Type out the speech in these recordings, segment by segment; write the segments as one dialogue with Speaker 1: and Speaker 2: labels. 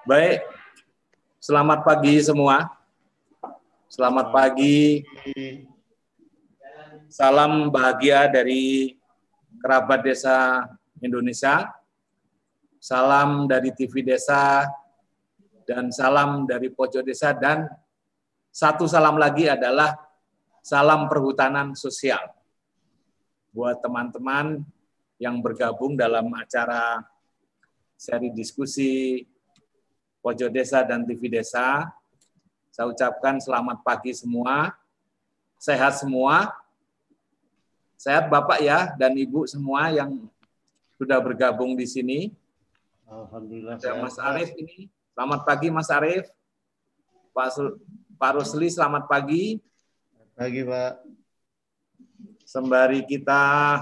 Speaker 1: Baik, selamat pagi semua. Selamat pagi. Salam bahagia dari kerabat desa Indonesia. Salam dari TV Desa dan salam dari pojok desa dan satu salam lagi adalah salam perhutanan sosial. Buat teman-teman yang bergabung dalam acara seri diskusi Pojok Desa dan TV Desa. Saya ucapkan selamat pagi semua, sehat semua, sehat Bapak ya dan Ibu semua yang sudah bergabung di sini.
Speaker 2: Alhamdulillah.
Speaker 1: Ada Mas Arief ini. Selamat pagi Mas Arief. Pak, Pak Rusli, selamat pagi.
Speaker 2: Pagi Pak.
Speaker 1: Sembari kita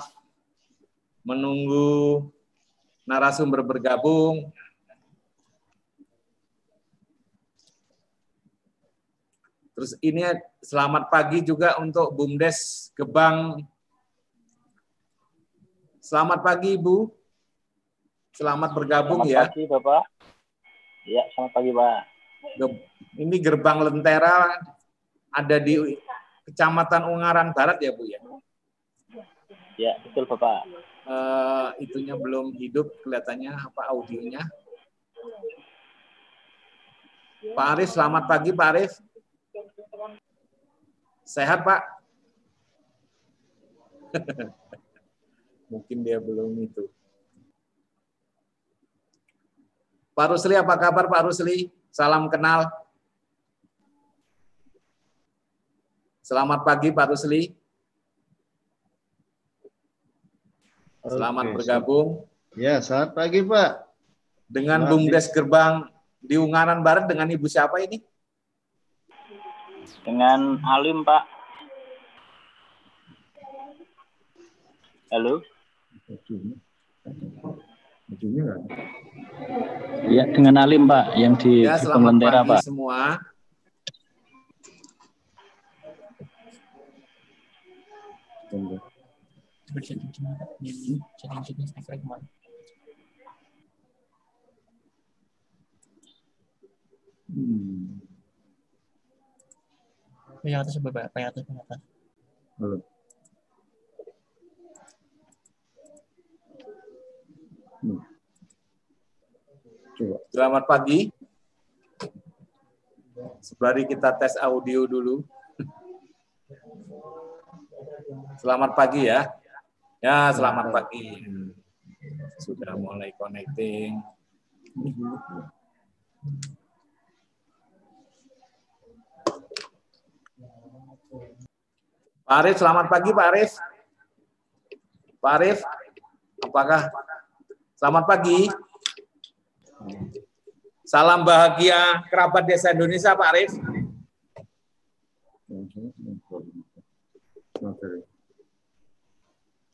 Speaker 1: menunggu narasumber bergabung, Terus ini selamat pagi juga untuk Bumdes Gebang. Selamat pagi Ibu. Selamat bergabung
Speaker 3: selamat
Speaker 1: ya.
Speaker 3: Selamat pagi Bapak. Ya, selamat pagi Pak.
Speaker 1: Ini gerbang Lentera ada di Kecamatan Ungaran Barat ya Bu ya?
Speaker 3: Ya, betul Bapak.
Speaker 1: Uh, itunya belum hidup kelihatannya apa audionya. Pak Arif, selamat pagi Pak Arif. Sehat, Pak? Mungkin dia belum itu. Pak Rusli, apa kabar Pak Rusli? Salam kenal. Selamat pagi Pak Rusli. Selamat Oke, bergabung.
Speaker 2: Ya, selamat pagi Pak.
Speaker 1: Dengan Bumdes Gerbang di Ungaran Barat dengan Ibu siapa ini?
Speaker 3: Dengan Alim, Pak. Halo? Ya, dengan Alim, Pak, yang di,
Speaker 1: ya,
Speaker 3: Pak.
Speaker 1: semua.
Speaker 4: Hmm. Yang atas beberapa, yang atas, yang atas. Belum.
Speaker 1: Hmm. Coba. Selamat pagi. Sebari kita tes audio dulu. Selamat pagi ya. Ya, selamat pagi. Sudah mulai connecting. Pak Arif, selamat pagi Pak Arif. Pak Arif, apakah selamat pagi? Salam bahagia kerabat desa Indonesia Pak Arif.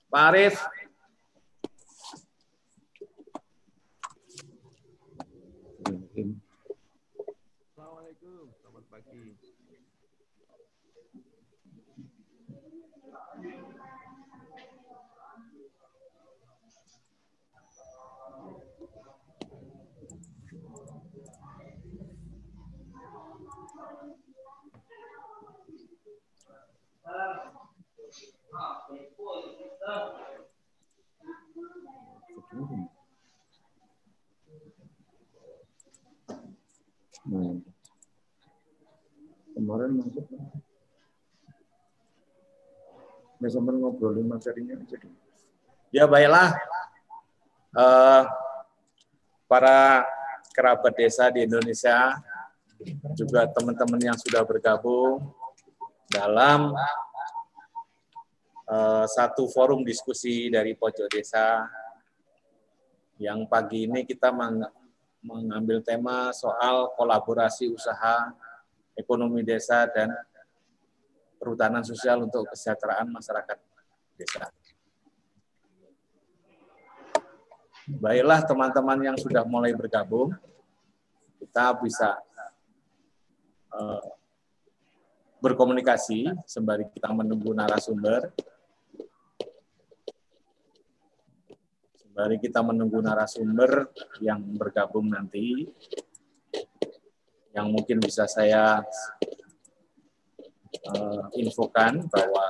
Speaker 1: Pak Arif.
Speaker 2: Hmm. Kemarin masuk. Nggak sampai ngobrolin materinya aja.
Speaker 1: Ya baiklah. Uh, para kerabat desa di Indonesia, juga teman-teman yang sudah bergabung dalam uh, satu forum diskusi dari pojok desa yang pagi ini kita mengambil tema soal kolaborasi usaha ekonomi desa dan perhutanan sosial untuk kesejahteraan masyarakat desa. Baiklah teman-teman yang sudah mulai bergabung, kita bisa uh, berkomunikasi sembari kita menunggu narasumber. Sembari kita menunggu narasumber yang bergabung nanti, yang mungkin bisa saya uh, infokan bahwa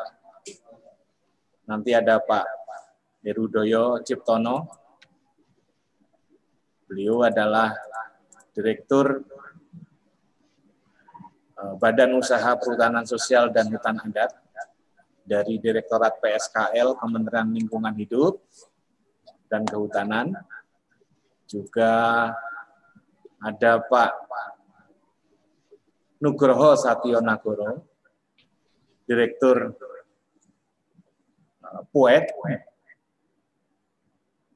Speaker 1: nanti ada Pak Herudoyo Ciptono. Beliau adalah Direktur uh, Badan Usaha Perhutanan Sosial dan Hutan Adat dari Direktorat PSKL Kementerian Lingkungan Hidup dan Kehutanan. Juga ada Pak Nugroho Satyo Nagoro, Direktur uh, PUET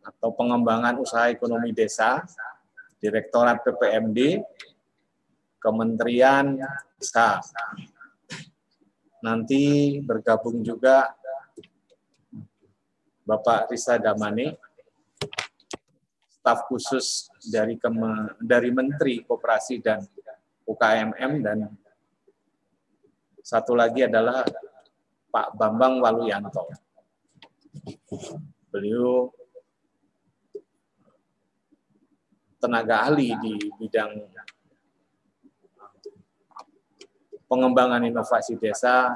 Speaker 1: atau Pengembangan Usaha Ekonomi Desa, Direktorat PPMD, Kementerian Desa. Nanti bergabung juga Bapak Risa Damani, staf khusus dari dari Menteri Koperasi dan UKMM dan satu lagi adalah Pak Bambang Waluyanto. Beliau tenaga ahli di bidang pengembangan inovasi desa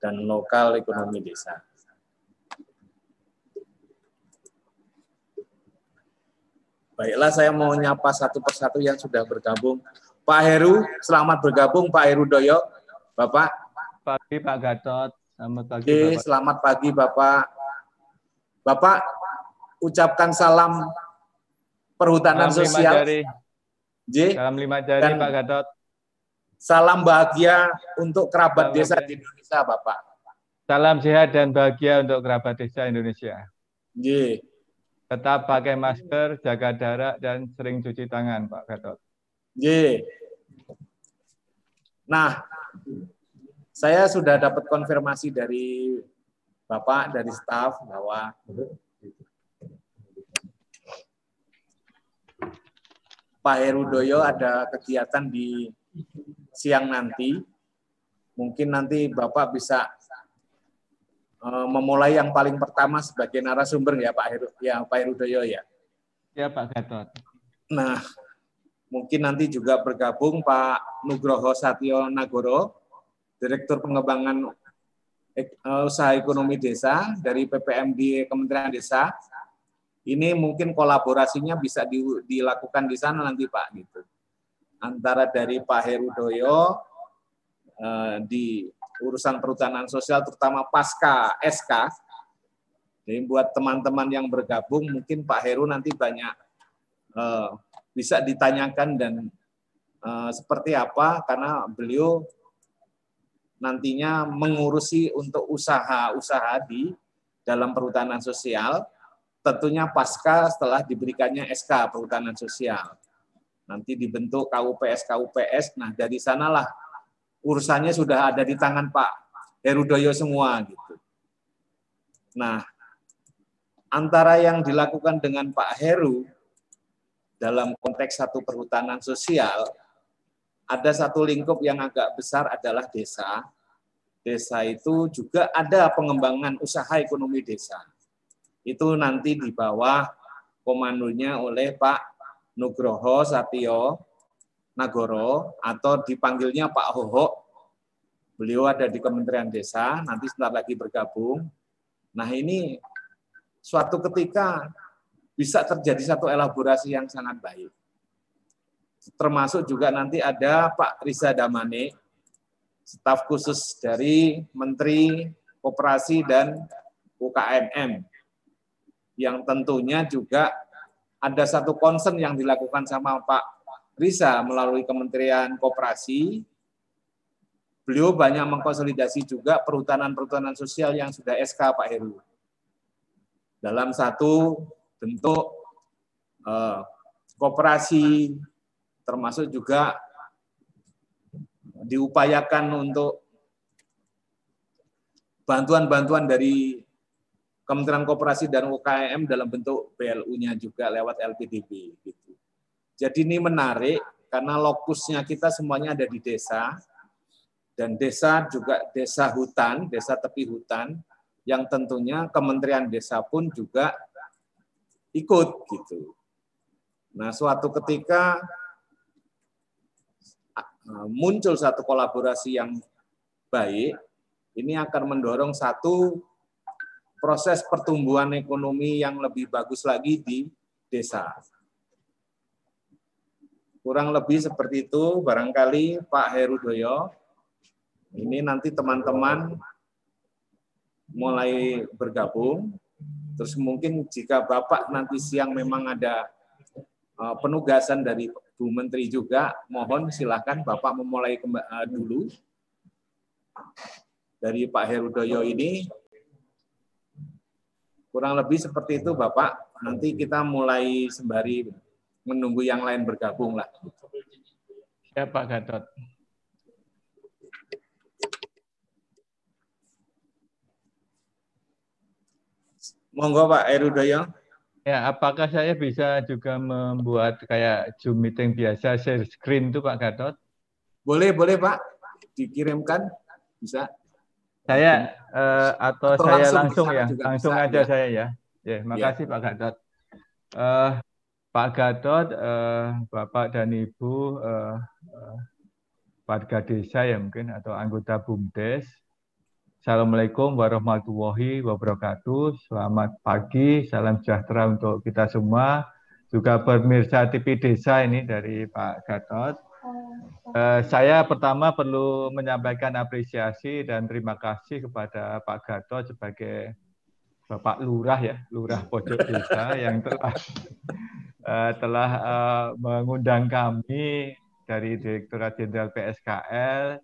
Speaker 1: dan lokal ekonomi desa. Baiklah, saya mau nyapa satu persatu yang sudah bergabung. Pak Heru, selamat bergabung Pak Heru Doyo. Bapak.
Speaker 5: Pagi Pak Gatot. Selamat pagi
Speaker 1: Oke,
Speaker 5: Bapak.
Speaker 1: selamat pagi Bapak. Bapak, ucapkan salam perhutanan
Speaker 5: Salam lima
Speaker 1: sosial.
Speaker 5: jari.
Speaker 1: J.
Speaker 5: Salam lima jari
Speaker 1: Dan-
Speaker 5: Pak Gatot.
Speaker 1: Salam bahagia untuk kerabat
Speaker 5: Salam
Speaker 1: desa
Speaker 5: bahagia.
Speaker 1: di Indonesia, Bapak.
Speaker 5: Salam sehat dan bahagia untuk kerabat desa Indonesia.
Speaker 1: J.
Speaker 5: Tetap pakai masker, jaga jarak, dan sering cuci tangan, Pak Gatot.
Speaker 1: J. Nah, saya sudah dapat konfirmasi dari Bapak, dari staf bahwa Pak Herudoyo ada kegiatan di siang nanti. Mungkin nanti Bapak bisa memulai yang paling pertama sebagai narasumber ya Pak Heru, ya Pak Herudoyo ya.
Speaker 5: Ya Pak Gatot.
Speaker 1: Nah, mungkin nanti juga bergabung Pak Nugroho Satyo Nagoro, Direktur Pengembangan eh, Usaha Ekonomi Desa dari PPMD Kementerian Desa. Ini mungkin kolaborasinya bisa di- dilakukan di sana nanti Pak gitu. Antara dari Pak Herudoyo eh, di urusan perhutanan sosial terutama pasca SK. Jadi buat teman-teman yang bergabung mungkin Pak Heru nanti banyak eh, bisa ditanyakan dan eh, seperti apa karena beliau nantinya mengurusi untuk usaha-usaha di dalam perhutanan sosial tentunya pasca setelah diberikannya SK perhutanan sosial. Nanti dibentuk KUPS KUPS. Nah, dari sanalah urusannya sudah ada di tangan Pak Herudoyo semua gitu. Nah, antara yang dilakukan dengan Pak Heru dalam konteks satu perhutanan sosial, ada satu lingkup yang agak besar adalah desa. Desa itu juga ada pengembangan usaha ekonomi desa. Itu nanti di bawah komandonya oleh Pak Nugroho Satyo Nagoro atau dipanggilnya Pak Hoho. Beliau ada di Kementerian Desa, nanti sebentar lagi bergabung. Nah ini suatu ketika bisa terjadi satu elaborasi yang sangat baik. Termasuk juga nanti ada Pak Riza Damane, staf khusus dari Menteri Koperasi dan UKMM, yang tentunya juga ada satu concern yang dilakukan sama Pak Riza melalui Kementerian Koperasi. Beliau banyak mengkonsolidasi juga perhutanan-perhutanan sosial yang sudah SK Pak Heru. Dalam satu bentuk eh, koperasi, termasuk juga diupayakan untuk bantuan-bantuan dari Kementerian Koperasi dan UKM dalam bentuk BLU-nya juga lewat LPDB. Gitu. Jadi ini menarik karena lokusnya kita semuanya ada di desa dan desa juga desa hutan, desa tepi hutan yang tentunya Kementerian Desa pun juga ikut gitu. Nah, suatu ketika eh, muncul satu kolaborasi yang baik, ini akan mendorong satu proses pertumbuhan ekonomi yang lebih bagus lagi di desa. Kurang lebih seperti itu, barangkali Pak Herudoyo. Ini nanti teman-teman mulai bergabung. Terus mungkin jika Bapak nanti siang memang ada eh, penugasan dari Bu Menteri juga, mohon silakan Bapak memulai eh, dulu dari Pak Herudoyo ini. Kurang lebih seperti itu Bapak. Nanti kita mulai sembari menunggu yang lain bergabung lah.
Speaker 5: Ya Pak Gatot.
Speaker 1: Monggo Pak Herudoyo.
Speaker 5: Ya, apakah saya bisa juga membuat kayak Zoom meeting biasa share screen itu Pak Gatot?
Speaker 1: Boleh, boleh Pak. Dikirimkan bisa.
Speaker 5: Saya eh, atau,
Speaker 1: Atau
Speaker 5: saya
Speaker 1: langsung
Speaker 5: langsung ya,
Speaker 1: juga
Speaker 5: langsung
Speaker 1: bisa,
Speaker 5: aja
Speaker 1: ya.
Speaker 5: saya ya. Ya, makasih Pak Gatot. Eh, Pak Gatot, eh, Bapak dan Ibu eh, eh, warga desa ya mungkin atau anggota BUMDes. Assalamualaikum warahmatullahi wabarakatuh. Selamat pagi, salam sejahtera untuk kita semua. Juga pemirsa TV Desa ini dari Pak Gatot. Eh, saya pertama perlu menyampaikan apresiasi dan terima kasih kepada Pak Gatot sebagai Bapak Lurah ya, Lurah Pojok Desa yang telah eh, telah eh, mengundang kami dari Direktorat Jenderal PSKL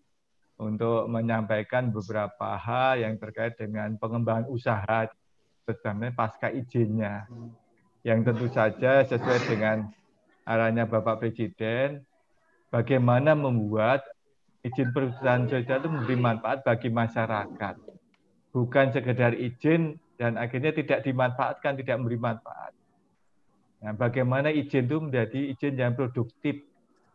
Speaker 5: untuk menyampaikan beberapa hal yang terkait dengan pengembangan usaha terutama pasca izinnya. Yang tentu saja sesuai dengan arahnya Bapak Presiden bagaimana membuat izin perusahaan sosial itu memberi manfaat bagi masyarakat. Bukan sekedar izin dan akhirnya tidak dimanfaatkan tidak memberi manfaat Nah, bagaimana izin itu menjadi izin yang produktif,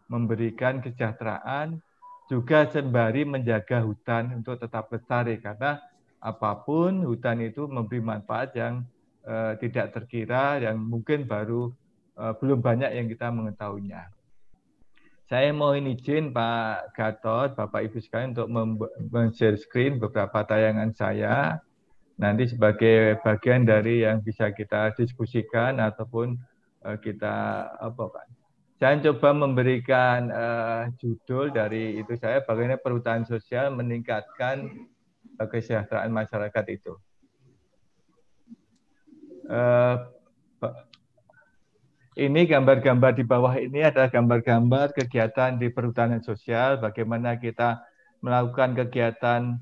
Speaker 5: memberikan kesejahteraan, juga sembari menjaga hutan untuk tetap lestari karena apa pun hutan itu memberi manfaat yang eh, tidak terkira yang mungkin baru eh, belum banyak yang kita mengetahuinya. Saya mau izin Pak Gatot, Bapak Ibu sekalian untuk men-share screen beberapa tayangan saya nanti sebagai bagian dari yang bisa kita diskusikan ataupun eh, kita apa Pak saya coba memberikan uh, judul dari itu saya bagaimana perhutanan sosial meningkatkan uh, kesejahteraan masyarakat itu. Uh, ini gambar-gambar di bawah ini adalah gambar-gambar kegiatan di perhutanan sosial, bagaimana kita melakukan kegiatan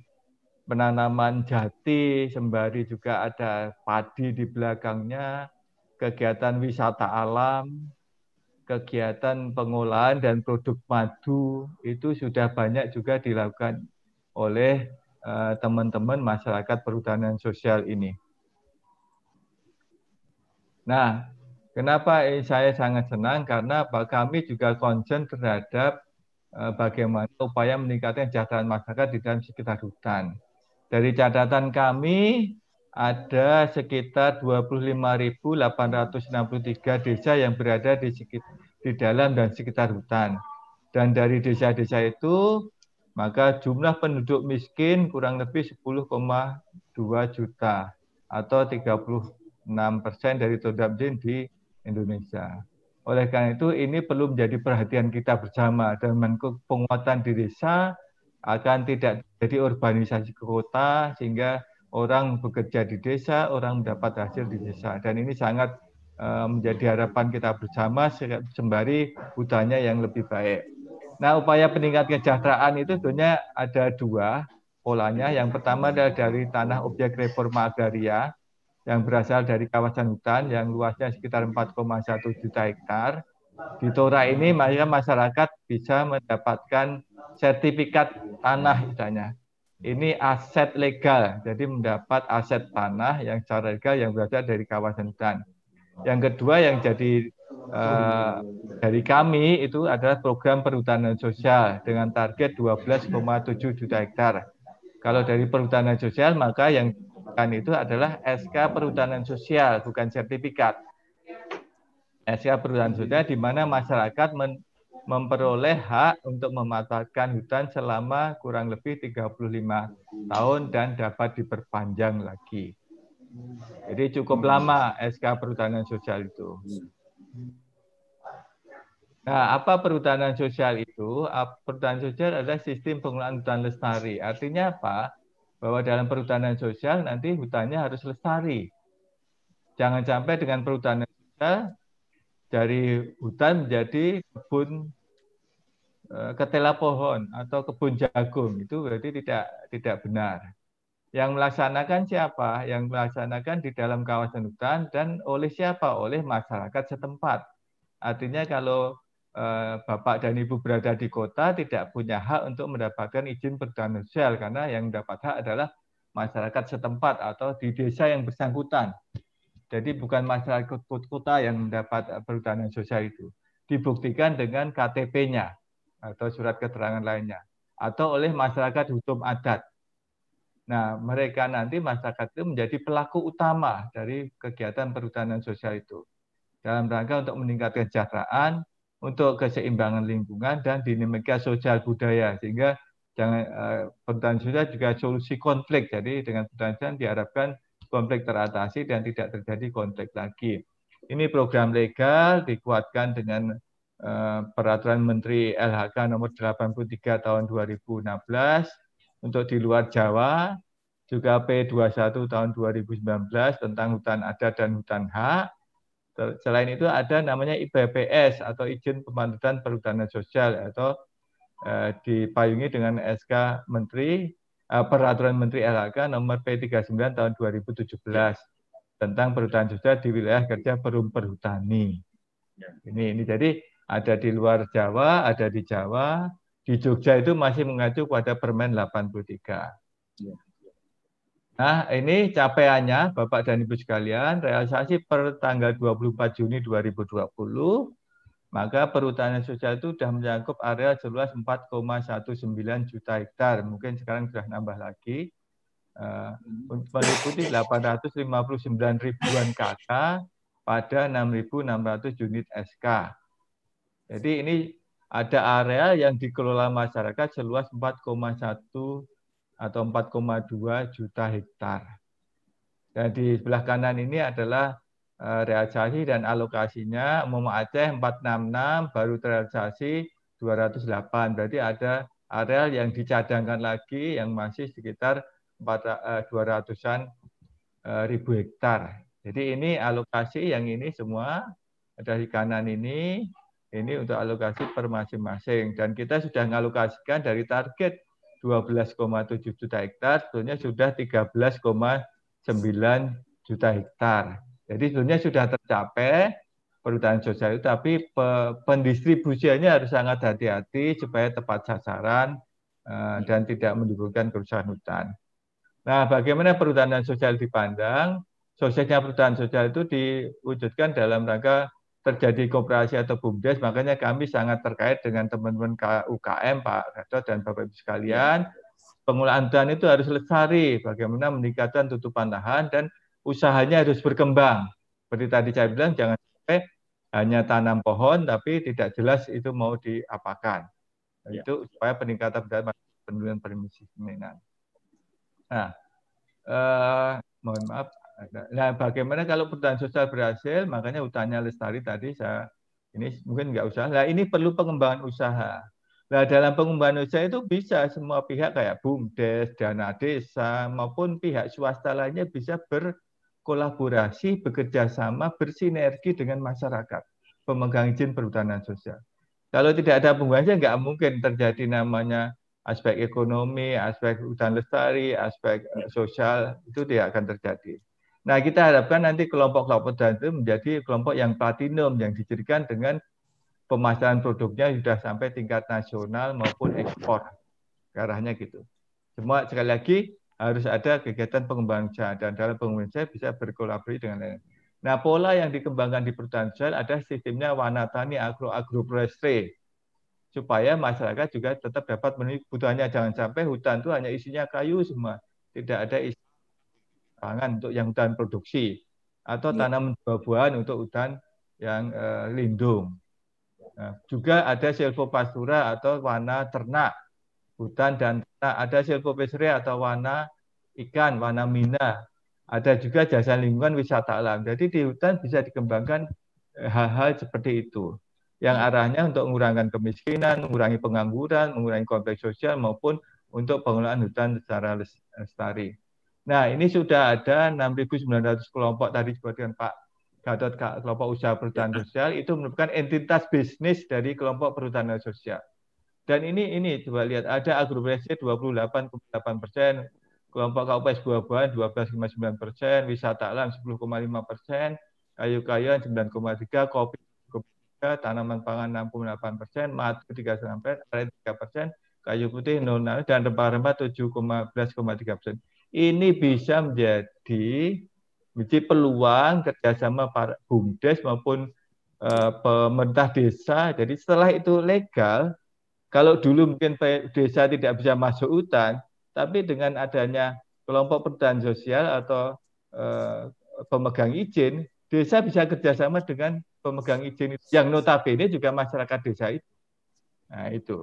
Speaker 5: penanaman jati, sembari juga ada padi di belakangnya, kegiatan wisata alam, kegiatan pengolahan dan produk madu itu sudah banyak juga dilakukan oleh teman-teman uh, masyarakat perhutanan sosial ini. Nah, kenapa saya sangat senang? Karena kami juga concern terhadap uh, bagaimana upaya meningkatkan kesejahteraan masyarakat di dalam sekitar hutan. Dari catatan kami, ada sekitar 25.863 desa yang berada di sekitar di dalam dan sekitar hutan. Dan dari desa-desa itu, maka jumlah penduduk miskin kurang lebih 10,2 juta atau 36 persen dari total miskin di Indonesia. Oleh karena itu, ini perlu menjadi perhatian kita bersama dan penguatan di desa akan tidak jadi urbanisasi ke kota sehingga orang bekerja di desa, orang mendapat hasil di desa. Dan ini sangat menjadi harapan kita bersama sembari hutannya yang lebih baik. Nah, upaya peningkatan kesejahteraan itu sebenarnya ada dua polanya. Yang pertama adalah dari tanah objek reforma agraria yang berasal dari kawasan hutan yang luasnya sekitar 4,1 juta hektar. Di Tora ini masyarakat bisa mendapatkan sertifikat tanah misalnya. Ini aset legal, jadi mendapat aset tanah yang secara legal yang berasal dari kawasan hutan. Yang kedua yang jadi uh, dari kami itu adalah program perhutanan sosial dengan target 12,7 juta hektar. Kalau dari perhutanan sosial maka yang kan itu adalah SK perhutanan sosial bukan sertifikat. SK perhutanan sosial di mana masyarakat memperoleh hak untuk memanfaatkan hutan selama kurang lebih 35 tahun dan dapat diperpanjang lagi. Jadi cukup lama SK perhutanan sosial itu. Nah, apa perhutanan sosial itu? Perhutanan sosial adalah sistem pengelolaan hutan lestari. Artinya apa? Bahwa dalam perhutanan sosial nanti hutannya harus lestari. Jangan sampai dengan perhutanan sosial dari hutan menjadi kebun Eh, ketela pohon atau kebun jagung itu berarti tidak tidak benar. Yang melaksanakan siapa? Yang melaksanakan di dalam kawasan hutan dan oleh siapa? Oleh masyarakat setempat. Artinya kalau eh, Bapak dan Ibu berada di kota tidak punya hak untuk mendapatkan izin perhutanan sosial karena yang dapat hak adalah masyarakat setempat atau di desa yang bersangkutan. Jadi bukan masyarakat kota yang mendapat perhutanan sosial itu. Dibuktikan dengan KTP-nya atau surat keterangan lainnya atau oleh masyarakat hukum adat. Nah, mereka nanti masyarakat itu menjadi pelaku utama dari kegiatan perhutanan sosial itu dalam rangka untuk meningkatkan kesejahteraan, untuk keseimbangan lingkungan dan dinamika sosial budaya sehingga jangan eh, perhutanan sosial juga solusi konflik. Jadi dengan perhutanan sosial diharapkan konflik teratasi dan tidak terjadi konflik lagi. Ini program legal dikuatkan dengan peraturan Menteri LHK nomor 83 tahun 2016 untuk di luar Jawa, juga P21 tahun 2019 tentang hutan adat dan hutan hak. Selain itu ada namanya IPPS atau izin pemantauan perhutanan sosial atau eh, dipayungi dengan SK Menteri eh, Peraturan Menteri LHK nomor P39 tahun 2017 tentang perhutanan sosial di wilayah kerja perum perhutani. Ya. Ini ini jadi ada di luar Jawa, ada di Jawa, di Jogja itu masih mengacu pada Permen 83. Ya. Nah, ini capaiannya Bapak dan Ibu sekalian, realisasi per tanggal 24 Juni 2020, maka perhutanan sosial itu sudah mencakup area seluas 4,19 juta hektar. Mungkin sekarang sudah nambah lagi. Uh, meliputi 859 ribuan KK pada 6.600 unit SK. Jadi ini ada area yang dikelola masyarakat seluas 4,1 atau 4,2 juta hektar. Dan di sebelah kanan ini adalah uh, realisasi dan alokasinya umum Aceh 466 baru terrealisasi 208. Berarti ada area yang dicadangkan lagi yang masih sekitar 200-an uh, ribu hektar. Jadi ini alokasi yang ini semua ada di kanan ini ini untuk alokasi per masing-masing. Dan kita sudah mengalokasikan dari target 12,7 juta hektar, sebetulnya sudah 13,9 juta hektar. Jadi sebetulnya sudah tercapai perhutanan sosial itu, tapi pendistribusiannya harus sangat hati-hati supaya tepat sasaran eh, dan tidak menimbulkan kerusakan hutan. Nah, bagaimana perhutanan sosial dipandang? Suksesnya perhutanan sosial itu diwujudkan dalam rangka terjadi kooperasi atau BUMDes, makanya kami sangat terkait dengan teman-teman UKM, Pak Gatot dan Bapak Ibu sekalian. Pengelolaan hutan itu harus lestari, bagaimana meningkatkan tutupan lahan dan usahanya harus berkembang. Seperti tadi saya bilang, jangan sampai hanya tanam pohon, tapi tidak jelas itu mau diapakan. Ya. Itu supaya peningkatan penurunan permisi Nah, eh, mohon maaf, Nah, bagaimana kalau perhutanan sosial berhasil? Makanya hutannya lestari tadi saya ini mungkin nggak usah. Nah, ini perlu pengembangan usaha. Nah, dalam pengembangan usaha itu bisa semua pihak kayak BUMDes, dana desa maupun pihak swasta lainnya bisa berkolaborasi, bekerja sama, bersinergi dengan masyarakat pemegang izin perhutanan sosial. Kalau tidak ada pengembangan nggak mungkin terjadi namanya aspek ekonomi, aspek hutan lestari, aspek sosial itu tidak akan terjadi. Nah, kita harapkan nanti kelompok-kelompok itu menjadi kelompok yang platinum yang dicirikan dengan pemasaran produknya sudah sampai tingkat nasional maupun ekspor. Arahnya gitu. Semua sekali lagi harus ada kegiatan pengembangan usaha dan dalam pengembangan usaha bisa berkolaborasi dengan lain. Nah, pola yang dikembangkan di perhutanan sosial ada sistemnya wanatani agro agroforestry supaya masyarakat juga tetap dapat memenuhi kebutuhannya. Jangan sampai hutan itu hanya isinya kayu semua, tidak ada isi pangan untuk yang hutan produksi atau ya. tanam buah-buahan untuk hutan yang uh, lindung. Nah, juga ada silvopastura atau warna ternak, hutan dan ternak. Ada silvopastura atau warna ikan, warna mina. Ada juga jasa lingkungan wisata alam. Jadi di hutan bisa dikembangkan eh, hal-hal seperti itu. Yang arahnya untuk mengurangi kemiskinan, mengurangi pengangguran, mengurangi konflik sosial maupun untuk pengelolaan hutan secara lestari. Nah, ini sudah ada 6.900 kelompok tadi disebutkan Pak Gatot kelompok usaha perhutanan sosial itu merupakan entitas bisnis dari kelompok perhutanan sosial. Dan ini ini coba lihat ada agrobesi 28,8 persen, kelompok KUPS buah-buahan 12,9 persen, wisata alam 10,5 persen, kayu-kayuan 9,3, kopi 3, tanaman pangan 68 persen, madu 3,9 persen, 3 persen, kayu putih 0, dan rempah-rempah 17,3 persen. Ini bisa menjadi menjadi peluang kerjasama para bumdes maupun uh, pemerintah desa. Jadi setelah itu legal, kalau dulu mungkin desa tidak bisa masuk hutan, tapi dengan adanya kelompok perhutanan sosial atau uh, pemegang izin, desa bisa kerjasama dengan pemegang izin yang notabene juga masyarakat desa itu. Nah itu.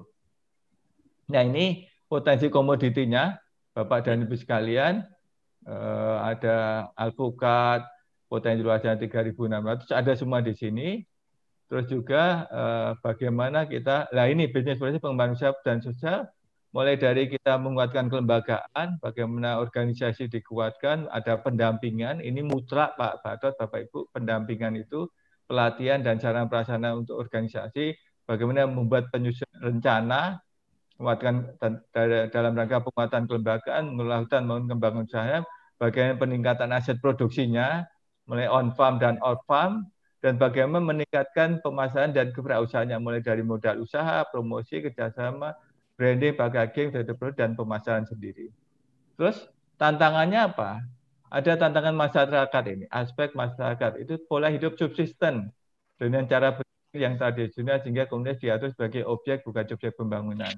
Speaker 5: Nah ini potensi komoditinya, Bapak dan Ibu sekalian, eh, ada alpukat, potensi luasnya 3.600, ada semua di sini. Terus juga eh, bagaimana kita, lah ini bisnis proses pengembangan usaha dan sosial, mulai dari kita menguatkan kelembagaan, bagaimana organisasi dikuatkan, ada pendampingan, ini mutlak Pak Batot, Bapak Ibu, pendampingan itu, pelatihan dan cara pelaksana untuk organisasi, bagaimana membuat penyusun rencana, menguatkan dalam rangka penguatan kelembagaan, mengelola hutan, mengembangkan usaha, bagaimana peningkatan aset produksinya, mulai on farm dan off farm, dan bagaimana meningkatkan pemasaran dan kewirausahaannya mulai dari modal usaha, promosi, kerjasama, branding, packaging, dan pemasaran sendiri. Terus tantangannya apa? Ada tantangan masyarakat ini, aspek masyarakat itu pola hidup subsisten dengan cara yang tradisional sehingga kemudian diatur sebagai objek bukan objek pembangunan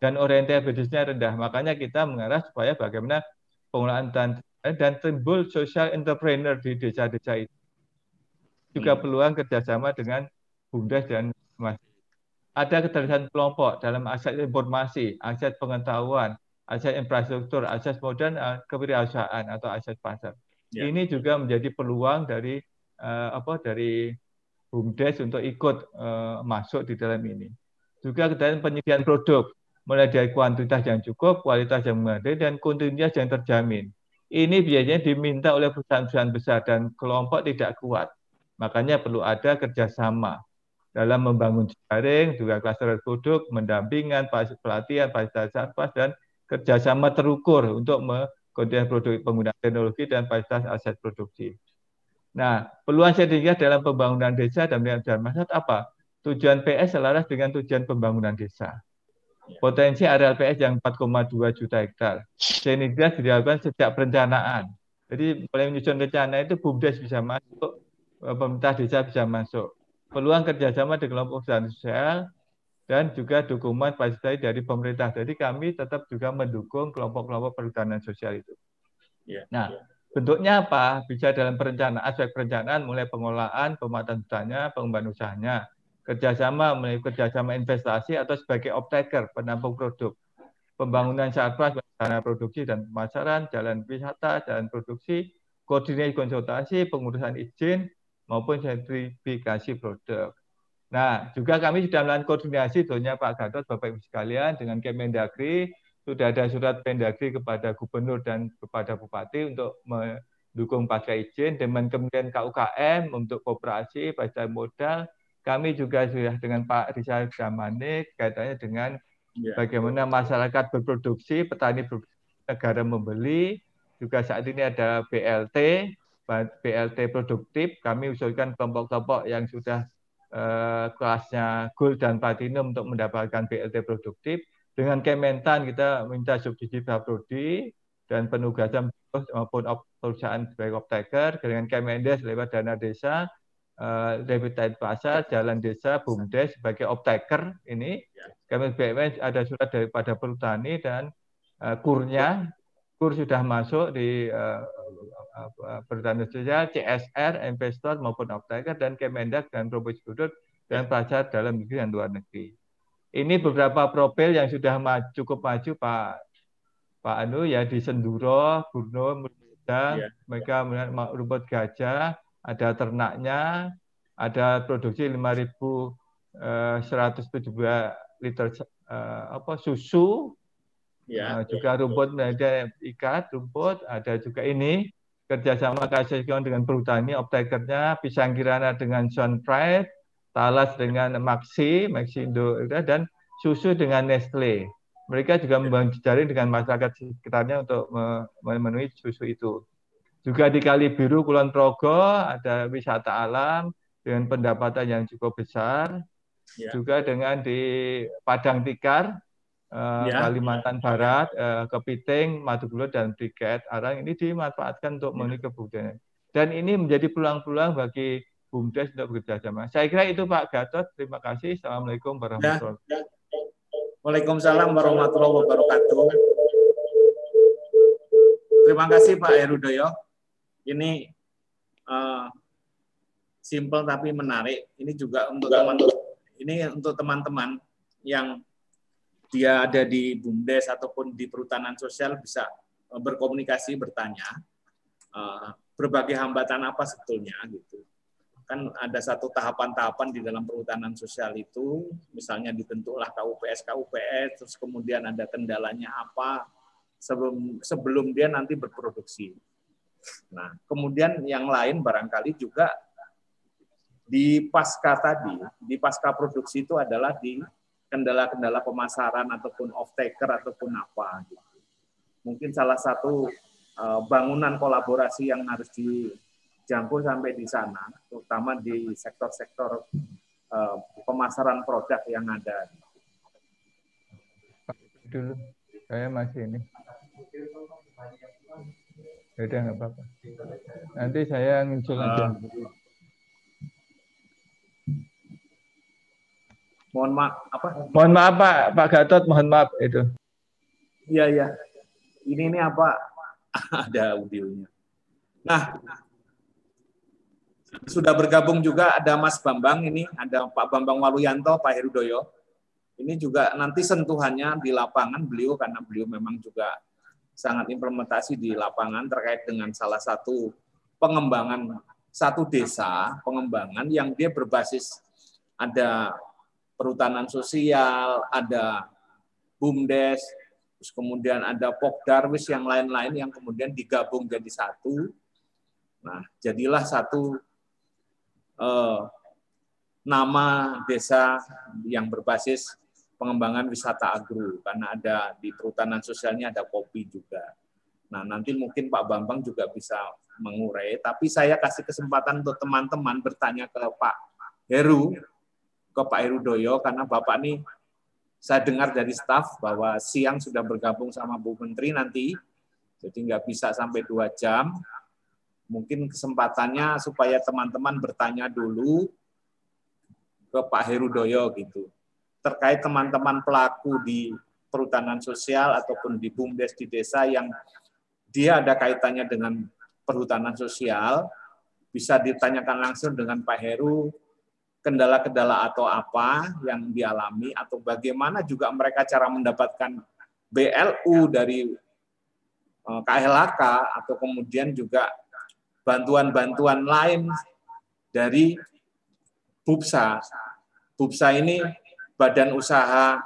Speaker 5: dan orientasi bisnisnya rendah. Makanya kita mengarah supaya bagaimana pengelolaan dan dan timbul social entrepreneur di desa-desa itu. Juga hmm. peluang kerjasama dengan BUMDes dan Mas. Ada keterlibatan kelompok dalam aset informasi, aset pengetahuan, aset infrastruktur, aset modern, eh, kewirausahaan atau aset pasar. Ya. Ini juga menjadi peluang dari uh, apa dari BUMDes untuk ikut uh, masuk di dalam ini. Juga keterlibatan penyediaan produk mulai dari kuantitas yang cukup, kualitas yang memadai, dan kontinuitas yang terjamin. Ini biasanya diminta oleh perusahaan-perusahaan besar dan kelompok tidak kuat. Makanya perlu ada kerjasama dalam membangun jaring, juga kluster produk, mendampingan, pelatihan, fasilitas pas, dan kerjasama terukur untuk mengkonten produk penggunaan teknologi dan fasilitas aset produksi. Nah, peluang sedikit dalam pembangunan desa dan masyarakat apa? Tujuan PS selaras dengan tujuan pembangunan desa potensi area LPS yang 4,2 juta hektar. Sehingga dilakukan sejak perencanaan. Jadi mulai menyusun rencana itu BUMDes bisa masuk, eh, pemerintah desa bisa masuk. Peluang kerjasama di kelompok usaha sosial dan juga dukungan fasilitas dari pemerintah. Jadi kami tetap juga mendukung kelompok-kelompok perhutanan sosial itu. Ya, nah, ya. bentuknya apa? Bisa dalam perencanaan, aspek perencanaan mulai pengelolaan, pemanfaatan hutannya, pengembangan usahanya, kerjasama melalui kerjasama investasi atau sebagai optaker penampung produk, pembangunan sarpras, sarana produksi dan pemasaran, jalan wisata, jalan produksi, koordinasi konsultasi, pengurusan izin maupun sertifikasi produk. Nah, juga kami sudah melakukan koordinasi tentunya Pak Gatot, Bapak Ibu sekalian dengan Kemendagri, sudah ada surat Mendagri kepada gubernur dan kepada bupati untuk mendukung pasca izin, dengan kemudian KUKM untuk kooperasi, pasca modal, kami juga sudah dengan Pak Rizal Jamane kaitannya dengan ya. bagaimana masyarakat berproduksi, petani negara membeli, juga saat ini ada BLT, BLT produktif. Kami usulkan kelompok-kelompok yang sudah eh, kelasnya Gold dan Platinum untuk mendapatkan BLT produktif. Dengan Kementan kita minta subsidi Baprodi dan penugasan maupun perusahaan sebagai optaker. Dengan Kemendes lewat dana desa uh, Revitite Plaza, Jalan Desa, BUMDes sebagai optaker ini. Ya. Kami BUMN ada surat daripada Perhutani dan uh, kurnya, kur sudah masuk di uh, Perhutani Sosial, CSR, investor maupun optaker dan Kemendak dan Provinsi Sudut dan pelajar dalam negeri dan luar negeri. Ini beberapa profil yang sudah maju, cukup maju Pak Pak Anu ya di Senduro, Burno, Murda,
Speaker 1: Iya.
Speaker 5: mereka melihat rumput gajah, ada ternaknya, ada produksi 5.172 liter eh, apa susu,
Speaker 1: Ya.
Speaker 5: Nah, juga rumput ada ikat rumput, ada juga ini kerjasama Kasihkon dengan perhutani, optekernya, pisang kirana dengan John Pride, talas dengan Maxi, Maxi Indo dan susu dengan Nestle. Mereka juga membangun jejaring dengan masyarakat sekitarnya untuk me- memenuhi susu itu. Juga di Kali Biru Kulon Progo ada wisata alam dengan pendapatan yang cukup besar.
Speaker 1: Ya.
Speaker 5: Juga dengan di Padang Tikar eh,
Speaker 1: Ya.
Speaker 5: Kalimantan Barat, eh, Kepiting, Matubulo dan Briket Arang ini dimanfaatkan untuk memenuhi kebutuhan. Dan ini menjadi peluang-peluang bagi BUMDes untuk bekerja sama. Saya kira itu Pak Gatot. Terima kasih. Assalamualaikum warahmatullahi wabarakatuh.
Speaker 1: Waalaikumsalam warahmatullahi wabarakatuh. Terima kasih Pak Herudoyo. Ini eh, simple tapi menarik. Ini juga untuk teman ini untuk teman-teman yang dia ada di BUMDes ataupun di perhutanan sosial bisa eh, berkomunikasi bertanya eh, berbagai hambatan apa sebetulnya gitu kan ada satu tahapan-tahapan di dalam perhutanan sosial itu, misalnya dibentuklah KUPS KUPS, terus kemudian ada kendalanya apa sebelum sebelum dia nanti berproduksi. Nah, kemudian yang lain barangkali juga di pasca tadi, di pasca produksi itu adalah di kendala-kendala pemasaran ataupun off taker ataupun apa gitu. Mungkin salah satu eh, bangunan kolaborasi yang harus di jangkau sampai di sana, terutama di sektor-sektor eh, pemasaran produk yang ada.
Speaker 5: Dulu. Saya masih ini. Beda nggak apa-apa. Nanti saya ngusul aja.
Speaker 1: Mohon maaf, apa?
Speaker 5: Mohon maaf Pak, Pak Gatot, mohon maaf itu.
Speaker 1: Iya, iya. Ini ini apa? ada audionya. Nah, sudah bergabung juga ada Mas Bambang ini, ada Pak Bambang Waluyanto, Pak Herudoyo. Ini juga nanti sentuhannya di lapangan beliau karena beliau memang juga sangat implementasi di lapangan terkait dengan salah satu pengembangan satu desa, pengembangan yang dia berbasis ada perhutanan sosial, ada BUMDes, terus kemudian ada Pokdarwis yang lain-lain yang kemudian digabung jadi satu. Nah, jadilah satu eh, nama desa yang berbasis pengembangan wisata agro karena ada di perhutanan sosialnya ada kopi juga. Nah, nanti mungkin Pak Bambang juga bisa mengurai, tapi saya kasih kesempatan untuk teman-teman bertanya ke Pak Heru, ke Pak Heru Doyo karena Bapak ini saya dengar dari staf bahwa siang sudah bergabung sama Bu Menteri nanti, jadi nggak bisa sampai dua jam. Mungkin kesempatannya supaya teman-teman bertanya dulu ke Pak Herudoyo gitu. Terkait teman-teman pelaku di perhutanan sosial ataupun di BUMDes di desa yang dia ada kaitannya dengan perhutanan sosial, bisa ditanyakan langsung dengan Pak Heru, kendala-kendala atau apa yang dialami atau bagaimana juga mereka cara mendapatkan BLU dari eh, KLHK atau kemudian juga bantuan-bantuan lain dari BUPSA. BUPSA ini badan usaha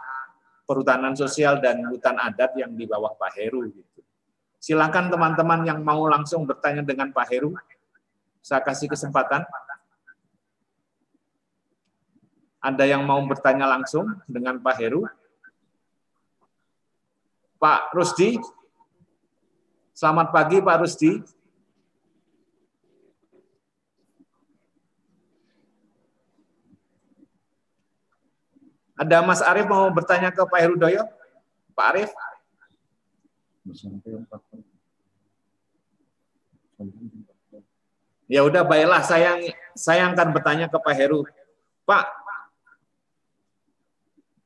Speaker 1: perhutanan sosial dan hutan adat yang di bawah Pak Heru. Gitu. Silakan teman-teman yang mau langsung bertanya dengan Pak Heru. Saya kasih kesempatan. Ada yang mau bertanya langsung dengan Pak Heru? Pak Rusdi? Selamat pagi Pak Rusdi. Ada Mas Arief mau bertanya ke Pak Herudoyo? Pak Arief? Ya udah baiklah saya saya akan bertanya ke Pak Heru. Pak,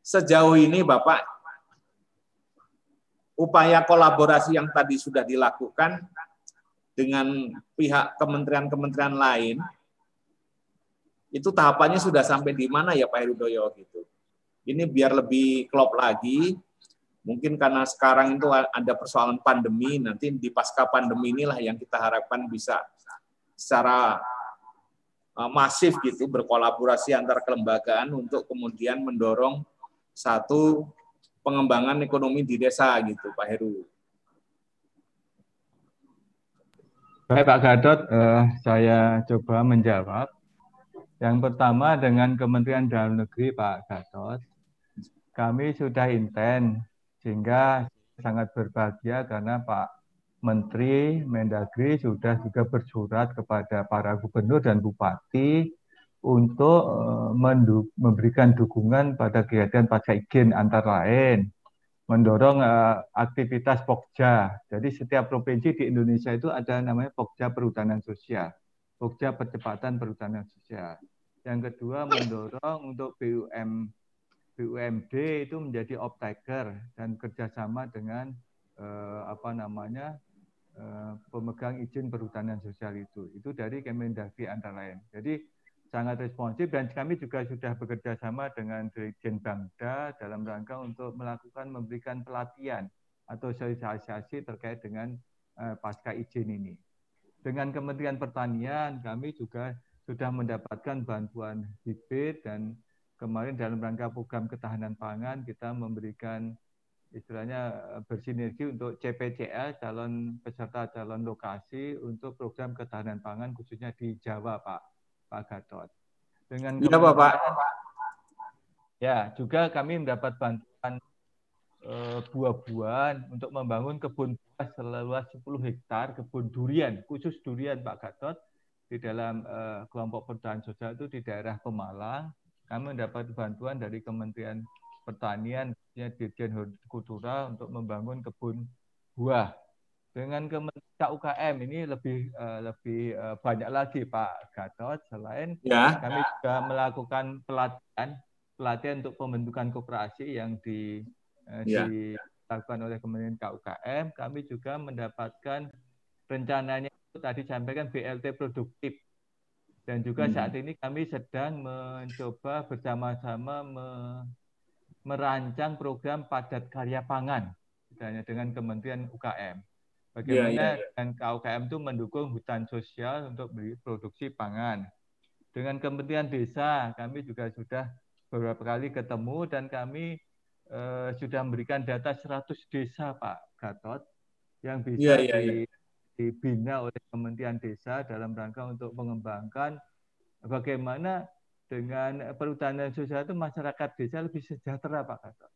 Speaker 1: sejauh ini Bapak upaya kolaborasi yang tadi sudah dilakukan dengan pihak kementerian-kementerian lain itu tahapannya sudah sampai di mana ya Pak Herudoyo gitu. Ini biar lebih klop lagi, mungkin karena sekarang itu ada persoalan pandemi, nanti di pasca pandemi inilah yang kita harapkan bisa secara uh, masif gitu berkolaborasi antar kelembagaan untuk kemudian mendorong satu pengembangan ekonomi di desa gitu Pak Heru.
Speaker 5: Baik Pak Gatot, eh, saya coba menjawab. Yang pertama dengan Kementerian Dalam Negeri Pak Gatot, kami sudah intent sehingga sangat berbahagia karena Pak Menteri Mendagri sudah juga bersurat kepada para gubernur dan bupati untuk eh, memberikan dukungan pada kegiatan pasca izin antara lain mendorong uh, aktivitas Pokja. Jadi setiap provinsi di Indonesia itu ada namanya Pokja Perhutanan Sosial. Pokja Percepatan Perhutanan Sosial. Yang kedua mendorong untuk BUM BUMD itu menjadi optaker dan kerjasama dengan eh, apa namanya eh, pemegang izin perhutanan sosial itu. Itu dari Kemendagri antara lain. Jadi sangat responsif dan kami juga sudah bekerja sama dengan Dirjen Bangda dalam rangka untuk melakukan memberikan pelatihan atau sosialisasi terkait dengan eh, pasca izin ini. Dengan Kementerian Pertanian kami juga sudah mendapatkan bantuan bibit dan kemarin dalam rangka program ketahanan pangan kita memberikan istilahnya eh, bersinergi untuk CPCL calon peserta calon lokasi untuk program ketahanan pangan khususnya di Jawa Pak Pak Gatot.
Speaker 1: Dengan ya, Bapak.
Speaker 5: Ya, juga kami mendapat bantuan Eh, buah-buahan untuk membangun kebun buah seluas 10 hektar kebun durian, khusus durian Pak Gatot di dalam uh, kelompok pertahanan sosial itu di daerah Pemalang. Kami mendapat bantuan dari Kementerian Pertanian, Dirjen Hortikultura untuk membangun kebun buah. Dengan Kementerian UKM ini lebih uh, lebih uh, banyak lagi Pak Gatot. Selain ya. kami juga melakukan pelatihan pelatihan untuk pembentukan koperasi yang di Eh, ya. dilakukan oleh Kementerian KUKM, kami juga mendapatkan rencananya itu tadi sampaikan BLT produktif. Dan juga hmm. saat ini kami sedang mencoba bersama-sama me merancang program padat karya pangan misalnya dengan Kementerian UKM. Bagaimana ya, ya, ya. dengan KUKM itu mendukung hutan sosial untuk produksi pangan. Dengan Kementerian Desa kami juga sudah beberapa kali ketemu dan kami eh, sudah memberikan data 100 desa Pak Gatot yang bisa yeah, yeah, di, yeah. Dibina oleh Kementerian Desa dalam rangka untuk mengembangkan bagaimana dengan perhutanan sosial itu masyarakat desa lebih sejahtera Pak Gatot.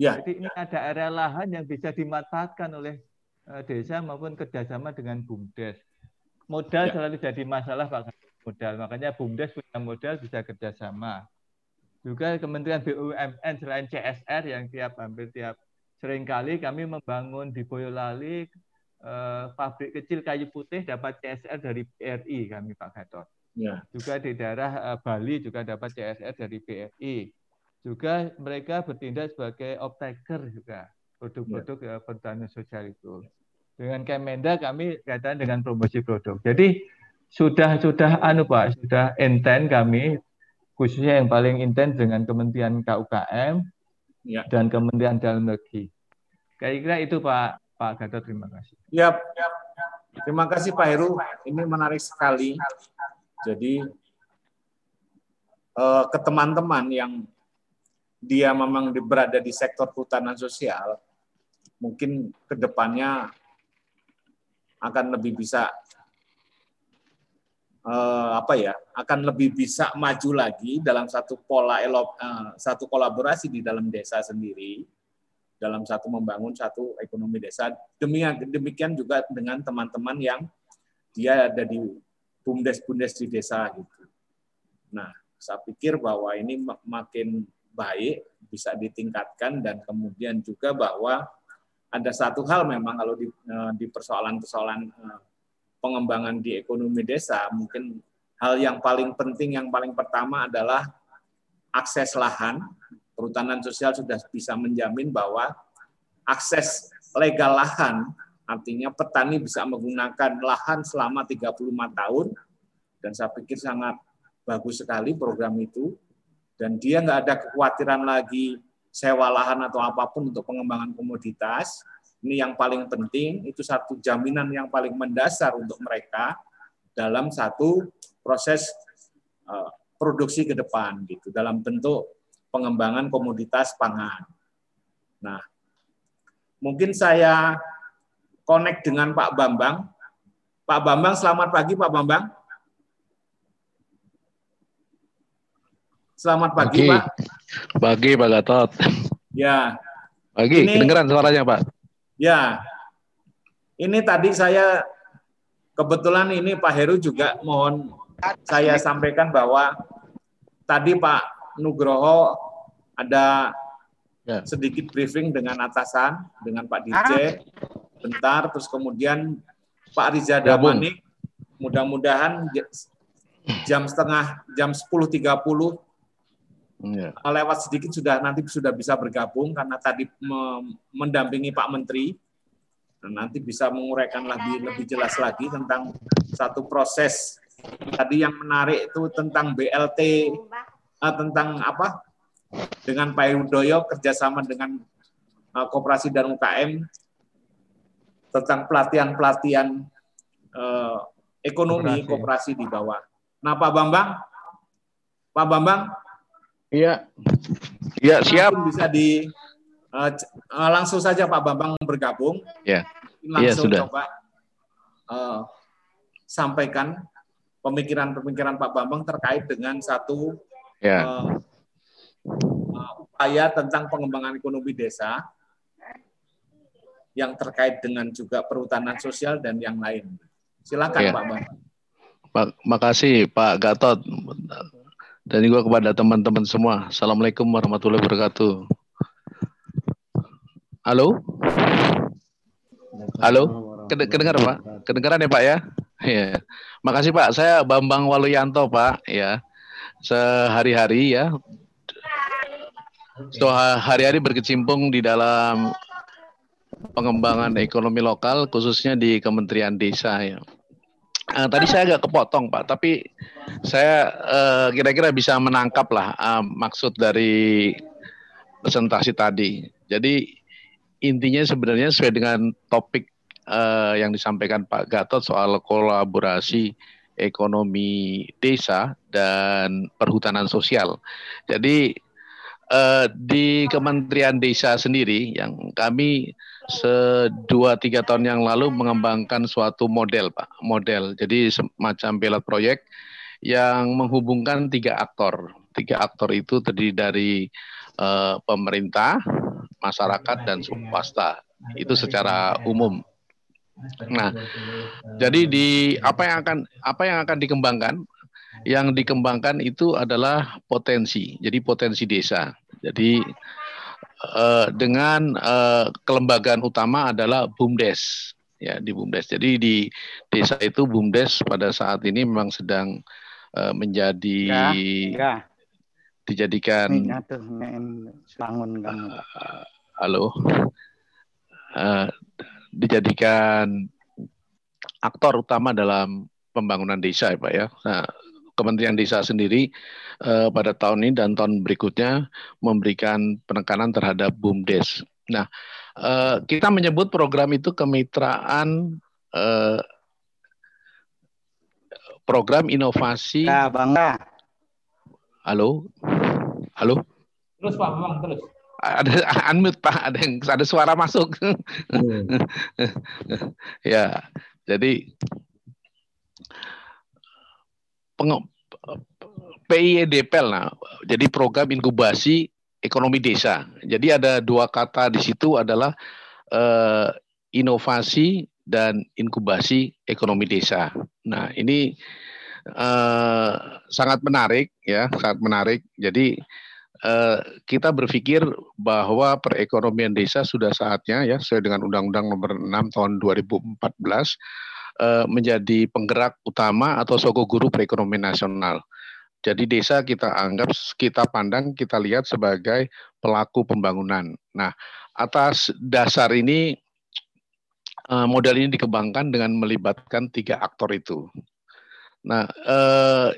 Speaker 5: Ya. Jadi ini ada area lahan yang bisa dimanfaatkan oleh eh, desa maupun kerjasama dengan BUMDes. Modal ya. selalu jadi masalah Pak Gatot. Modal, makanya BUMDes punya modal bisa kerjasama. Juga Kementerian BUMN selain CSR yang tiap hampir tiap sering kali kami membangun di Boyolali pabrik kecil kayu putih dapat CSR dari BRI kami Pak Gatot. Ya. Juga di daerah eh, Bali juga dapat CSR dari BRI. Juga mereka bertindak sebagai optaker juga produk-produk ya. Eh, pertanian sosial itu. Dengan Kemenda kami kaitan dengan promosi produk. Jadi sudah sudah anu Pak, sudah intent kami khususnya yang paling intens dengan Kementerian KUKM ya. dan Kementerian Dalam Negeri. Kira-kira itu Pak Pak Gatot, terima kasih.
Speaker 1: Ya, terima kasih Pak Heru. Ini menarik sekali. Jadi eh, ke teman-teman yang dia memang berada di sektor hutanan sosial, mungkin ke depannya akan lebih bisa eh, apa ya akan lebih bisa maju lagi dalam satu pola elop, eh, satu kolaborasi di dalam desa sendiri dalam satu membangun satu ekonomi desa demikian demikian juga dengan teman-teman yang dia ada di bumdes-bumdes di desa gitu. Nah, saya pikir bahwa ini makin baik bisa ditingkatkan dan kemudian juga bahwa ada satu hal memang kalau di, eh, di persoalan-persoalan eh, pengembangan di ekonomi desa, mungkin hal yang paling penting, yang paling pertama adalah akses lahan. Perhutanan sosial sudah bisa menjamin bahwa akses legal lahan, artinya petani bisa menggunakan lahan selama 35 tahun, dan saya pikir sangat bagus sekali program itu dan dia nggak ada kekhawatiran lagi sewa lahan atau apa pun untuk pengembangan komoditas. Ini yang paling penting, itu satu jaminan yang paling mendasar untuk mereka dalam satu proses eh, produksi ke depan gitu dalam bentuk pengembangan komoditas pangan. Nah, mungkin saya connect dengan Pak Bambang. Pak Bambang, selamat pagi Pak Bambang. Selamat pagi,
Speaker 6: Pagi.
Speaker 1: Pak.
Speaker 6: Pagi Pak Gatot.
Speaker 1: Ya,
Speaker 6: Pagi,
Speaker 1: Ini-
Speaker 6: kedengeran suaranya Pak.
Speaker 1: ya. Ini tadi saya kebetulan ini Pak Heru juga mohon saya sampaikan bahwa tadi Pak Nugroho ada
Speaker 6: Ya.
Speaker 1: sedikit briefing dengan atasan, dengan Pak DJ, bentar, terus kemudian Pak Riza. Damanik, mudah-mudahan jam setengah, jam 10.30
Speaker 6: Ya.
Speaker 1: lewat sedikit sudah nanti sudah bisa bergabung karena tadi me- mendampingi Pak Menteri dan nanti bisa menguraikan lagi lebih jelas lagi tentang satu proses tadi yang menarik itu tentang BLT eh, tentang apa dengan Pak Yudoyo kerjasama dengan eh, Koperasi dan UKM tentang pelatihan-pelatihan eh, ekonomi
Speaker 5: Koperasi.
Speaker 1: koperasi di bawah. Nah Pak Bambang, Pak Bambang
Speaker 6: Iya. Iya, siap.
Speaker 1: Bisa di c- eh, langsung saja Pak Bambang bergabung.
Speaker 6: Ya.
Speaker 1: Langsung
Speaker 6: Iya, sudah.
Speaker 1: coba eh, sampaikan pemikiran-pemikiran Pak Bambang terkait dengan satu
Speaker 6: Ya.
Speaker 1: eh, eh, upaya tentang pengembangan ekonomi desa yang terkait dengan juga perhutanan sosial dan yang lain. Silakan
Speaker 6: Iya.
Speaker 1: Pak Bambang.
Speaker 6: Pak, makasih Pak Gatot. Dan juga kepada teman-teman semua. Assalamualaikum warahmatullahi wabarakatuh. Halo? Halo? Kede- Kedengar Pak? Kedengaran ya Pak ya? Iya. Makasih Pak. Saya Bambang Waluyanto Pak. Ya. Sehari-hari ya. So, hari-hari berkecimpung di dalam pengembangan ekonomi lokal khususnya di Kementerian Desa ya. Eh, tadi saya agak kepotong Pak, tapi saya eh, kira-kira bisa menangkap lah eh, maksud dari presentasi tadi. Jadi intinya sebenarnya sesuai dengan topik eh, yang disampaikan Pak Gatot soal kolaborasi ekonomi desa dan perhutanan sosial. Jadi eh, di Kementerian Desa sendiri yang kami sedua tiga tahun yang lalu mengembangkan suatu model pak model. Jadi semacam pilot proyek yang menghubungkan tiga aktor. Tiga aktor itu terdiri dari eh, pemerintah masyarakat dan swasta. Itu secara umum nah jadi di apa yang akan apa yang akan dikembangkan yang dikembangkan itu adalah potensi jadi potensi desa jadi eh, dengan eh, kelembagaan utama adalah BUMDes ya di BUMDes. Jadi di desa itu BUMDes pada saat ini memang sedang eh, menjadi
Speaker 7: Ya,
Speaker 6: dijadikan
Speaker 7: bangun kamu.
Speaker 6: eh, halo Eh, dijadikan aktor utama dalam pembangunan desa ya Pak ya. Nah, Kementerian Desa sendiri eh, pada tahun ini dan tahun berikutnya memberikan penekanan terhadap BUMDes. Nah, eh, kita menyebut program itu kemitraan eh, program inovasi.
Speaker 7: Ya, Bangga.
Speaker 6: Halo, halo.
Speaker 1: Terus Pak Bambang terus.
Speaker 6: Ada unmute Pak, ada yang ada suara masuk. ya, jadi peng, PIEDPL, nah, jadi program inkubasi ekonomi desa. Jadi ada dua kata di situ adalah eh, inovasi dan inkubasi ekonomi desa. Nah ini eh, sangat menarik ya, sangat menarik. Jadi kita berpikir bahwa perekonomian desa sudah saatnya ya, sesuai dengan Undang-Undang Nomor 6 Tahun 2014 eh, menjadi penggerak utama atau soko guru perekonomian nasional. Jadi desa kita anggap, kita pandang, kita lihat sebagai pelaku pembangunan. Nah, atas dasar ini eh, modal ini dikembangkan dengan melibatkan tiga aktor itu. Nah, eh,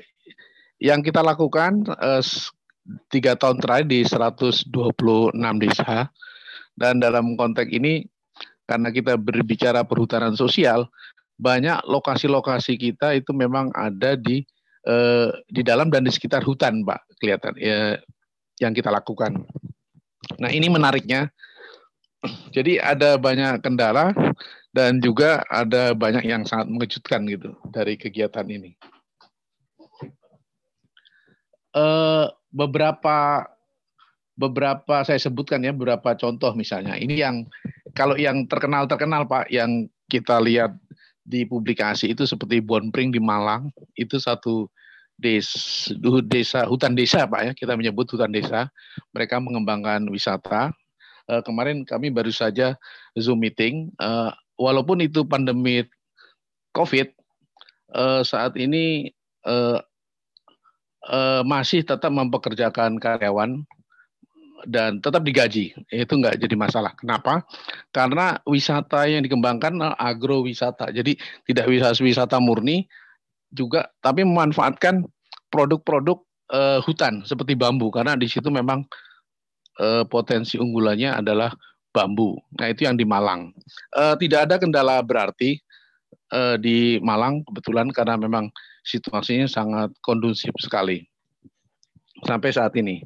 Speaker 6: yang kita lakukan eh, tiga tahun terakhir di 126 desa. Dan dalam konteks ini karena kita berbicara perhutanan sosial banyak lokasi-lokasi kita itu memang ada di eh, di dalam dan di sekitar hutan pak kelihatan ya yang kita lakukan. Nah ini menariknya. Jadi ada banyak kendala dan juga ada banyak yang sangat mengejutkan gitu dari kegiatan ini. Uh, beberapa beberapa saya sebutkan ya beberapa contoh misalnya. Ini yang kalau yang terkenal terkenal pak yang kita lihat di publikasi itu seperti Bonpring di Malang itu satu desa, desa hutan desa pak ya. Kita menyebut hutan desa. Mereka mengembangkan wisata. Uh, kemarin kami baru saja zoom meeting. Uh, walaupun itu pandemi COVID uh, saat ini uh, uh, masih tetap mempekerjakan karyawan dan tetap digaji itu nggak jadi masalah. Kenapa? Karena wisata yang dikembangkan agrowisata, jadi tidak wisata wisata murni juga, tapi memanfaatkan produk-produk uh, hutan seperti bambu karena di situ memang uh, potensi unggulannya adalah bambu. Nah itu yang di Malang. Uh, tidak ada kendala berarti uh, di Malang kebetulan karena memang situasinya sangat kondusif sekali sampai saat ini.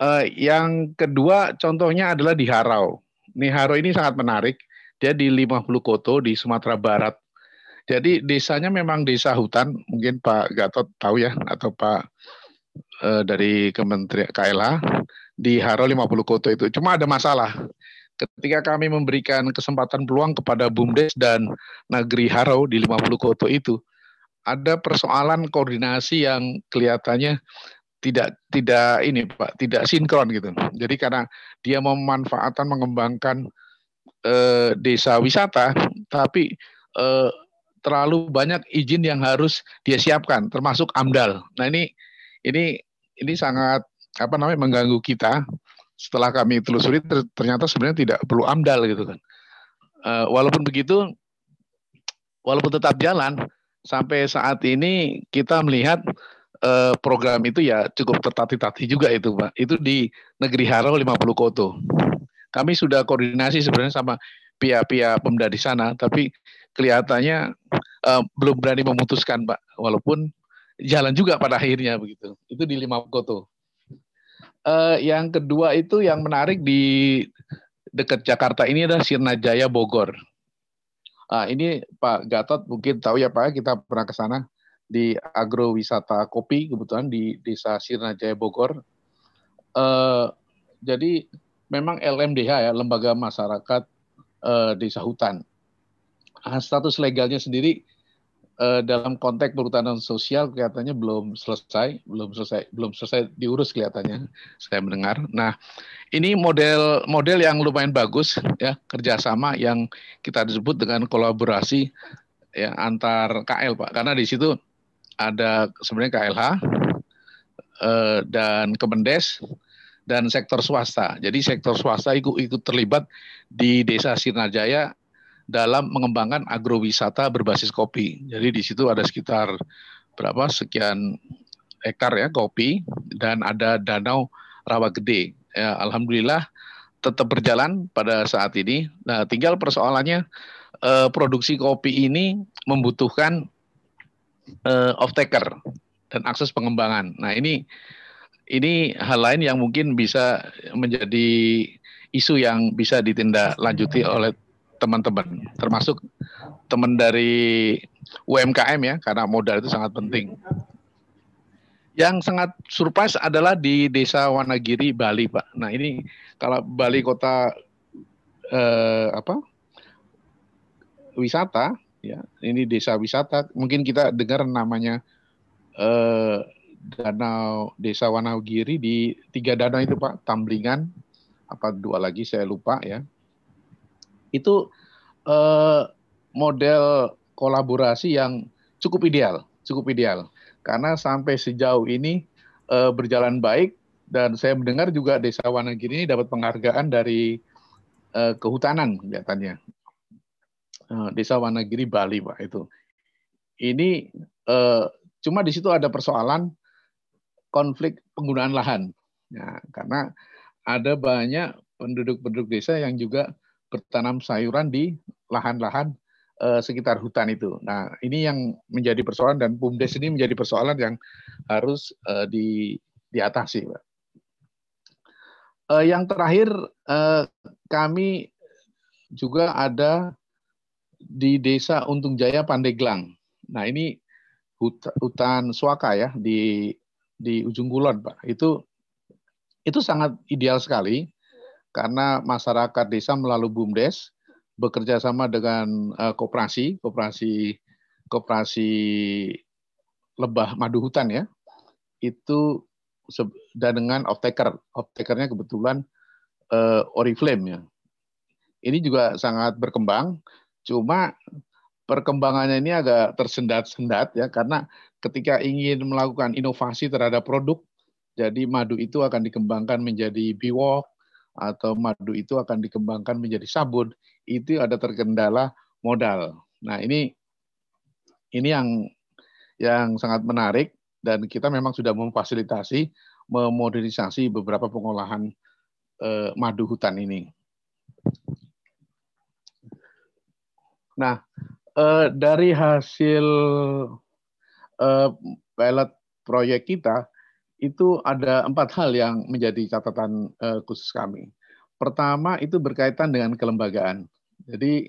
Speaker 6: Uh, yang kedua contohnya adalah di Harau. Nih Harau ini sangat menarik. Dia di 50 koto di Sumatera Barat. Jadi desanya memang desa hutan. Mungkin Pak Gatot tahu ya atau Pak uh, dari Kementerian KLA di Haro 50 Koto itu. Cuma ada masalah. Ketika kami memberikan kesempatan peluang kepada BUMDes dan Negeri Haro di 50 Koto itu, ada persoalan koordinasi yang kelihatannya tidak tidak ini Pak, tidak sinkron gitu. Jadi karena dia memanfaatkan mengembangkan eh, desa wisata, tapi eh, terlalu banyak izin yang harus dia siapkan, termasuk AMDAL. Nah ini ini ini sangat apa namanya mengganggu kita setelah kami telusuri ternyata sebenarnya tidak perlu amdal gitu kan uh, walaupun begitu walaupun tetap jalan sampai saat ini kita melihat uh, program itu ya cukup tertati-tati juga itu pak. Itu di negeri Haro 50 Koto. Kami sudah koordinasi sebenarnya sama pihak-pihak pemda di sana tapi kelihatannya uh, belum berani memutuskan pak. Walaupun jalan juga pada akhirnya begitu. Itu di 50 Koto. Uh, yang kedua itu yang menarik di dekat Jakarta ini adalah Sirnajaya Bogor. Nah, ini Pak Gatot mungkin tahu ya Pak, kita pernah ke sana di agrowisata kopi kebetulan di Desa Sirnajaya Bogor. Uh, jadi memang LMDH ya, Lembaga Masyarakat uh, Desa Hutan. Nah, status legalnya sendiri uh, dalam konteks perhutanan sosial kelihatannya belum selesai, belum selesai, belum selesai diurus kelihatannya. Saya mendengar. Nah, ini model model yang lumayan bagus ya kerjasama yang kita disebut dengan kolaborasi ya antar KL pak, karena di situ ada sebenarnya KLH eh, dan Kemendes dan sektor swasta. Jadi sektor swasta ikut ikut terlibat di Desa Sirnajaya dalam mengembangkan agrowisata berbasis kopi. Jadi di situ ada sekitar berapa sekian hektar ya kopi dan ada danau rawa gede. Ya, Alhamdulillah tetap berjalan pada saat ini. Nah, tinggal persoalannya eh, produksi kopi ini membutuhkan eh, off taker dan akses pengembangan. Nah, ini ini hal lain yang mungkin bisa menjadi isu yang bisa ditindaklanjuti oleh teman-teman, termasuk teman dari UMKM ya, karena modal itu sangat penting. Yang sangat surprise adalah di Desa Wanagiri, Bali, Pak. Nah ini kalau Bali kota eh, apa wisata, ya ini desa wisata. Mungkin kita dengar namanya eh, danau Desa Wanagiri di tiga danau itu Pak, Tamblingan, apa dua lagi saya lupa ya itu eh, model kolaborasi yang cukup ideal, cukup ideal. Karena sampai sejauh ini eh, berjalan baik dan saya mendengar juga Desa Wanagiri ini dapat penghargaan dari eh, kehutanan kelihatannya. Eh, Desa Wanagiri Bali, Pak itu. Ini eh, cuma di situ ada persoalan konflik penggunaan lahan. Nah, karena ada banyak penduduk-penduduk desa yang juga bertanam sayuran di lahan-lahan eh, sekitar hutan itu. Nah, ini yang menjadi persoalan dan BUMDes ini menjadi persoalan yang harus eh, di diatasi, Pak. Eh, yang terakhir eh, kami juga ada di Desa Untung Jaya Pandeglang. Nah, ini hut- hutan suaka ya di di ujung kulon, Pak. Itu itu sangat ideal sekali karena masyarakat desa melalui BUMDes bekerja sama dengan uh, koperasi, koperasi koperasi lebah madu hutan ya. Itu dan dengan off-taker. Off-takernya kebetulan uh, Oriflame ya. Ini juga sangat berkembang, cuma perkembangannya ini agak tersendat-sendat ya karena ketika ingin melakukan inovasi terhadap produk, jadi madu itu akan dikembangkan menjadi biwok atau madu itu akan dikembangkan menjadi sabun, itu ada terkendala modal. Nah ini ini yang yang sangat menarik dan kita memang sudah memfasilitasi memodernisasi beberapa pengolahan eh, madu hutan ini. Nah, eh, dari hasil eh, pilot proyek kita itu ada empat hal yang menjadi catatan eh, khusus kami. Pertama itu berkaitan dengan kelembagaan. Jadi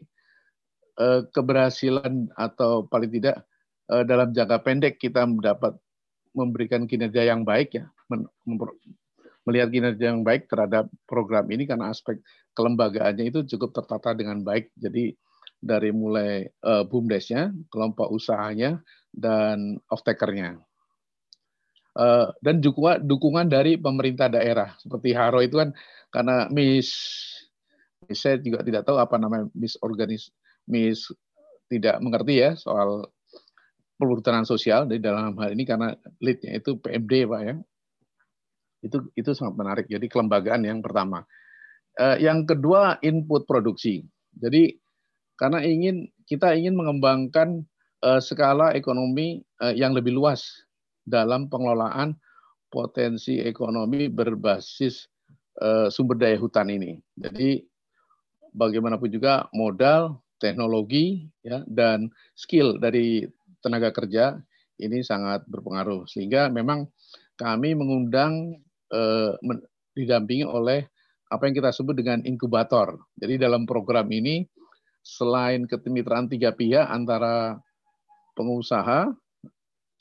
Speaker 6: eh, keberhasilan atau paling tidak eh, dalam jangka pendek kita mendapat memberikan kinerja yang baik ya, melihat kinerja yang baik terhadap program ini karena aspek kelembagaannya itu cukup tertata dengan baik. Jadi dari mulai uh, bumdesnya, kelompok usahanya, dan off-takernya. Uh, dan juga dukungan dari pemerintah daerah. Seperti Haro itu kan karena Miss, saya juga tidak tahu apa namanya Miss organis Miss tidak mengerti ya soal perhutanan sosial di dalam hal ini karena leadnya itu PMD pak ya. Itu itu sangat menarik. Jadi kelembagaan yang pertama. Uh, yang kedua input produksi. Jadi karena ingin kita ingin mengembangkan uh, skala ekonomi yang lebih luas dalam pengelolaan potensi ekonomi berbasis uh, sumber daya hutan ini. Jadi bagaimanapun juga modal, teknologi, ya, dan skill dari tenaga kerja ini sangat berpengaruh. Sehingga memang kami mengundang uh, didampingi oleh apa yang kita sebut dengan inkubator. Jadi dalam program ini selain kemitraan tiga pihak antara pengusaha,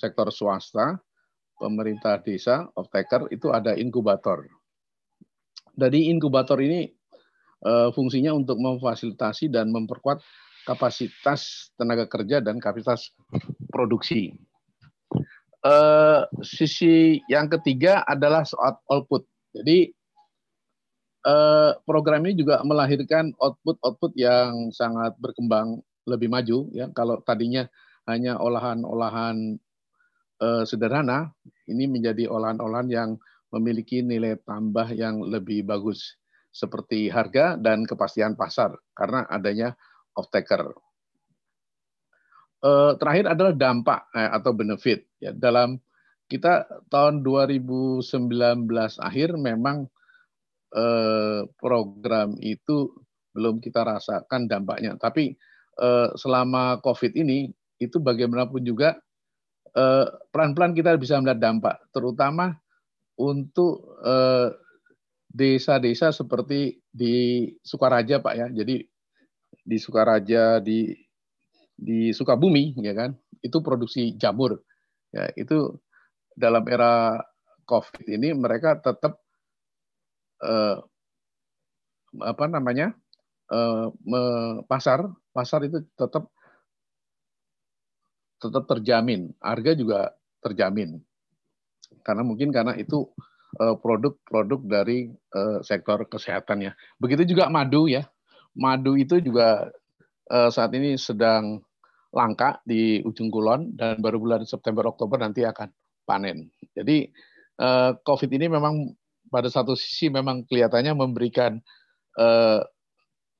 Speaker 6: sektor swasta, pemerintah desa, off-taker, itu ada inkubator. Dari inkubator ini eh, fungsinya untuk memfasilitasi dan memperkuat kapasitas tenaga kerja dan kapasitas produksi. Eh, sisi yang ketiga adalah soal output. Jadi Eh, program ini juga melahirkan output-output yang sangat berkembang lebih maju ya kalau tadinya hanya olahan-olahan uh, sederhana ini menjadi olahan-olahan yang memiliki nilai tambah yang lebih bagus seperti harga dan kepastian pasar karena adanya off-taker. Uh, terakhir adalah dampak eh, atau benefit ya dalam kita tahun 2019 akhir memang Eh, program itu belum kita rasakan dampaknya. Tapi selama COVID ini itu bagaimanapun juga pelan-pelan kita bisa melihat dampak, terutama untuk desa-desa seperti di Sukaraja Pak ya. Jadi di Sukaraja di di Sukabumi ya kan itu produksi jamur ya itu dalam era COVID ini mereka tetap eh, apa namanya eh, pasar pasar itu tetap tetap terjamin. Harga juga terjamin. Karena mungkin karena itu eh, produk-produk dari eh, sektor kesehatannya begitu juga madu ya. Madu itu juga eh, saat ini sedang langka di ujung kulon dan baru bulan September Oktober nanti akan panen. Jadi COVID ini memang pada satu sisi memang kelihatannya memberikan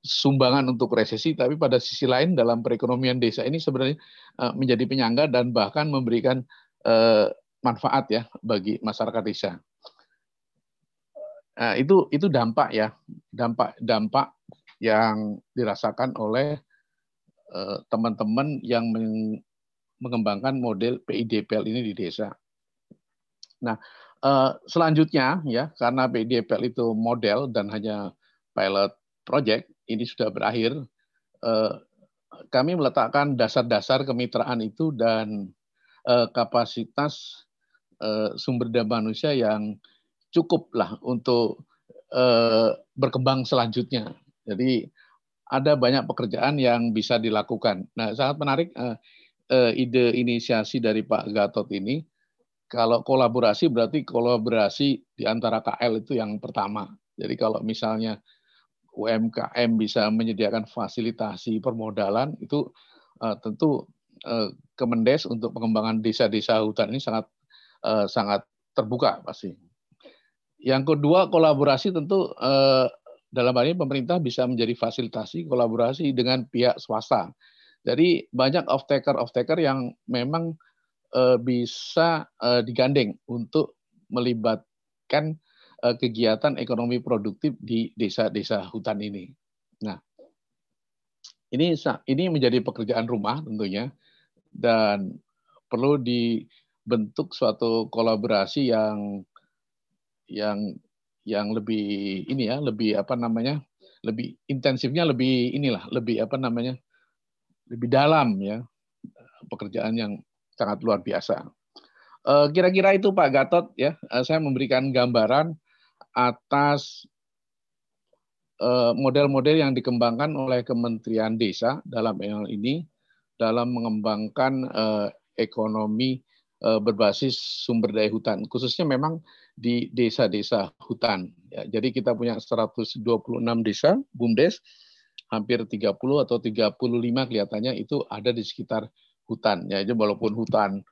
Speaker 6: sumbangan untuk resesi, tapi pada sisi lain dalam perekonomian desa ini sebenarnya uh, menjadi penyangga dan bahkan memberikan uh, manfaat ya bagi masyarakat desa. Nah, itu itu dampak ya, dampak dampak yang dirasakan oleh eh, teman-teman yang mengembangkan model PIDPL ini di desa. Nah, eh, selanjutnya ya karena PIDPL itu model dan hanya pilot project ini sudah berakhir, eh, kami meletakkan dasar-dasar kemitraan itu dan kapasitas sumber daya manusia yang cukup lah untuk berkembang selanjutnya. Jadi ada banyak pekerjaan yang bisa dilakukan. Nah, sangat menarik ide inisiasi dari Pak Gatot ini kalau kolaborasi berarti kolaborasi di antara KL itu yang pertama. Jadi kalau misalnya UMKM bisa menyediakan fasilitasi permodalan itu uh, tentu uh, Kemendes untuk pengembangan desa-desa hutan ini sangat uh, sangat terbuka pasti. Yang kedua kolaborasi tentu uh, dalam hal ini pemerintah bisa menjadi fasilitasi kolaborasi dengan pihak swasta. Jadi banyak off taker off taker yang memang uh, bisa uh, digandeng untuk melibatkan kegiatan ekonomi produktif di desa-desa hutan ini. Nah, ini ini menjadi pekerjaan rumah tentunya dan perlu dibentuk suatu kolaborasi yang yang yang lebih ini ya, lebih apa namanya? lebih intensifnya lebih inilah, lebih apa namanya? lebih dalam ya pekerjaan yang sangat luar biasa. Eh, kira-kira itu Pak Gatot ya, eh, saya memberikan gambaran atas eh, model-model yang dikembangkan oleh Kementerian Desa dalam hal ini dalam mengembangkan ekonomi berbasis sumber daya hutan, khususnya memang di desa-desa hutan. Ya, jadi kita punya 126 desa BUMDes, hampir 30 atau 35 kelihatannya itu ada di sekitar hutan ya jadi walaupun hutan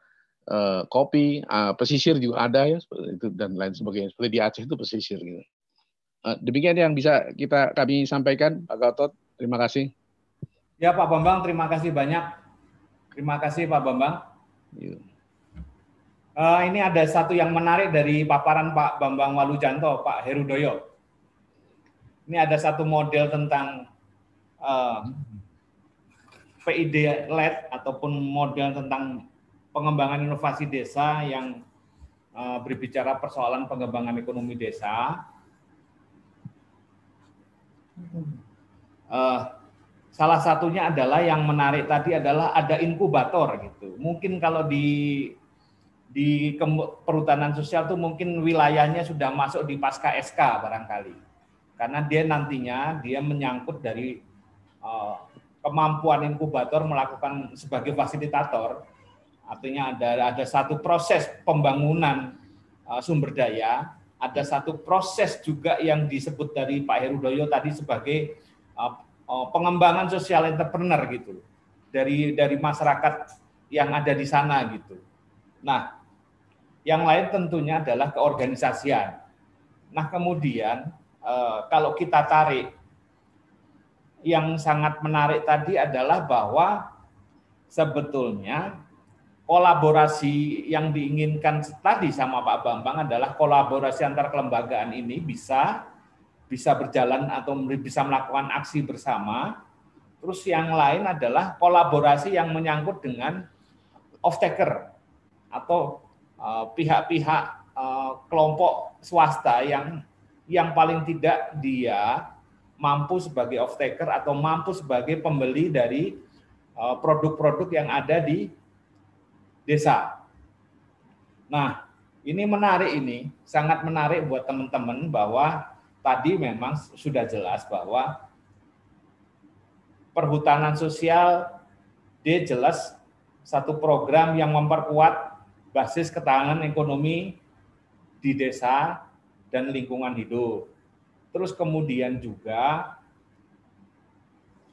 Speaker 6: uh, kopi uh, pesisir juga ada ya itu dan lain sebagainya. Seperti di Aceh itu pesisir gitu. Uh, demikian yang bisa kita kami sampaikan Pak Gatot. Terima kasih.
Speaker 1: Ya Pak Bambang terima kasih banyak. Terima kasih Pak Bambang. Uh, ini ada satu yang menarik dari paparan Pak Bambang Walujanto Pak Herudoyo. Ini ada satu model tentang uh, PID LED ataupun model tentang pengembangan inovasi desa yang uh, berbicara persoalan pengembangan ekonomi desa. Uh, salah satunya adalah yang menarik tadi adalah ada inkubator gitu. Mungkin kalau di di perhutanan sosial itu mungkin wilayahnya sudah masuk di pasca SK barangkali. Karena dia nantinya dia menyangkut dari uh, kemampuan inkubator melakukan sebagai fasilitator, artinya ada ada satu proses pembangunan uh, sumber daya, ada satu proses juga yang disebut dari Pak Herudoyo tadi sebagai uh, uh, pengembangan sosial entrepreneur gitu dari dari masyarakat yang ada di sana gitu. Nah, yang lain tentunya adalah keorganisasian. Nah, kemudian kalau kita tarik yang sangat menarik tadi adalah bahwa sebetulnya kolaborasi yang diinginkan tadi sama Pak Bambang adalah kolaborasi antar kelembagaan ini bisa bisa berjalan atau bisa melakukan aksi bersama. Terus yang lain adalah kolaborasi yang menyangkut dengan off taker atau eh, pihak-pihak uh, kelompok swasta yang yang paling tidak dia mampu sebagai off taker atau mampu sebagai pembeli dari uh, produk-produk yang ada di desa. Nah, ini menarik ini, sangat menarik buat teman-teman bahwa tadi memang sudah jelas bahwa perhutanan sosial dia jelas satu program yang memperkuat basis ketahanan ekonomi di desa dan lingkungan hidup. Terus kemudian juga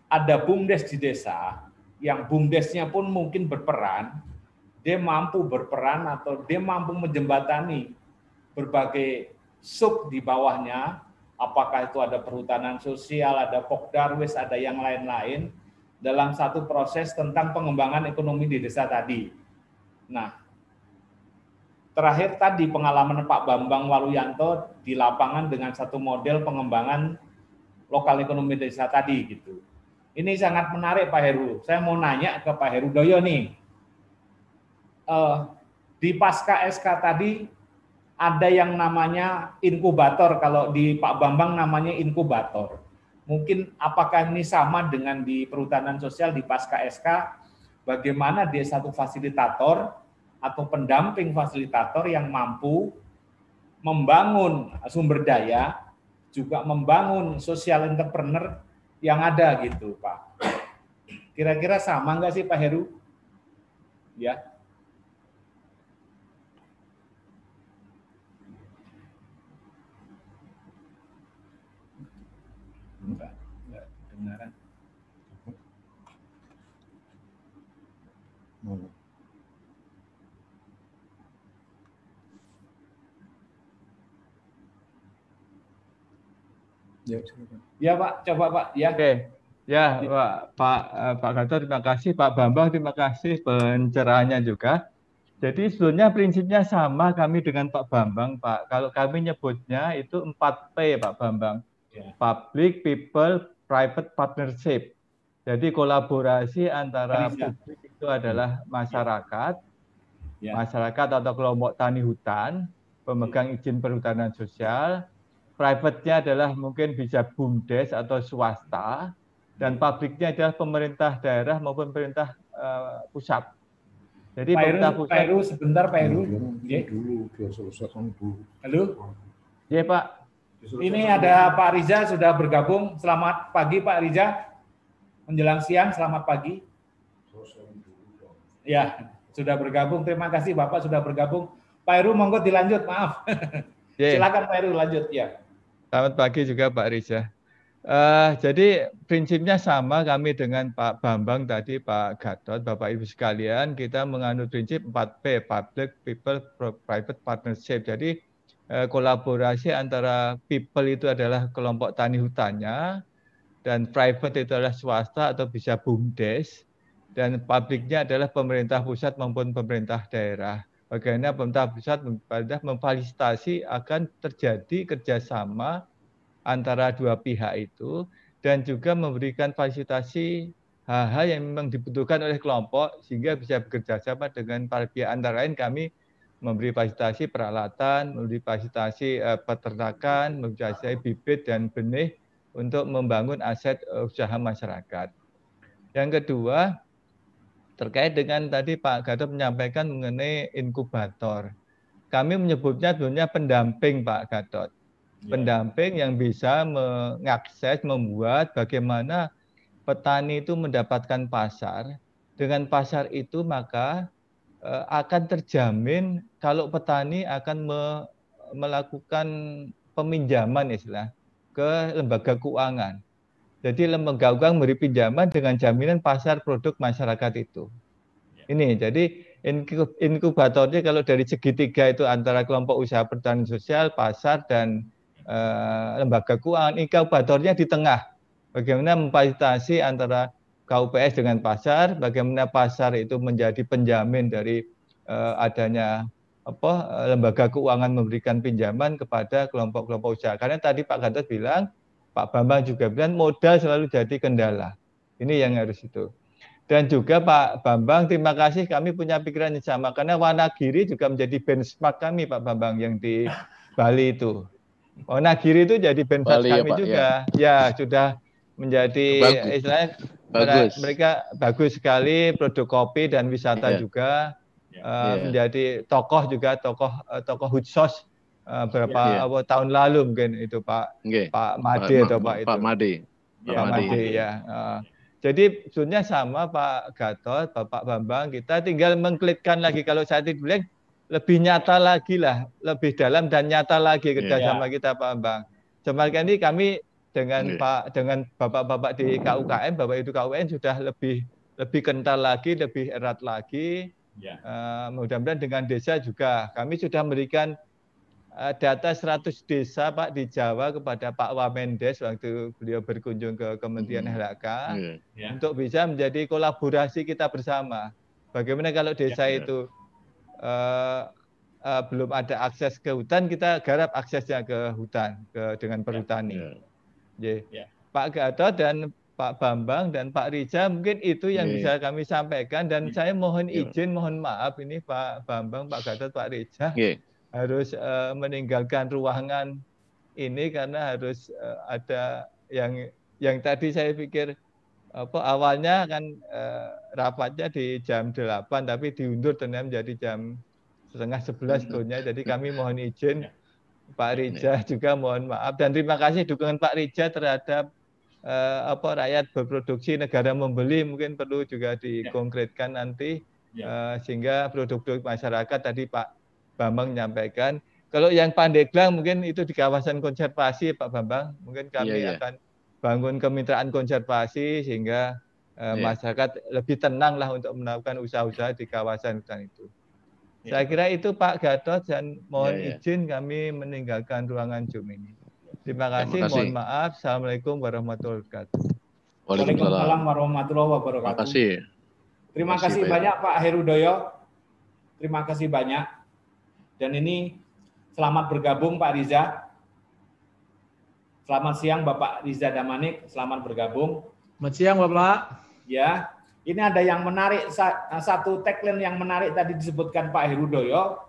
Speaker 1: ada bumdes di desa yang bumdesnya pun mungkin berperan, dia mampu berperan atau dia mampu menjembatani berbagai sub di bawahnya, apakah itu ada perhutanan sosial, ada pokdarwis, ada yang lain-lain, dalam satu proses tentang pengembangan ekonomi di desa tadi. Nah, terakhir tadi pengalaman Pak Bambang Waluyanto di lapangan dengan satu model pengembangan lokal ekonomi desa tadi gitu. Ini sangat menarik Pak Heru. Saya mau nanya ke Pak Heru Doyo nih. Eh, di pasca SK tadi ada yang namanya inkubator. Kalau di Pak Bambang namanya inkubator. Mungkin apakah ini sama dengan di perhutanan sosial di pasca SK? Bagaimana dia satu fasilitator atau pendamping fasilitator yang mampu membangun sumber daya, juga membangun social entrepreneur yang ada gitu, Pak. Kira-kira sama nggak sih Pak Heru? Ya.
Speaker 2: Hmm. Ya.
Speaker 1: Ya Pak, coba Pak. Ya.
Speaker 5: Oke. Ya, Pak Pak eh, Pak Gatot terima kasih, Pak Bambang terima kasih pencerahannya juga. Jadi sebetulnya prinsipnya sama kami dengan Pak Bambang, Pak. Kalau kami nyebutnya itu 4P, Pak Bambang.
Speaker 1: Ya.
Speaker 5: Public, People, Private Partnership. Jadi kolaborasi antara publik itu adalah masyarakat,
Speaker 1: Ya.
Speaker 5: masyarakat atau kelompok tani hutan, pemegang izin perhutanan sosial, private-nya adalah mungkin bisa BUMDes atau swasta, dan publiknya adalah pemerintah daerah maupun pemerintah eh, pusat. Jadi
Speaker 1: Pak Heru,
Speaker 5: pemerintah
Speaker 1: Pak
Speaker 5: pusat,
Speaker 1: Heru sebentar Pak Heru. Ya.
Speaker 2: dulu, biar dulu.
Speaker 1: Halo.
Speaker 5: ya Pak,
Speaker 1: Ini ada Pak Riza sudah bergabung. Selamat pagi Pak Riza. Menjelang siang, selamat pagi. Ya, sudah bergabung. Terima kasih Bapak sudah bergabung. Pak Heru monggo dilanjut, maaf. Silakan Pak Heru lanjut ya.
Speaker 5: Selamat pagi juga Pak Riza. Eh, jadi prinsipnya sama kami dengan Pak Bambang tadi, Pak Gatot, Bapak Ibu sekalian, kita menganut prinsip 4P, Public, People, Private Partnership. Jadi kolaborasi antara people itu adalah kelompok tani hutannya, dan private itu adalah swasta atau bisa BUMDes, dan publiknya adalah pemerintah pusat maupun pemerintah daerah. Bagaimana pemerintah pusat pemerintah memfasilitasi akan terjadi kerjasama antara dua pihak itu dan juga memberikan fasilitasi hal-hal yang memang dibutuhkan oleh kelompok sehingga bisa bekerja sama dengan para pihak antara lain kami memberi fasilitasi peralatan, memberi fasilitasi eh, peternakan, memberi fasilitasi bibit dan benih untuk membangun aset eh, usaha masyarakat. Yang kedua, terkait dengan tadi Pak Gatot menyampaikan mengenai inkubator. Kami menyebutnya sebenarnya pendamping Pak Gatot. Pendamping yang bisa mengakses, membuat bagaimana petani itu mendapatkan pasar. Dengan pasar itu maka akan terjamin kalau petani akan me- melakukan peminjaman istilah ke lembaga keuangan. Jadi lembaga keuangan memberi pinjaman dengan jaminan pasar produk masyarakat itu. Ini jadi inkub- inkubatornya kalau dari segitiga itu antara kelompok usaha pertanian sosial, pasar dan eh, lembaga keuangan. Inkubatornya di tengah. Bagaimana memfasilitasi antara KUPS dengan pasar, bagaimana pasar itu menjadi penjamin dari eh, adanya apa eh, lembaga keuangan memberikan pinjaman kepada kelompok-kelompok usaha. Karena tadi Pak Gatot bilang, Pak Bambang juga bilang modal selalu jadi kendala. Ini yang harus itu. Dan juga Pak Bambang, terima kasih kami punya pikiran yang sama. Karena Wanagiri juga menjadi benchmark kami Pak Bambang yang di Bali itu. Wanagiri itu jadi benchmark
Speaker 6: Bali ya,
Speaker 5: kami
Speaker 6: Pak,
Speaker 5: juga. Ya. sudah menjadi
Speaker 6: Bagus.
Speaker 5: istilahnya
Speaker 6: Bagus.
Speaker 5: mereka bagus sekali produk kopi dan wisata
Speaker 6: Iya.
Speaker 5: juga
Speaker 1: Ya.
Speaker 5: eh,
Speaker 6: Iya.
Speaker 5: menjadi tokoh juga tokoh eh, tokoh hutsos eh, berapa
Speaker 6: Iya.
Speaker 5: apa, tahun lalu mungkin itu Pak
Speaker 6: Oke.
Speaker 5: Pak Made atau Pak itu
Speaker 6: Pak Made.
Speaker 1: Ya,
Speaker 5: Pak
Speaker 6: Made.
Speaker 5: Made ya. Eh, jadi sebetulnya sama Pak Gatot, Bapak Bambang, kita tinggal mengklikkan lagi kalau saya bilang lebih nyata lagi lah, lebih dalam dan nyata lagi kerjasama kita Pak Bambang. Cuma kan ini kami dengan
Speaker 6: Iya.
Speaker 5: Pak dengan Bapak-bapak di KUKM, Bapak itu KUN sudah lebih lebih kental lagi, lebih erat lagi.
Speaker 1: Ya.
Speaker 5: Eh, mudah-mudahan dengan desa juga kami sudah memberikan eh, data 100 desa Pak di Jawa kepada Pak Wamendes waktu beliau berkunjung ke Kementerian
Speaker 6: Hmm.
Speaker 5: LHK
Speaker 6: Iya.
Speaker 1: Ya.
Speaker 5: untuk bisa menjadi kolaborasi kita bersama. Bagaimana kalau desa
Speaker 1: Ya, ya.
Speaker 5: itu eh, uh, belum ada akses ke hutan, kita garap aksesnya ke hutan ke dengan perhutani. Ya.
Speaker 1: Ya.
Speaker 5: Pak Gatot dan Pak Bambang dan Pak Rija mungkin itu yang
Speaker 6: Ya.
Speaker 5: bisa kami sampaikan dan saya mohon
Speaker 6: Ya.
Speaker 5: izin, mohon maaf ini Pak Bambang, Pak Gatot, Pak Rija
Speaker 6: Nggih.
Speaker 5: harus eh, meninggalkan ruangan ini karena harus eh, ada yang yang tadi saya pikir apa awalnya kan eh, rapatnya di jam 8 tapi diundur ternyata menjadi jam setengah 11 tuhnya. Jadi kami mohon izin Pak Rija juga mohon maaf dan terima kasih dukungan Pak Rija terhadap eh, apa rakyat berproduksi negara membeli mungkin perlu juga dikonkretkan nanti eh, sehingga produk-produk masyarakat tadi Pak Bambang menyampaikan kalau yang Pandeglang mungkin itu di kawasan konservasi Pak Bambang mungkin kami
Speaker 6: Iya, iya.
Speaker 5: akan bangun kemitraan konservasi sehingga eh,
Speaker 6: Iya.
Speaker 5: masyarakat lebih tenang lah untuk melakukan usaha-usaha di kawasan hutan itu.
Speaker 1: Iya.
Speaker 5: Saya kira itu Pak Gatot dan mohon
Speaker 6: Iya, iya.
Speaker 5: izin kami meninggalkan ruangan Zoom ini. Terima kasih,
Speaker 6: Terima kasih.
Speaker 5: mohon maaf. Assalamualaikum warahmatullahi wabarakatuh.
Speaker 6: Waalaikumsalam.
Speaker 1: warahmatullahi
Speaker 6: Terima
Speaker 1: wabarakatuh.
Speaker 6: kasih.
Speaker 1: Terima
Speaker 6: Terima kasih, Pak
Speaker 1: banyak Pak Herudoyo. Terima kasih banyak. Dan ini selamat bergabung Pak Riza. Selamat siang Bapak Riza Damanik, selamat bergabung.
Speaker 2: Selamat siang Bapak.
Speaker 1: Ya, ini ada yang menarik sa- satu tagline yang menarik tadi disebutkan Pak Herudoyo.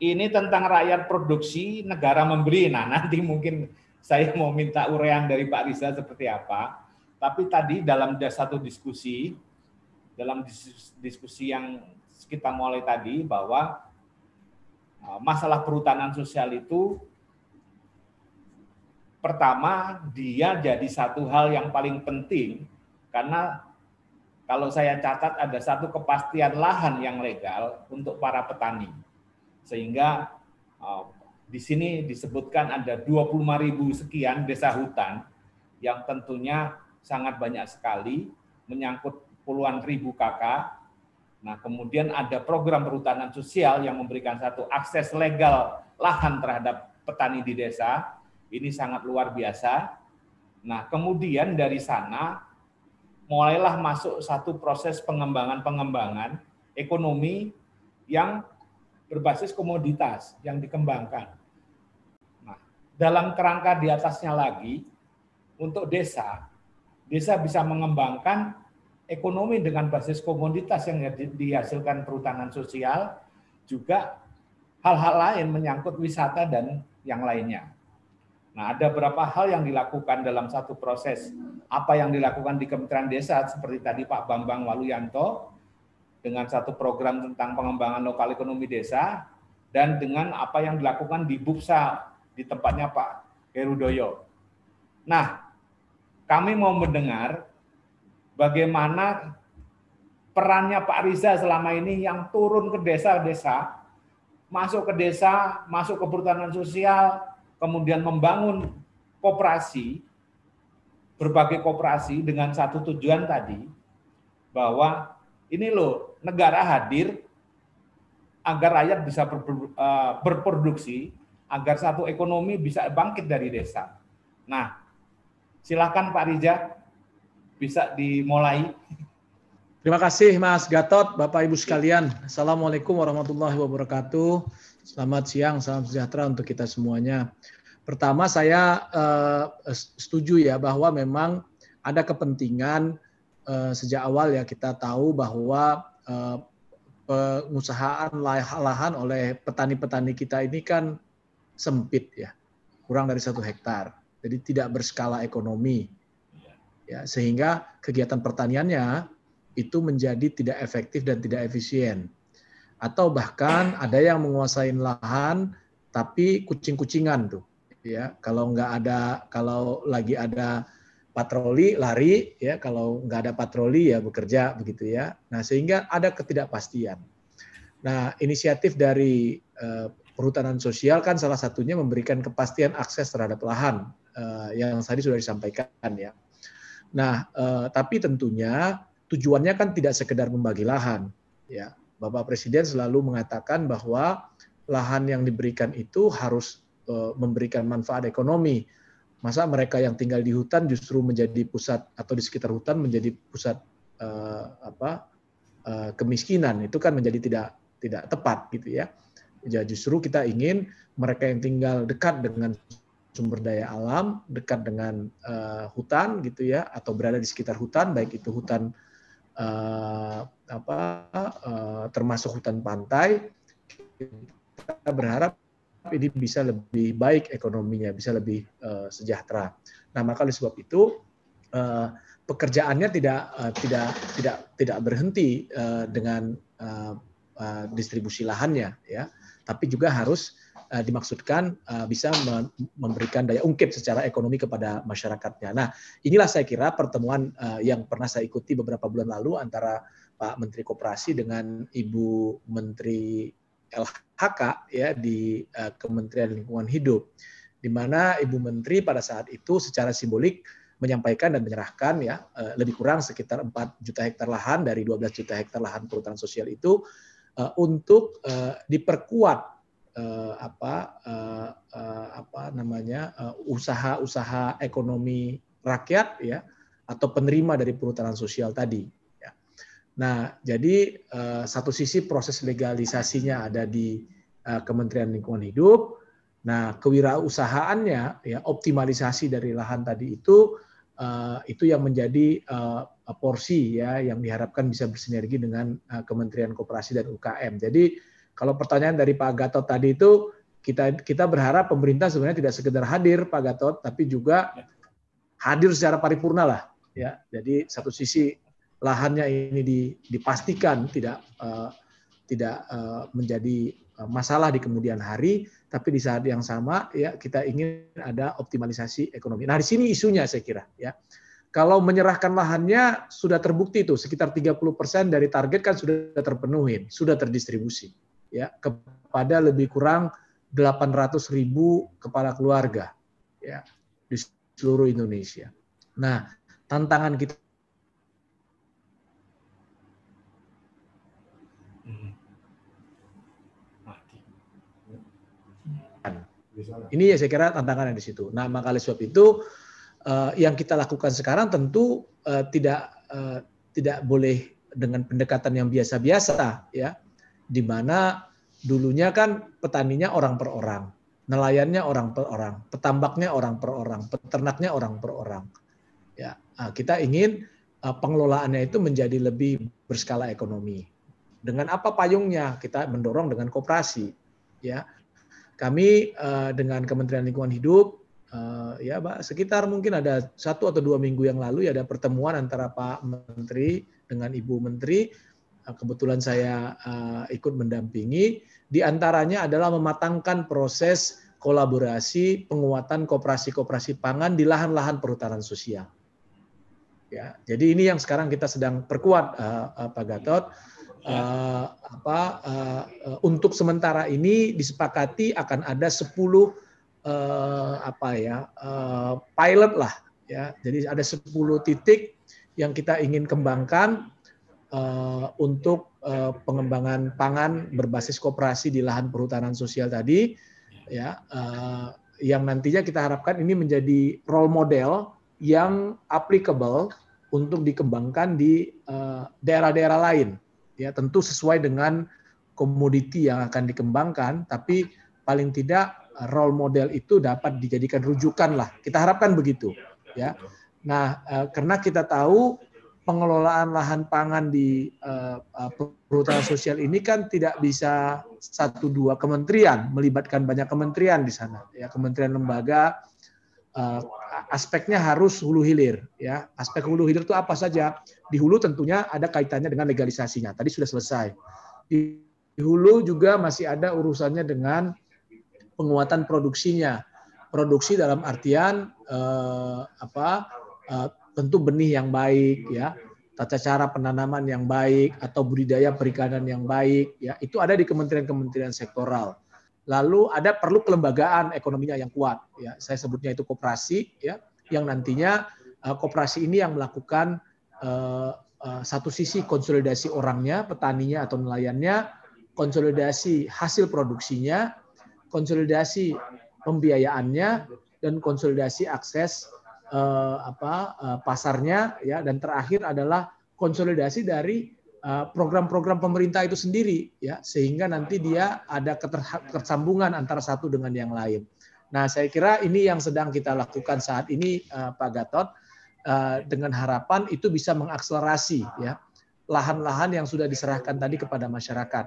Speaker 1: Ini tentang rakyat produksi, negara memberi. Nah, nanti mungkin saya mau minta urean dari Pak Riza seperti apa. Tapi tadi dalam da- satu diskusi, dalam dis- diskusi yang kita mulai tadi bahwa uh, masalah perhutanan sosial itu pertama dia jadi satu hal yang paling penting karena kalau saya catat ada satu kepastian lahan yang legal untuk para petani. Sehingga uh, di sini disebutkan ada 25.000 sekian desa hutan yang tentunya sangat banyak sekali menyangkut puluhan ribu kakak. Nah, kemudian ada program perhutanan sosial yang memberikan satu akses legal lahan terhadap petani di desa. Ini sangat luar biasa. Nah, kemudian dari sana mulailah masuk satu proses pengembangan-pengembangan ekonomi yang berbasis komoditas yang dikembangkan. Nah, dalam kerangka di atasnya lagi, untuk desa, desa bisa mengembangkan ekonomi dengan basis komoditas yang di- dihasilkan perhutanan sosial, juga hal-hal lain menyangkut wisata dan yang lainnya. Nah, ada beberapa hal yang dilakukan dalam satu proses. Apa yang dilakukan di Kementerian Desa seperti tadi Pak Bambang Waluyanto dengan satu program tentang pengembangan lokal ekonomi desa dan dengan apa yang dilakukan di Bupsa di tempatnya Pak Herudoyo. Nah, kami mau mendengar bagaimana perannya Pak Riza selama ini yang turun ke desa-desa, masuk ke desa, masuk ke perhutanan sosial, kemudian membangun koperasi, berbagai koperasi dengan satu tujuan tadi, bahwa ini loh negara hadir agar rakyat bisa ber- ber- eh, berproduksi, agar satu ekonomi bisa bangkit dari desa. Nah, silakan Pak Riza, bisa dimulai.
Speaker 2: Terima kasih Mas Gatot, Bapak Ibu sekalian. Assalamualaikum warahmatullahi wabarakatuh. Selamat siang, salam sejahtera untuk kita semuanya. Pertama saya eh, setuju ya bahwa memang ada kepentingan eh, sejak awal ya kita tahu bahwa eh, pengusahaan lah- lahan oleh petani-petani kita ini kan sempit ya, kurang dari satu hektar. Jadi tidak berskala ekonomi. Ya, sehingga kegiatan pertaniannya itu menjadi tidak efektif dan tidak efisien. Atau bahkan ada yang menguasai lahan tapi kucing-kucingan tuh. Ya, kalau nggak ada kalau lagi ada patroli lari ya, kalau nggak ada patroli ya bekerja begitu ya. Nah, sehingga ada ketidakpastian. Nah, inisiatif dari eh, perhutanan sosial kan salah satunya memberikan kepastian akses terhadap lahan eh, yang tadi sudah disampaikan ya. Nah, eh, tapi tentunya tujuannya kan tidak sekedar membagi lahan. Ya, Bapak Presiden selalu mengatakan bahwa lahan yang diberikan itu harus memberikan manfaat ekonomi. Masa mereka yang tinggal di hutan justru menjadi pusat atau di sekitar hutan menjadi pusat eh, apa eh, kemiskinan itu kan menjadi tidak tidak tepat gitu ya. Ya justru kita ingin mereka yang tinggal dekat dengan sumber daya alam, dekat dengan uh, hutan gitu ya, atau berada di sekitar hutan, baik itu hutan uh, apa uh, termasuk hutan pantai, kita berharap ini bisa lebih baik ekonominya, bisa lebih uh, sejahtera. Nah maka oleh sebab itu uh, pekerjaannya tidak uh, tidak tidak tidak berhenti uh, dengan uh, uh, distribusi lahannya, ya tapi juga harus uh, dimaksudkan uh, bisa memberikan daya ungkit secara ekonomi kepada masyarakatnya. Nah, inilah saya kira pertemuan uh, yang pernah saya ikuti beberapa bulan lalu antara Pak Menteri Koperasi dengan Ibu Menteri LHK ya di uh, Kementerian Lingkungan Hidup, di mana Ibu Menteri pada saat itu secara simbolik menyampaikan dan menyerahkan ya lebih kurang sekitar 4 juta hektar lahan dari 12 juta hektar lahan perhutanan sosial itu uh, untuk uh, diperkuat uh, apa uh, uh, apa namanya usaha-usaha uh, ekonomi rakyat ya atau penerima dari perhutanan sosial tadi. Ya. Nah, jadi uh, satu sisi proses legalisasinya ada di uh, Kementerian Lingkungan Hidup. Nah, kewirausahaannya ya optimalisasi dari lahan tadi itu uh, itu yang menjadi porsi ya yang diharapkan bisa bersinergi dengan Kementerian Koperasi dan UKM. Jadi kalau pertanyaan dari Pak Gatot tadi itu kita kita berharap pemerintah sebenarnya tidak sekedar hadir Pak Gatot tapi juga hadir secara paripurna lah ya. Jadi satu sisi lahannya ini dipastikan tidak uh, tidak uh, menjadi masalah di kemudian hari, tapi di saat yang sama ya kita ingin ada optimalisasi ekonomi. Nah, di sini isunya saya kira ya kalau menyerahkan lahannya sudah terbukti itu sekitar 30% dari target kan sudah terpenuhi, sudah terdistribusi ya kepada lebih kurang 800 ribu kepala keluarga ya di seluruh Indonesia. Nah, tantangan kita Ini ya saya kira tantangan di situ. Nah, maka oleh sebab itu uh, yang kita lakukan sekarang tentu uh, tidak uh, tidak boleh dengan pendekatan yang biasa-biasa ya. Di mana dulunya kan petaninya orang per orang nelayannya orang per orang petambaknya orang per orang peternaknya orang per orang ya. Nah, kita ingin uh, pengelolaannya itu menjadi lebih berskala ekonomi. Dengan apa payungnya? Kita mendorong dengan koperasi ya kami uh, dengan Kementerian Lingkungan Hidup uh, ya Pak sekitar mungkin ada satu atau dua minggu yang lalu ya ada pertemuan antara Pak Menteri dengan Ibu Menteri uh, kebetulan saya uh, ikut mendampingi di antaranya adalah mematangkan proses kolaborasi penguatan kooperasi-kooperasi pangan di lahan-lahan perhutanan sosial. Ya, jadi ini yang sekarang kita sedang perkuat uh, uh, Pak Gatot. Uh, apa uh, uh, untuk sementara ini disepakati akan ada 10 uh, apa ya uh, pilot lah ya. Jadi ada 10 titik yang kita ingin kembangkan uh, untuk uh, pengembangan pangan berbasis kooperasi di lahan perhutanan sosial tadi ya. Uh, yang nantinya kita harapkan ini menjadi role model yang applicable untuk dikembangkan di daerah-daerah uh, lain ya tentu sesuai dengan komoditi yang akan dikembangkan tapi paling tidak role model itu dapat dijadikan rujukan lah. Kita harapkan begitu, ya. Nah, eh, karena kita tahu pengelolaan lahan pangan di uh, perhutanan sosial ini kan tidak bisa satu dua kementerian melibatkan banyak kementerian di sana ya kementerian lembaga aspeknya harus hulu hilir ya aspek hulu hilir itu apa saja di hulu tentunya ada kaitannya dengan legalisasinya tadi sudah selesai di hulu juga masih ada urusannya dengan penguatan produksinya. Produksi dalam artian eh, apa? Eh, tentu benih yang baik ya, tata cara penanaman yang baik atau budidaya perikanan yang baik ya, itu ada di kementerian-kementerian sektoral. Lalu ada perlu kelembagaan ekonominya yang kuat ya. Saya sebutnya itu koperasi ya, yang nantinya eh, koperasi ini yang melakukan eh, eh, satu sisi konsolidasi orangnya, petaninya atau nelayannya, konsolidasi hasil produksinya, konsolidasi pembiayaannya dan konsolidasi akses uh, apa pasarnya ya. Dan terakhir adalah konsolidasi dari program-program pemerintah itu sendiri ya. Sehingga nanti dia ada ketersambungan antara satu dengan yang lain. Nah, saya kira ini yang sedang kita lakukan saat ini Pak Gatot dengan harapan itu bisa mengakselerasi ya lahan-lahan yang sudah diserahkan tadi kepada masyarakat.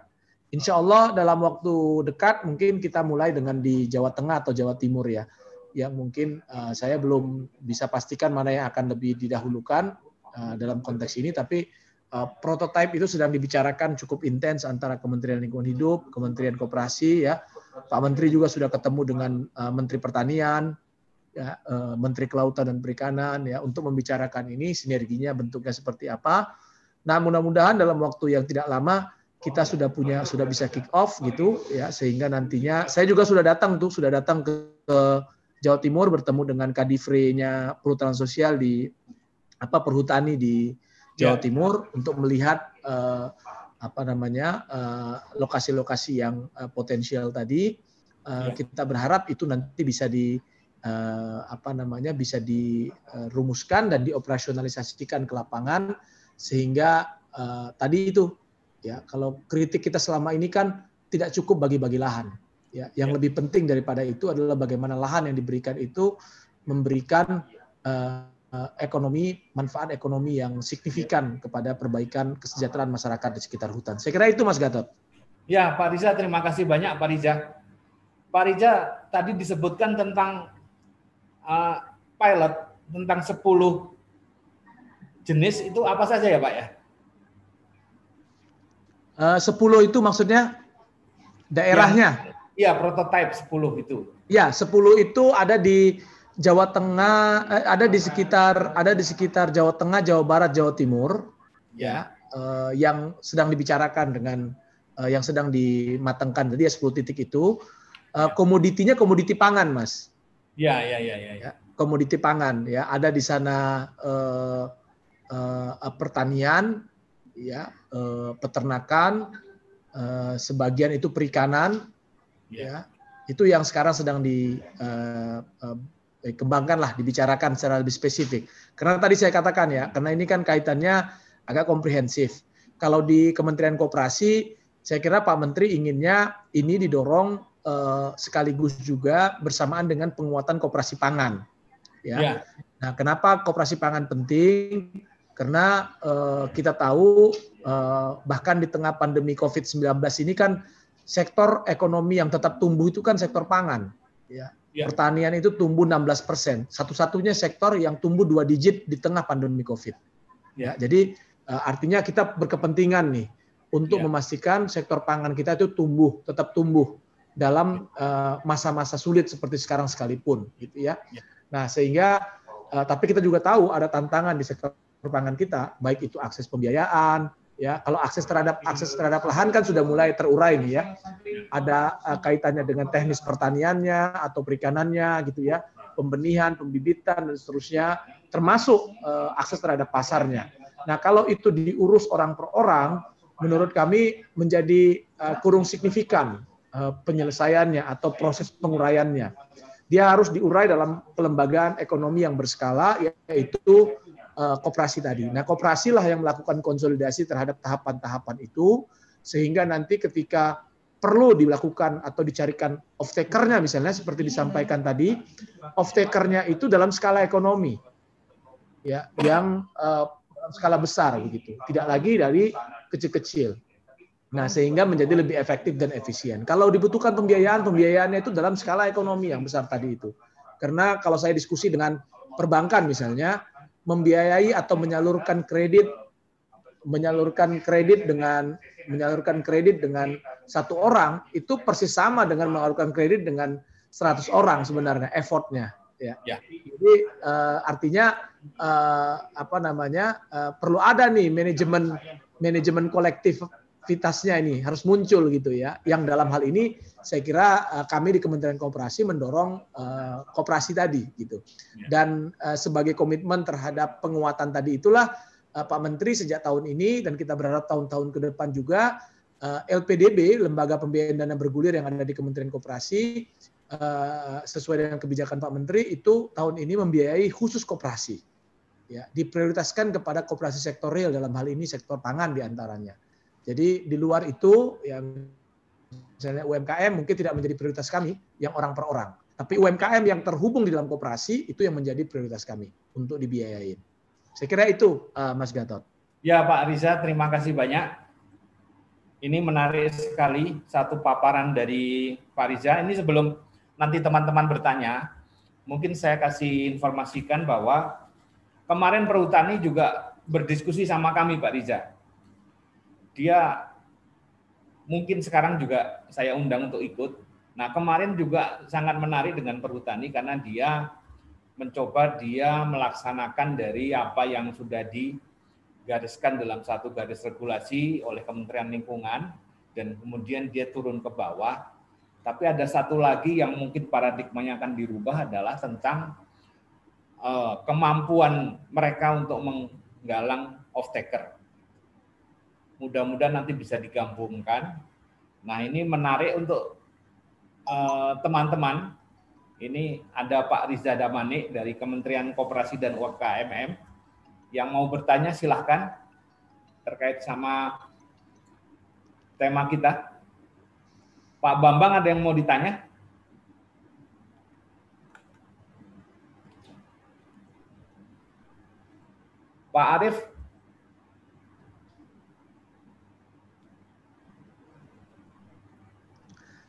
Speaker 2: Insya Allah dalam waktu dekat mungkin kita mulai dengan di Jawa Tengah atau Jawa Timur ya, yang mungkin uh, saya belum bisa pastikan mana yang akan lebih didahulukan uh, dalam konteks ini, tapi uh, prototipe itu sedang dibicarakan cukup intens antara Kementerian Lingkungan Hidup, Kementerian Koperasi ya, Pak Menteri juga sudah ketemu dengan uh, Menteri Pertanian, ya, uh, Menteri Kelautan dan Perikanan ya untuk membicarakan ini sinerginya bentuknya seperti apa Nah, mudah-mudahan dalam waktu yang tidak lama kita sudah punya sudah bisa kick off gitu ya sehingga nantinya saya juga sudah datang tuh sudah datang ke, ke Jawa Timur bertemu dengan Kadifre-nya Perhutanan Sosial di apa Perhutani di Jawa ya. Timur untuk melihat uh, apa namanya eh, lokasi-lokasi uh, yang uh, potensial tadi uh, ya. kita berharap itu nanti bisa di uh, apa namanya bisa dirumuskan dan dioperasionalisasikan ke lapangan sehingga uh, tadi itu ya kalau kritik kita selama ini kan tidak cukup bagi-bagi lahan. Ya, yang ya. lebih penting daripada itu adalah bagaimana lahan yang diberikan itu memberikan uh, ekonomi manfaat ekonomi yang signifikan kepada perbaikan kesejahteraan masyarakat di sekitar hutan. Saya kira itu Mas Gatot.
Speaker 1: Ya, Pak Riza terima kasih banyak Pak Riza. Pak Riza tadi disebutkan tentang uh, pilot tentang 10 jenis itu apa saja ya Pak ya?
Speaker 2: Eh, sepuluh 10 itu maksudnya daerahnya?
Speaker 1: Iya, prototipe 10 itu.
Speaker 2: Ya, 10 itu ada di Jawa Tengah, eh, ada di sekitar ada di sekitar Jawa Tengah, Jawa Barat, Jawa Timur. Ya, eh, yang sedang dibicarakan dengan eh, yang sedang dimatangkan. Jadi ya 10 titik itu eh, komoditinya komoditi pangan, Mas.
Speaker 1: Ya, ya, ya, ya. ya.
Speaker 2: Komoditi pangan ya, ada di sana eh, uh, pertanian, ya, uh, peternakan, uh, sebagian itu perikanan, ya, itu yang sekarang sedang dikembangkan uh, lah, dibicarakan secara lebih spesifik. Karena tadi saya katakan ya, karena ini kan kaitannya agak komprehensif. Kalau di Kementerian Koperasi, saya kira Pak Menteri inginnya ini didorong uh, sekaligus juga bersamaan dengan penguatan koperasi pangan. Ya. ya. Nah, kenapa koperasi pangan penting? Karena uh, kita tahu uh, bahkan di tengah pandemi COVID-19 ini kan sektor ekonomi yang tetap tumbuh itu kan sektor pangan. Ya. Ya. Pertanian itu tumbuh 16 persen. Satu-satunya sektor yang tumbuh dua digit di tengah pandemi COVID. Ya, jadi uh, artinya kita berkepentingan nih untuk ya. memastikan sektor pangan kita itu tumbuh, tetap tumbuh dalam masa-masa uh, sulit seperti sekarang sekalipun, gitu ya. ya. Nah, sehingga uh, tapi kita juga tahu ada tantangan di sektor perpangan kita, baik itu akses pembiayaan, ya. Kalau akses terhadap akses terhadap lahan kan sudah mulai terurai nih ya. Ada uh, kaitannya dengan teknis pertaniannya atau perikanannya gitu ya. Pembenihan pembibitan dan seterusnya. Termasuk uh, akses terhadap pasarnya. Nah kalau itu diurus orang per orang menurut kami menjadi uh, kurang signifikan penyelesaiannya atau proses penguraiannya dia harus diurai dalam pelembagaan ekonomi yang berskala yaitu uh, koperasi tadi. Nah, koperasi lah yang melakukan konsolidasi terhadap tahapan-tahapan itu sehingga nanti ketika perlu dilakukan atau dicarikan off takernya misalnya seperti disampaikan tadi, off takernya itu dalam skala ekonomi. Ya, yang uh, skala besar begitu. Tidak lagi dari kecil-kecil. Nah, sehingga menjadi lebih efektif dan efisien. Kalau dibutuhkan pembiayaan, pembiayaannya itu dalam skala ekonomi yang besar tadi itu. Karena kalau saya diskusi dengan perbankan misalnya, membiayai atau menyalurkan kredit menyalurkan kredit dengan menyalurkan kredit dengan satu orang itu persis sama dengan menyalurkan kredit dengan 100 orang sebenarnya effortnya ya. ya. Jadi uh, artinya uh, apa namanya uh, perlu ada nih manajemen manajemen kolektif aktivitasnya ini harus muncul gitu ya. Yang dalam hal ini saya kira uh, kami di Kementerian Koperasi mendorong uh, koperasi tadi gitu. Ya. Dan uh, sebagai komitmen terhadap penguatan tadi itulah uh, Pak Menteri sejak tahun ini dan kita berharap tahun-tahun ke depan juga uh, LPDB Lembaga Pembiayaan Dana Bergulir yang ada di Kementerian Koperasi uh, sesuai dengan kebijakan Pak Menteri itu tahun ini membiayai khusus koperasi. ya diprioritaskan kepada koperasi sektor real dalam hal ini sektor pangan di antaranya. Jadi di luar itu yang misalnya UMKM mungkin tidak menjadi prioritas kami yang orang per orang. Tapi UMKM yang terhubung di dalam koperasi itu yang menjadi prioritas kami untuk dibiayain. Saya kira itu uh, Mas Gatot.
Speaker 1: Ya Pak Riza, terima kasih banyak. Ini menarik sekali satu paparan dari Pak Riza. Ini sebelum nanti teman-teman bertanya, mungkin saya kasih informasikan bahwa kemarin Perhutani juga berdiskusi sama kami Pak Riza. Dia mungkin sekarang juga saya undang untuk ikut. Nah kemarin juga sangat menarik dengan Perhutani karena dia mencoba dia melaksanakan dari apa yang sudah digariskan dalam satu garis regulasi oleh Kementerian Lingkungan dan kemudian dia turun ke bawah. Tapi ada satu lagi yang mungkin paradigmanya akan dirubah adalah tentang uh, kemampuan mereka untuk menggalang off taker. Mudah-mudahan nanti bisa digabungkan. Nah ini menarik untuk eh, teman-teman. Uh, ini ada Pak Riza Damani dari Kementerian Koperasi dan UMKM yang mau bertanya silahkan terkait sama tema kita. Pak Bambang ada yang mau ditanya? Pak Arief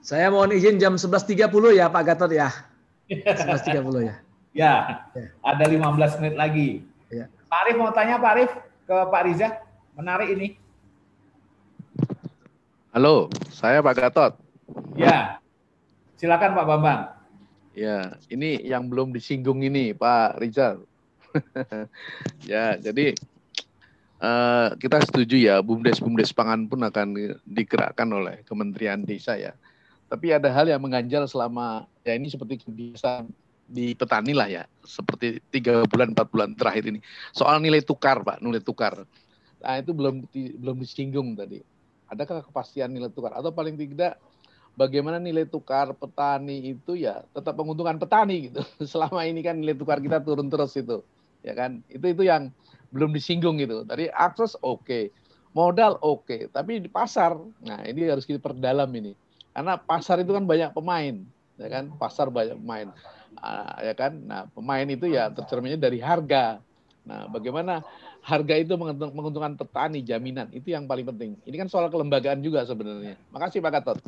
Speaker 2: Saya mohon izin jam 11.30 ya Pak Gatot ya. 11.30 ya.
Speaker 1: ya. Ya, ada 15 menit lagi. Ya. Pak Arif mau tanya Pak Arif ke Pak Riza. Menarik ini.
Speaker 6: Halo, saya Pak Gatot.
Speaker 1: Ya. Silakan Pak Bambang.
Speaker 6: Ya, ini yang belum disinggung ini Pak Rizal. ya, jadi uh, kita setuju ya bumdes bumdes pangan pun akan digerakkan oleh Kementerian Desa ya. Tapi ada hal yang mengganjal selama ya ini seperti kebiasaan di petani lah ya, seperti tiga bulan empat bulan terakhir ini soal nilai tukar pak, nilai tukar. Nah itu belum belum disinggung tadi. Adakah kepastian nilai tukar atau paling tidak bagaimana nilai tukar petani itu ya tetap menguntungkan petani gitu. Selama ini kan nilai tukar kita turun terus itu, ya kan? Itu itu yang belum disinggung gitu. Tadi akses oke, okay. modal oke, okay. tapi di pasar, nah ini harus kita perdalam ini. Karena pasar itu kan banyak pemain, ya kan? Pasar banyak pemain, uh, ya kan? Nah, pemain itu ya tercerminnya dari harga. Nah, bagaimana harga itu menguntungkan petani, jaminan itu yang paling penting. Ini kan soal kelembagaan juga sebenarnya. Makasih Pak Gatot.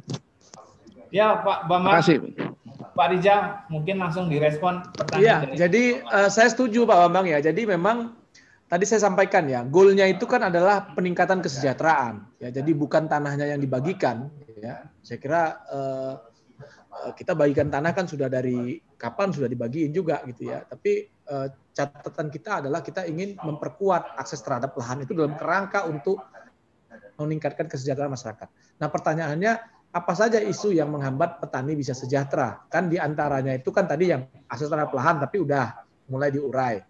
Speaker 1: Ya Pak Bambang.
Speaker 6: Makasih.
Speaker 1: Pak Rija, mungkin langsung direspon
Speaker 2: pertanyaan. Iya, jadi uh, saya setuju Pak Bambang ya. Jadi memang tadi saya sampaikan ya, goalnya itu kan adalah peningkatan kesejahteraan. Ya, jadi bukan tanahnya yang dibagikan, ya saya kira uh, kita bagikan tanah kan sudah dari kapan sudah dibagiin juga gitu ya tapi uh, catatan kita adalah kita ingin memperkuat akses terhadap lahan itu dalam kerangka untuk meningkatkan kesejahteraan masyarakat. Nah pertanyaannya apa saja isu yang menghambat petani bisa sejahtera? Kan di antaranya itu kan tadi yang akses terhadap lahan tapi udah mulai diurai.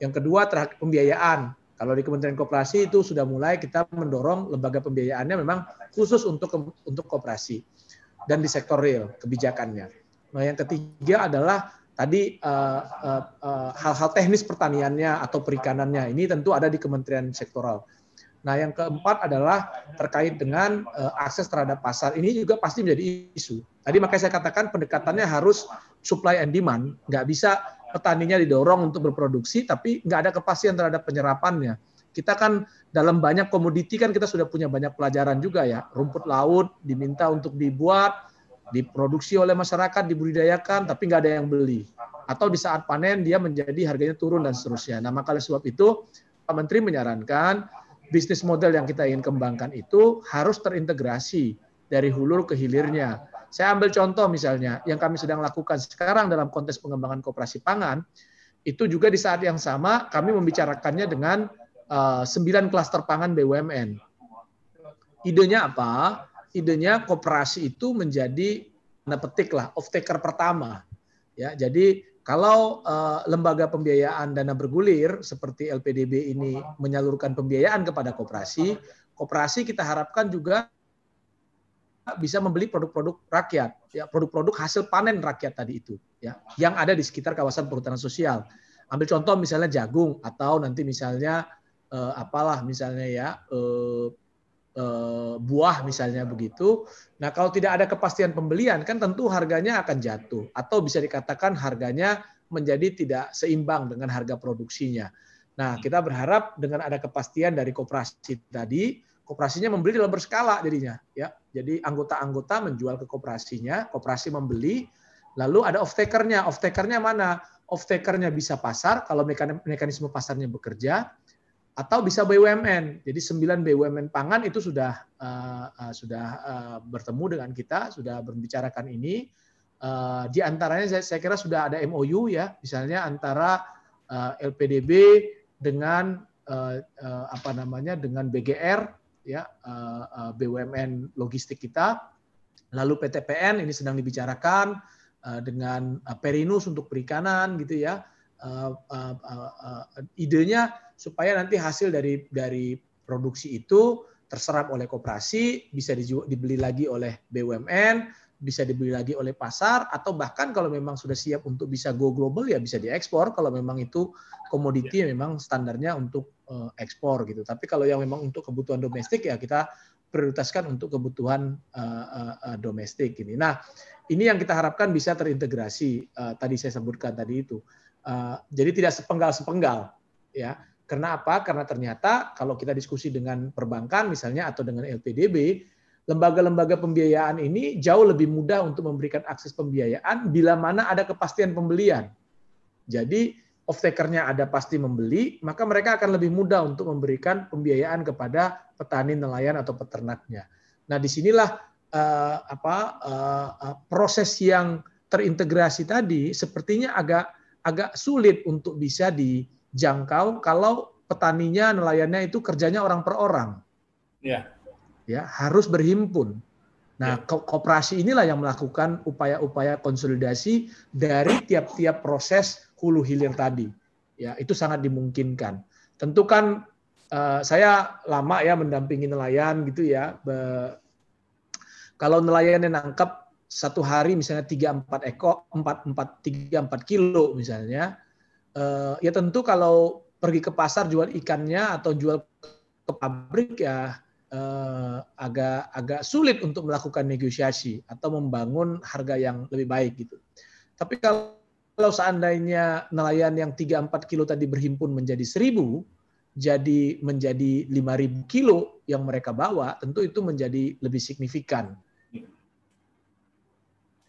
Speaker 2: Yang kedua terhadap pembiayaan. Kalau di Kementerian Koperasi itu sudah mulai kita mendorong lembaga pembiayaannya memang khusus untuk untuk koperasi dan di sektor real kebijakannya. Nah, yang ketiga adalah tadi uh, uh, uh, hal-hal teknis pertaniannya atau perikanannya ini tentu ada di kementerian sektoral. Nah, yang keempat adalah terkait dengan uh, akses terhadap pasar. Ini juga pasti menjadi isu. Tadi makanya saya katakan pendekatannya harus supply and demand, nggak bisa petaninya didorong untuk berproduksi, tapi nggak ada kepastian terhadap penyerapannya. Kita kan dalam banyak komoditi kan kita sudah punya banyak pelajaran juga ya. Rumput laut diminta untuk dibuat, diproduksi oleh masyarakat, dibudidayakan, tapi nggak ada yang beli. Atau di saat panen dia menjadi harganya turun dan seterusnya. Nah maka oleh sebab itu Pak Menteri menyarankan bisnis model yang kita ingin kembangkan itu harus terintegrasi dari hulu ke hilirnya saya ambil contoh misalnya yang kami sedang lakukan sekarang dalam konteks pengembangan kooperasi pangan, itu juga di saat yang sama kami membicarakannya dengan uh, sembilan klaster pangan BUMN. Idenya apa? Idenya kooperasi itu menjadi tanda petik lah off taker pertama. Ya, jadi kalau uh, lembaga pembiayaan dana bergulir seperti LPDB ini menyalurkan pembiayaan kepada kooperasi, kooperasi kita harapkan juga bisa membeli produk-produk rakyat, ya produk-produk hasil panen rakyat tadi itu, ya yang ada di sekitar kawasan perhutanan sosial. Ambil contoh misalnya jagung atau nanti misalnya eh, apalah misalnya ya eh, eh, buah misalnya begitu. Nah kalau tidak ada kepastian pembelian kan tentu harganya akan jatuh atau bisa dikatakan harganya menjadi tidak seimbang dengan harga produksinya. Nah kita berharap dengan ada kepastian dari koperasi tadi, koperasinya membeli dalam berskala jadinya ya. Jadi anggota-anggota menjual ke koperasinya, koperasi membeli, lalu ada. Off takernya mana? Off takernya bisa pasar kalau mekanisme pasarnya bekerja atau bisa BUMN. Jadi 9 BUMN pangan itu sudah uh, uh, sudah uh, bertemu dengan kita, sudah berbicarakan ini. Uh, di antaranya saya, saya kira sudah ada MOU ya, misalnya antara uh, LPDB dengan uh, uh, apa namanya dengan BGR ya uh, uh, BUMN logistik kita, lalu PTPN ini sedang dibicarakan uh, dengan uh, Perinus untuk perikanan gitu ya. Uh, uh, uh, uh, idenya supaya nanti hasil dari dari produksi itu terserap oleh koperasi, bisa dibeli lagi oleh BUMN, bisa dibeli lagi oleh pasar, atau bahkan kalau memang sudah siap untuk bisa go global ya bisa diekspor. Kalau memang itu komoditi yang memang standarnya untuk uh, ekspor gitu. Tapi kalau yang memang untuk kebutuhan domestik ya kita prioritaskan untuk kebutuhan uh, uh, domestik ini. Nah, ini yang kita harapkan bisa terintegrasi. Uh, tadi saya sebutkan tadi itu. Uh, jadi tidak sepenggal-sepenggal ya karena apa? Karena ternyata kalau kita diskusi dengan perbankan misalnya atau dengan LPDB, lembaga-lembaga pembiayaan ini jauh lebih mudah untuk memberikan akses pembiayaan bila mana ada kepastian pembelian. Jadi off takernya ada pasti membeli, maka mereka akan lebih mudah untuk memberikan pembiayaan kepada petani nelayan atau peternaknya. Nah, di sinilah uh, apa uh, proses yang terintegrasi tadi sepertinya agak agak sulit untuk bisa di jangkau kalau petaninya, nelayannya itu kerjanya orang per orang.
Speaker 1: Ya.
Speaker 2: Ya, harus berhimpun. Nah, ya. kooperasi inilah yang melakukan upaya-upaya konsolidasi dari tiap-tiap proses hulu hilir tadi. Ya, itu sangat dimungkinkan. Tentu kan uh, saya lama ya mendampingi nelayan gitu ya. Be, kalau nelayan yang nangkap satu hari misalnya tiga empat ekor, empat empat tiga empat kilo misalnya, uh, ya tentu kalau pergi ke pasar jual ikannya atau jual ke pabrik ya uh, agak agak sulit untuk melakukan negosiasi atau membangun harga yang lebih baik gitu. Tapi kalau kalau seandainya nelayan yang 3-4 kilo tadi berhimpun menjadi 1000, jadi menjadi 5000 kilo yang mereka bawa, tentu itu menjadi lebih signifikan.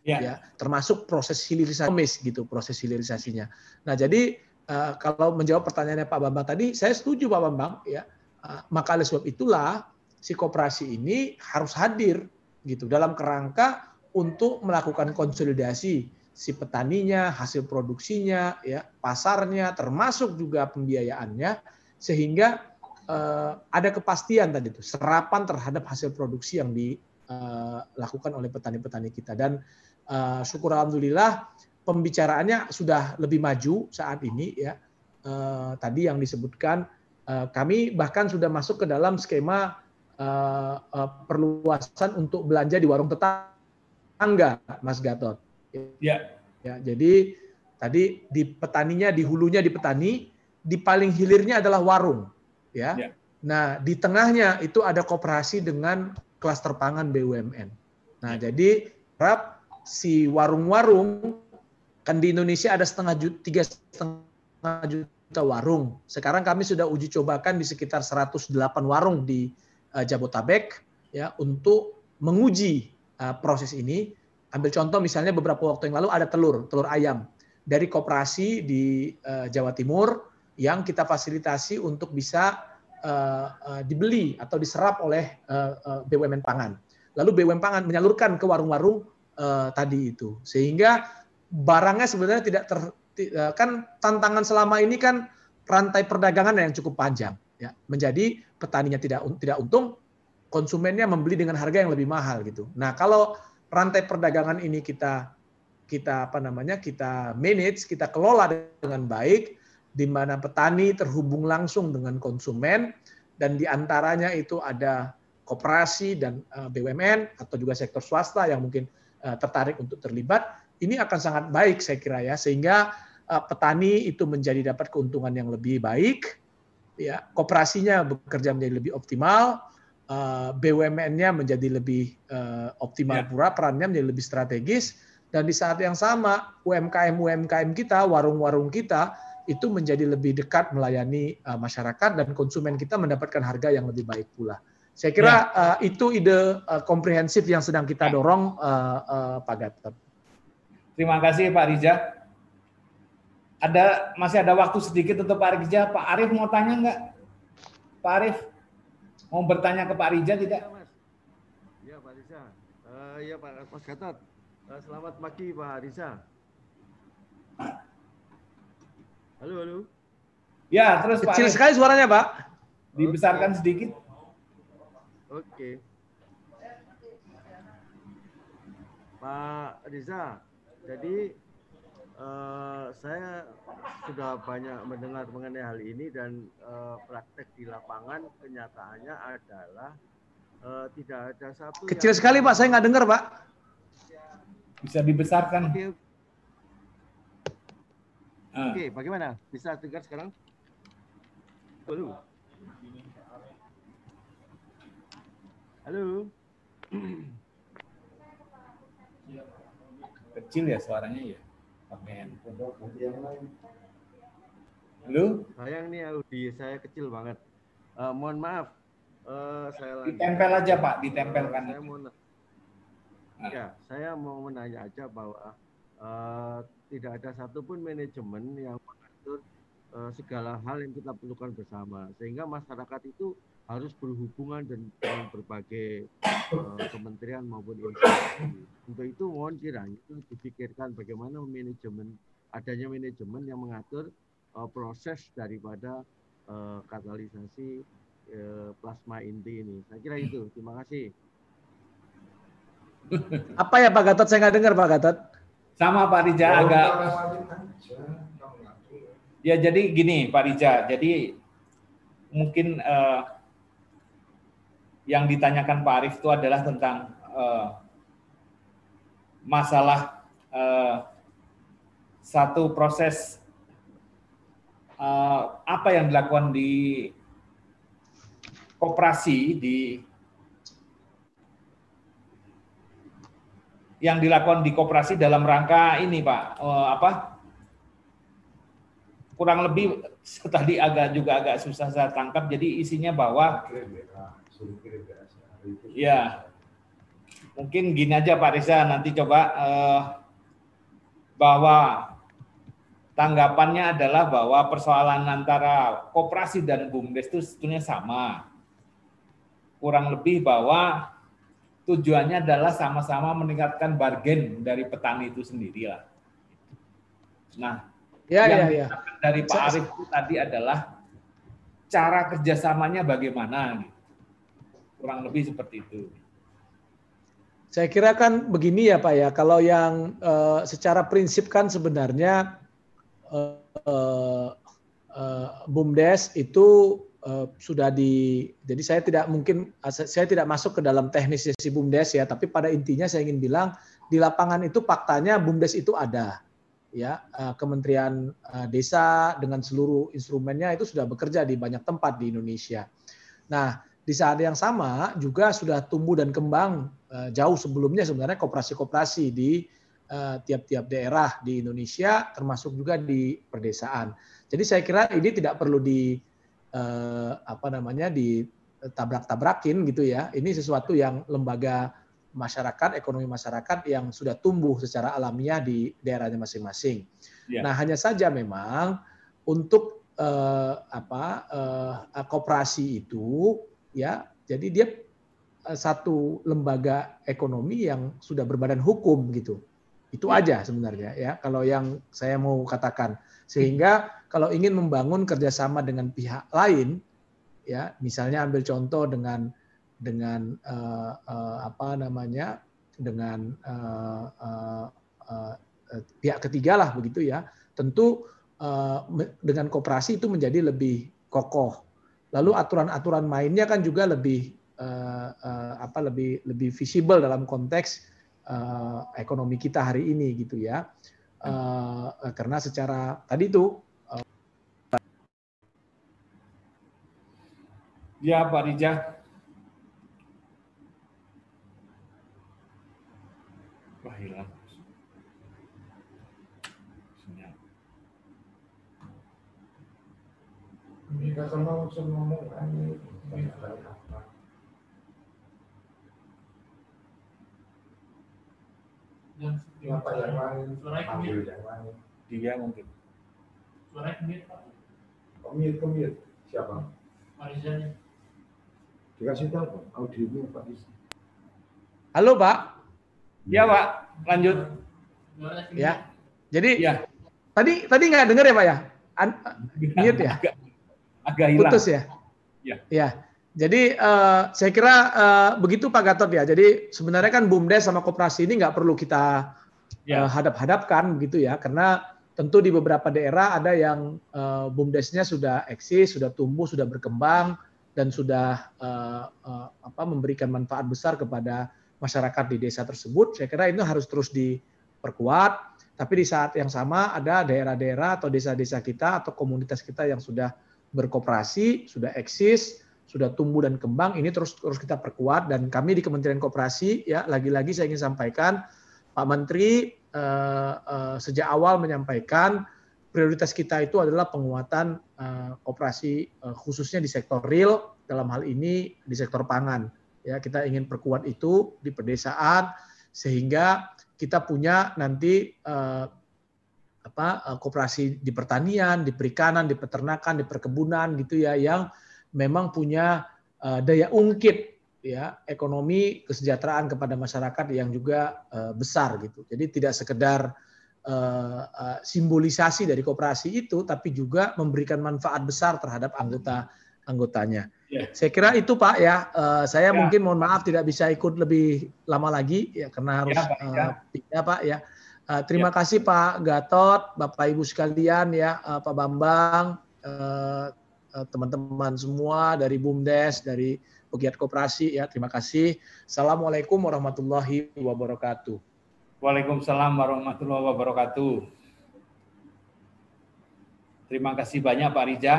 Speaker 2: Ya. ya termasuk proses hilirisasi gitu proses hilirisasinya. Nah jadi uh, kalau menjawab pertanyaannya Pak Bambang tadi, saya setuju Pak Bambang ya. Uh, maka oleh sebab itulah si koperasi ini harus hadir gitu dalam kerangka untuk melakukan konsolidasi si petaninya, hasil produksinya, ya pasarnya, termasuk juga pembiayaannya, sehingga uh, ada kepastian tadi itu serapan terhadap hasil produksi yang dilakukan oleh petani-petani kita dan uh, syukur alhamdulillah pembicaraannya sudah lebih maju saat ini ya. Uh, tadi yang disebutkan uh, kami bahkan sudah masuk ke dalam skema uh, uh, perluasan untuk belanja di warung tetangga, Mas Gatot.
Speaker 1: Ya.
Speaker 2: Ya, jadi tadi di petaninya, di hulunya di petani, di paling hilirnya adalah warung, ya. ya. Nah, di tengahnya itu ada koperasi dengan klaster pangan BUMN. Nah, ya. jadi harap si warung-warung kan di Indonesia ada setengah juta, tiga setengah juta warung. Sekarang kami sudah uji cobakan di sekitar 108 warung di uh, Jabotabek ya untuk menguji uh, proses ini. Ambil contoh misalnya beberapa waktu yang lalu ada telur, telur ayam dari koperasi di uh, Jawa Timur yang kita fasilitasi untuk bisa uh, uh, dibeli atau diserap oleh uh, uh, BUMN pangan. Lalu BUMN pangan menyalurkan ke warung-warung uh, tadi itu. Sehingga barangnya sebenarnya tidak ter kan tantangan selama ini kan rantai perdagangan yang cukup panjang ya. Menjadi petaninya tidak tidak untung, konsumennya membeli dengan harga yang lebih mahal gitu. Nah, kalau rantai perdagangan ini kita kita apa namanya? kita manage, kita kelola dengan baik di mana petani terhubung langsung dengan konsumen dan di antaranya itu ada koperasi dan eh, BUMN atau juga sektor swasta yang mungkin Eh, tertarik untuk terlibat, ini akan sangat baik saya kira ya sehingga uh, petani itu menjadi dapat keuntungan yang lebih baik, ya koperasinya bekerja menjadi lebih optimal, uh, BUMN-nya menjadi lebih uh, optimal
Speaker 1: Ya.
Speaker 2: pula, perannya menjadi lebih strategis, dan di saat yang sama UMKM UMKM kita, warung-warung kita itu menjadi lebih dekat melayani uh, masyarakat dan konsumen kita mendapatkan harga yang lebih baik pula. Saya kira uh, itu ide uh, komprehensif yang sedang kita dorong, uh, uh, Pak Gatot.
Speaker 1: Terima kasih Pak Riza. Ada masih ada waktu sedikit untuk Pak Riza. Pak Arief mau tanya nggak? Pak Arief mau bertanya ke Pak Riza tidak?
Speaker 8: Iya, Mas. Iya, Pak Riza. Eh, Iya, Pak Mas Gatot. Eh, selamat pagi, Pak Riza. Halo, halo.
Speaker 1: Ya, terus Pak
Speaker 2: Kecil sekali suaranya, Pak.
Speaker 1: dibesarkan sedikit.
Speaker 8: Oke. Pak Riza, jadi eh, saya sudah banyak mendengar mengenai hal ini dan eh, praktek di lapangan kenyataannya adalah eh, tidak ada satu
Speaker 2: Kecil
Speaker 8: yang-
Speaker 2: sekali, Pak. Saya nggak dengar, Pak.
Speaker 1: Bisa dibesarkan.
Speaker 8: Oke,
Speaker 1: Ah.
Speaker 8: Oke, bagaimana? Bisa dengar sekarang? Halo. Halo.
Speaker 1: Kecil ya suaranya ya. Handphone. Halo?
Speaker 8: Sayang nih Audi, saya kecil banget. Eh, mohon maaf. Eh, saya lagi.
Speaker 1: Ditempel aja Pak, ditempelkan.
Speaker 8: Saya mau ya, saya mau menanya aja bahwa eh, tidak ada satupun manajemen yang mengatur eh, segala hal yang kita perlukan bersama, sehingga masyarakat itu harus berhubungan dan dengan berbagai eh, kementerian maupun instansi. Untuk itu mohon kiranya itu dipikirkan bagaimana manajemen adanya manajemen yang mengatur eh, proses daripada eh, katalisasi eh, plasma inti ini. Saya kira itu. Terima kasih.
Speaker 2: Apa ya Pak Gatot? Saya nggak dengar Pak Gatot.
Speaker 1: Sama Pak Riza agak Ya jadi gini Pak Riza, jadi mungkin eh, yang ditanyakan Pak Arief itu adalah tentang eh, masalah eh, satu proses eh, apa yang dilakukan di koperasi di yang dilakukan di koperasi dalam rangka ini Pak eh, apa kurang lebih tadi agak juga agak susah saya tangkap jadi isinya bahwa ya mungkin gini aja Pak Riza nanti coba eh, bahwa tanggapannya adalah bahwa persoalan antara koperasi dan bumdes itu sebetulnya sama kurang lebih bahwa tujuannya adalah sama-sama meningkatkan bargain dari petani itu sendiri lah. Nah,
Speaker 2: Ya,
Speaker 1: yang
Speaker 2: ya, ya.
Speaker 1: dari Pak Arief itu tadi adalah cara kerjasamanya bagaimana, gitu. Kurang lebih seperti itu.
Speaker 2: Saya kira kan begini ya Pak ya, kalau yang eh, secara prinsip kan sebenarnya eh, eh, BUMDes itu eh, sudah di, jadi saya tidak mungkin, saya tidak masuk ke dalam teknisnya si BUMDes ya, tapi pada intinya saya ingin bilang di lapangan itu faktanya BUMDes itu ada, ya Kementerian Desa dengan seluruh instrumennya itu sudah bekerja di banyak tempat di Indonesia. Nah di saat yang sama juga sudah tumbuh dan kembang eh, jauh sebelumnya sebenarnya koperasi-koperasi di eh, tiap-tiap daerah di Indonesia termasuk juga di perdesaan. Jadi saya kira ini tidak perlu di eh, apa namanya ditabrak-tabrakin gitu ya. Ini sesuatu yang lembaga masyarakat, ekonomi masyarakat yang sudah tumbuh secara alamiah di daerahnya masing-masing.
Speaker 1: Ya.
Speaker 2: Nah, hanya saja memang untuk eh, apa eh, koperasi itu ya jadi dia eh, satu lembaga ekonomi yang sudah berbadan hukum gitu. Itu aja sebenarnya ya. Kalau yang saya mau katakan. Sehingga kalau ingin membangun kerjasama dengan pihak lain ya misalnya ambil contoh dengan dengan eh, eh, apa namanya dengan eh, eh, eh, pihak ketiga lah begitu ya. Tentu me- dengan koperasi itu menjadi lebih kokoh lalu aturan-aturan mainnya kan juga lebih eh, eh, apa lebih lebih visible dalam konteks eh, ekonomi kita hari ini gitu ya uh, karena secara tadi itu uh,
Speaker 1: Ya Pak Rija. Wah hilang.
Speaker 9: Jika sama ngomong ini
Speaker 1: yang
Speaker 9: Kenapa yang lain.
Speaker 1: dia mungkin.
Speaker 4: Suaranya kemit Pak.
Speaker 9: Komit, komit. Siapa?
Speaker 4: Marizanya.
Speaker 9: Dikasih tahu Pak, audionya Pak Isi.
Speaker 2: halo Pak
Speaker 1: Ya Pak, lanjut.
Speaker 2: Ya jadi
Speaker 1: Ya,
Speaker 2: tadi tadi nggak dengar ya Pak ya An- mute ya
Speaker 1: agak, agak hilang.
Speaker 2: putus ya
Speaker 1: Ya.
Speaker 2: ya jadi eh, saya kira eh, begitu Pak Gatot ya jadi sebenarnya kan bumdes sama koperasi ini nggak perlu kita
Speaker 1: Ya.
Speaker 2: eh, hadap-hadapkan begitu ya. Karena tentu di beberapa daerah ada yang eh, bumdesnya sudah eksis sudah tumbuh sudah berkembang dan sudah eh, eh, apa memberikan manfaat besar kepada masyarakat di desa tersebut. Saya kira itu harus terus diperkuat. Tapi di saat yang sama ada daerah-daerah atau desa-desa kita atau komunitas kita yang sudah berkoperasi, sudah eksis, sudah tumbuh dan kembang, ini terus terus kita perkuat. Dan kami di Kementerian Koperasi ya lagi-lagi saya ingin sampaikan Pak Menteri eh, eh, sejak awal menyampaikan prioritas kita itu adalah penguatan eh, koperasi eh, khususnya di sektor real dalam hal ini di sektor pangan. Ya, kita ingin perkuat itu di pedesaan sehingga kita punya nanti eh, apa eh, koperasi di pertanian, di perikanan, di peternakan, di perkebunan gitu ya yang memang punya eh, daya ungkit ya ekonomi kesejahteraan kepada masyarakat yang juga eh, besar gitu. Jadi tidak sekedar eh, eh, simbolisasi dari koperasi itu tapi juga memberikan manfaat besar terhadap anggota anggotanya.
Speaker 1: Ya.
Speaker 2: Saya kira itu Pak ya. Eh, saya
Speaker 1: Ya.
Speaker 2: mungkin mohon maaf tidak bisa ikut lebih lama lagi ya karena harus
Speaker 1: Ya, Pak Ika.
Speaker 2: eh, pindah Pak ya. Eh, terima kasih Pak Gatot, Bapak Ibu sekalian ya, eh, Pak Bambang, eh, eh, teman-teman semua dari BUMDes, dari pegiat koperasi ya. Terima kasih. Assalamualaikum warahmatullahi wabarakatuh.
Speaker 1: Waalaikumsalam warahmatullahi wabarakatuh. Terima kasih banyak Pak Rija.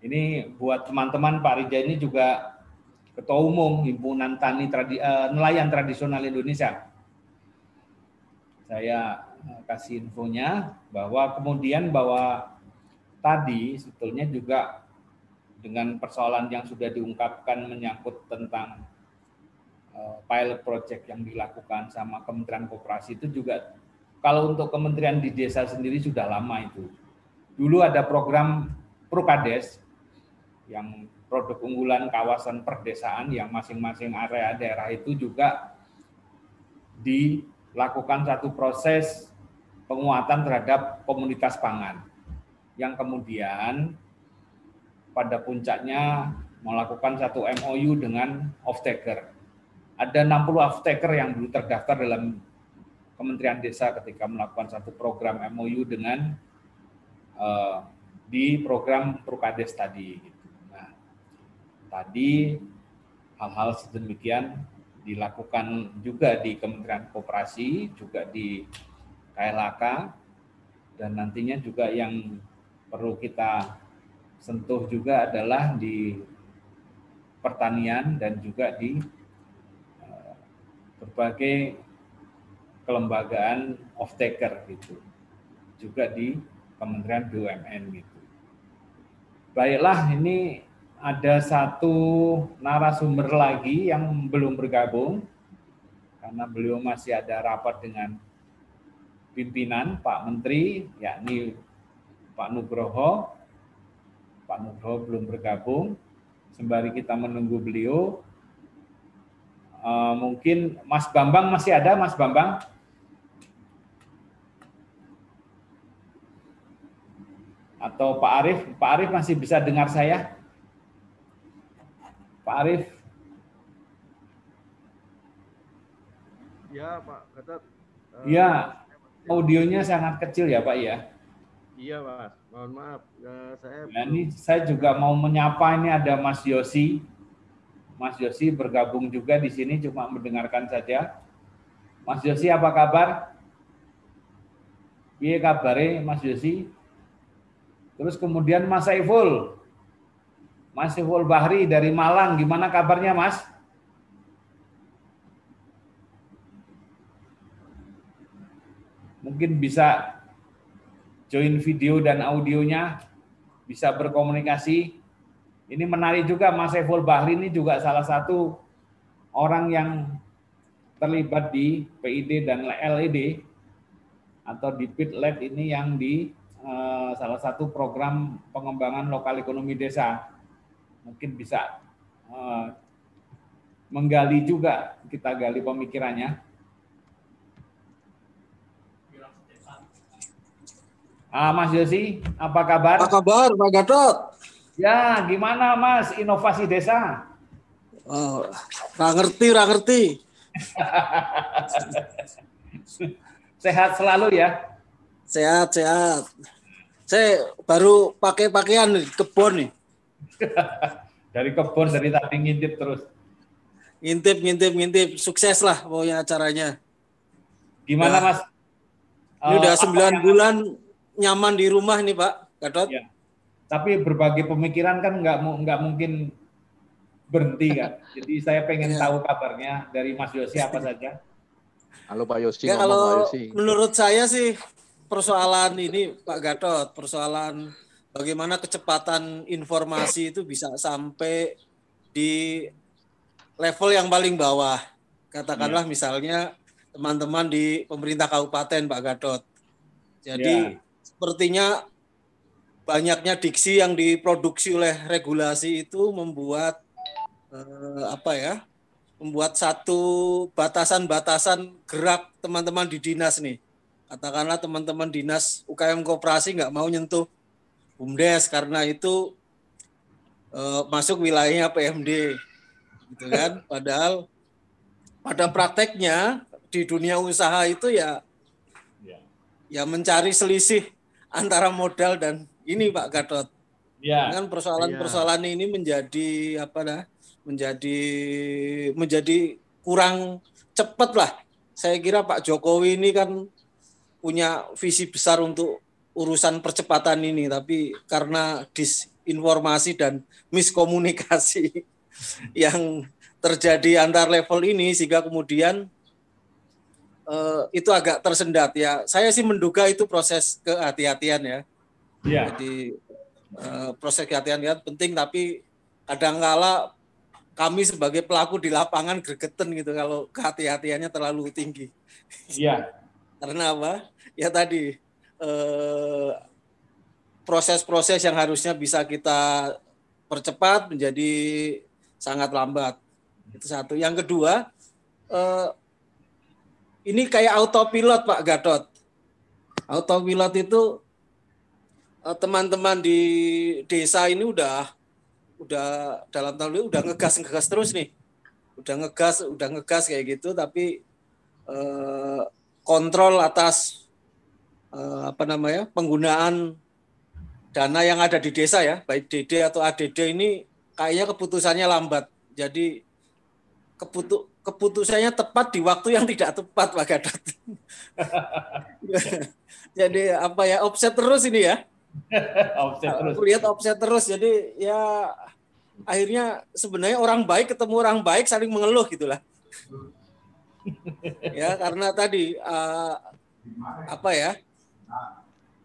Speaker 1: Ini buat teman-teman Pak Rija ini juga Ketua Umum Himpunan Tani Tradi, eh, Nelayan Tradisional Indonesia. Saya eh, kasih infonya bahwa kemudian bahwa tadi sebetulnya juga dengan persoalan yang sudah diungkapkan menyangkut tentang eh, pilot project yang dilakukan sama Kementerian Koperasi itu juga kalau untuk kementerian di desa sendiri sudah lama itu. Dulu ada program Prokades yang produk unggulan kawasan perdesaan yang masing-masing area daerah itu juga dilakukan satu proses penguatan terhadap komunitas pangan yang kemudian pada puncaknya melakukan satu MOU dengan off-taker. Ada 60 off-taker yang dulu terdaftar dalam Kementerian Desa ketika melakukan satu program MOU dengan eh, di program Prukades tadi. gitu. Nah, tadi hal-hal sedemikian dilakukan juga di Kementerian Koperasi, juga di KLHK, dan nantinya juga yang perlu kita sentuh juga adalah di pertanian dan juga di eh, berbagai kelembagaan off-taker gitu. Juga di Kementerian BUMN gitu. Baiklah, ini ada satu narasumber lagi yang belum bergabung karena beliau masih ada rapat dengan pimpinan Pak Menteri yakni Pak Nugroho. Pak Nugroho belum bergabung. Sembari kita menunggu beliau, eh, mungkin Mas Bambang masih ada, Mas Bambang? Atau Pak Arief? Pak Arief masih bisa dengar saya? Pak Arief?
Speaker 8: Ya, Pak Gatot. Eh,
Speaker 1: Iya, audionya sangat kecil ya Pak ya.
Speaker 8: Iya, Mas. Mohon maaf. Eh, saya
Speaker 1: Nah, ini saya juga mau menyapa ini ada Mas Yosi. Mas Yosi bergabung juga di sini cuma mendengarkan saja. Mas Yosi apa kabar? Piye kabare Mas Yosi? Terus kemudian Mas Saiful. Mas Saiful Bahri dari Malang, gimana kabarnya Mas? Mungkin bisa join video dan audionya, bisa berkomunikasi. Ini menarik juga Mas Saiful Bahri ini juga salah satu orang yang terlibat di PID dan LED atau di PIT-LED ini yang di uh, salah satu program pengembangan lokal ekonomi desa. Mungkin bisa uh, menggali juga kita gali pemikirannya. Ah, Mas Yosi, apa kabar?
Speaker 10: Apa kabar, Pak Gatot?
Speaker 1: Ya, gimana Mas inovasi desa?
Speaker 10: Oh, ngerti, ra ngerti.
Speaker 1: sehat selalu ya?
Speaker 10: Sehat, sehat. Saya baru pakai pakaian di kebun nih.
Speaker 1: dari kebun, dari tadi ngintip terus.
Speaker 10: Ngintip, ngintip, ngintip. Sukses lah pokoknya acaranya.
Speaker 1: Gimana
Speaker 10: ya.
Speaker 1: Mas?
Speaker 10: Ini uh, udah sembilan bulan nyaman di rumah nih Pak Gatot.
Speaker 1: Ya. Tapi berbagai pemikiran kan nggak nggak mungkin berhenti kan. Jadi saya pengen ya. tahu kabarnya dari Mas Yosi apa saja.
Speaker 6: Halo Pak Yosi.
Speaker 10: Ya, kalau Pak Yosi. menurut saya sih persoalan ini Pak Gatot, persoalan bagaimana kecepatan informasi itu bisa sampai di level yang paling bawah. Katakanlah ya. misalnya teman-teman di pemerintah kabupaten Pak Gatot. Jadi ya. Sepertinya banyaknya diksi yang diproduksi oleh regulasi itu membuat eh, apa ya membuat satu batasan-batasan gerak teman-teman di dinas nih. Katakanlah teman-teman dinas UKM Koperasi nggak mau nyentuh bumdes karena itu eh, masuk wilayahnya PMD gitu kan? Padahal pada prakteknya di dunia usaha itu ya. ya mencari selisih antara modal dan ini Pak Gatot. Ya. Kan persoalan-persoalan ya. ini menjadi apa dah? Menjadi menjadi kurang cepat lah. Saya kira Pak Jokowi ini kan punya visi besar untuk urusan percepatan ini, tapi karena disinformasi dan miskomunikasi yang terjadi antar level ini sehingga kemudian uh, itu agak tersendat ya. Saya sih menduga itu proses kehati-hatian ya. Ya. Jadi uh, proses kehati-hatian ya penting tapi kadangkala kami sebagai pelaku di lapangan gregetan gitu kalau kehati-hatiannya terlalu tinggi.
Speaker 1: Iya.
Speaker 10: Karena apa? Ya tadi eh, proses-proses yang harusnya bisa kita percepat menjadi sangat lambat. Itu satu. Yang kedua, eh, ini kayak autopilot Pak Gatot. Autopilot itu Eh, teman-teman di desa ini udah udah dalam tahun ini udah ngegas ngegas terus nih. Udah ngegas udah ngegas kayak gitu tapi eh, kontrol atas eh, apa namanya penggunaan dana yang ada di desa ya. Baik DD atau ADD ini kayaknya keputusannya lambat. Jadi keputu keputusannya tepat di waktu yang tidak tepat Pak Gadot. jadi apa ya offset terus ini ya offset terus. Aku lihat offset terus. Jadi ya akhirnya sebenarnya orang baik ketemu orang baik saling mengeluh gitulah. ya karena tadi uh, apa ya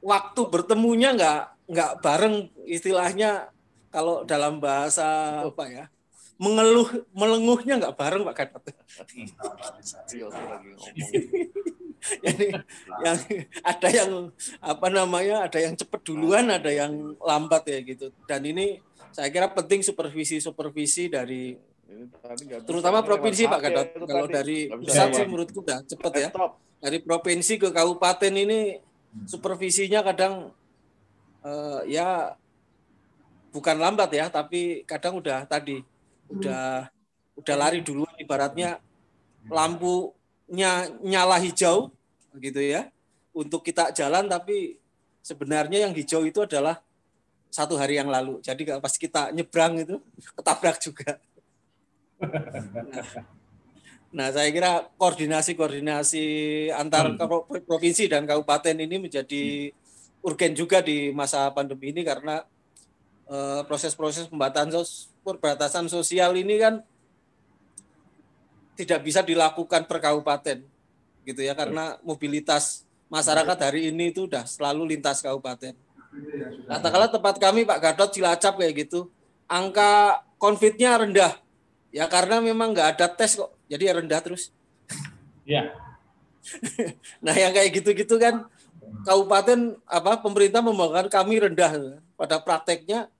Speaker 10: waktu bertemunya nggak nggak bareng istilahnya kalau dalam bahasa apa ya mengeluh melenguhnya nggak bareng pak Gatot. Jadi yang ada yang apa namanya, ada yang cepat duluan, ada yang lambat ya gitu. Dan ini saya kira penting supervisi-supervisi dari terutama provinsi Pak Gadot. Kalau dari pusat sih menurutku udah cepat ya. Dari provinsi ke kabupaten ini supervisinya kadang uh, ya bukan lambat ya, tapi kadang udah tadi udah udah lari duluan ibaratnya lampu nyala hijau gitu ya untuk kita jalan tapi sebenarnya yang hijau itu adalah satu hari yang lalu. Jadi pas kita nyebrang itu ketabrak juga. Nah, Nah, saya kira koordinasi-koordinasi antar pro- provinsi dan kabupaten ini menjadi urgen juga di masa pandemi ini karena eh, proses-proses pembatasan perbatasan sosial ini kan tidak bisa dilakukan per kabupaten gitu ya karena mobilitas masyarakat hari ini itu udah selalu lintas kabupaten. Katakanlah tempat kami Pak Gatot Cilacap kayak gitu, angka COVID-nya rendah. Ya karena memang nggak ada tes kok, jadi ya rendah terus.
Speaker 1: Ya.
Speaker 10: Nah yang kayak gitu-gitu kan kabupaten apa pemerintah membangun kami rendah. Pada prakteknya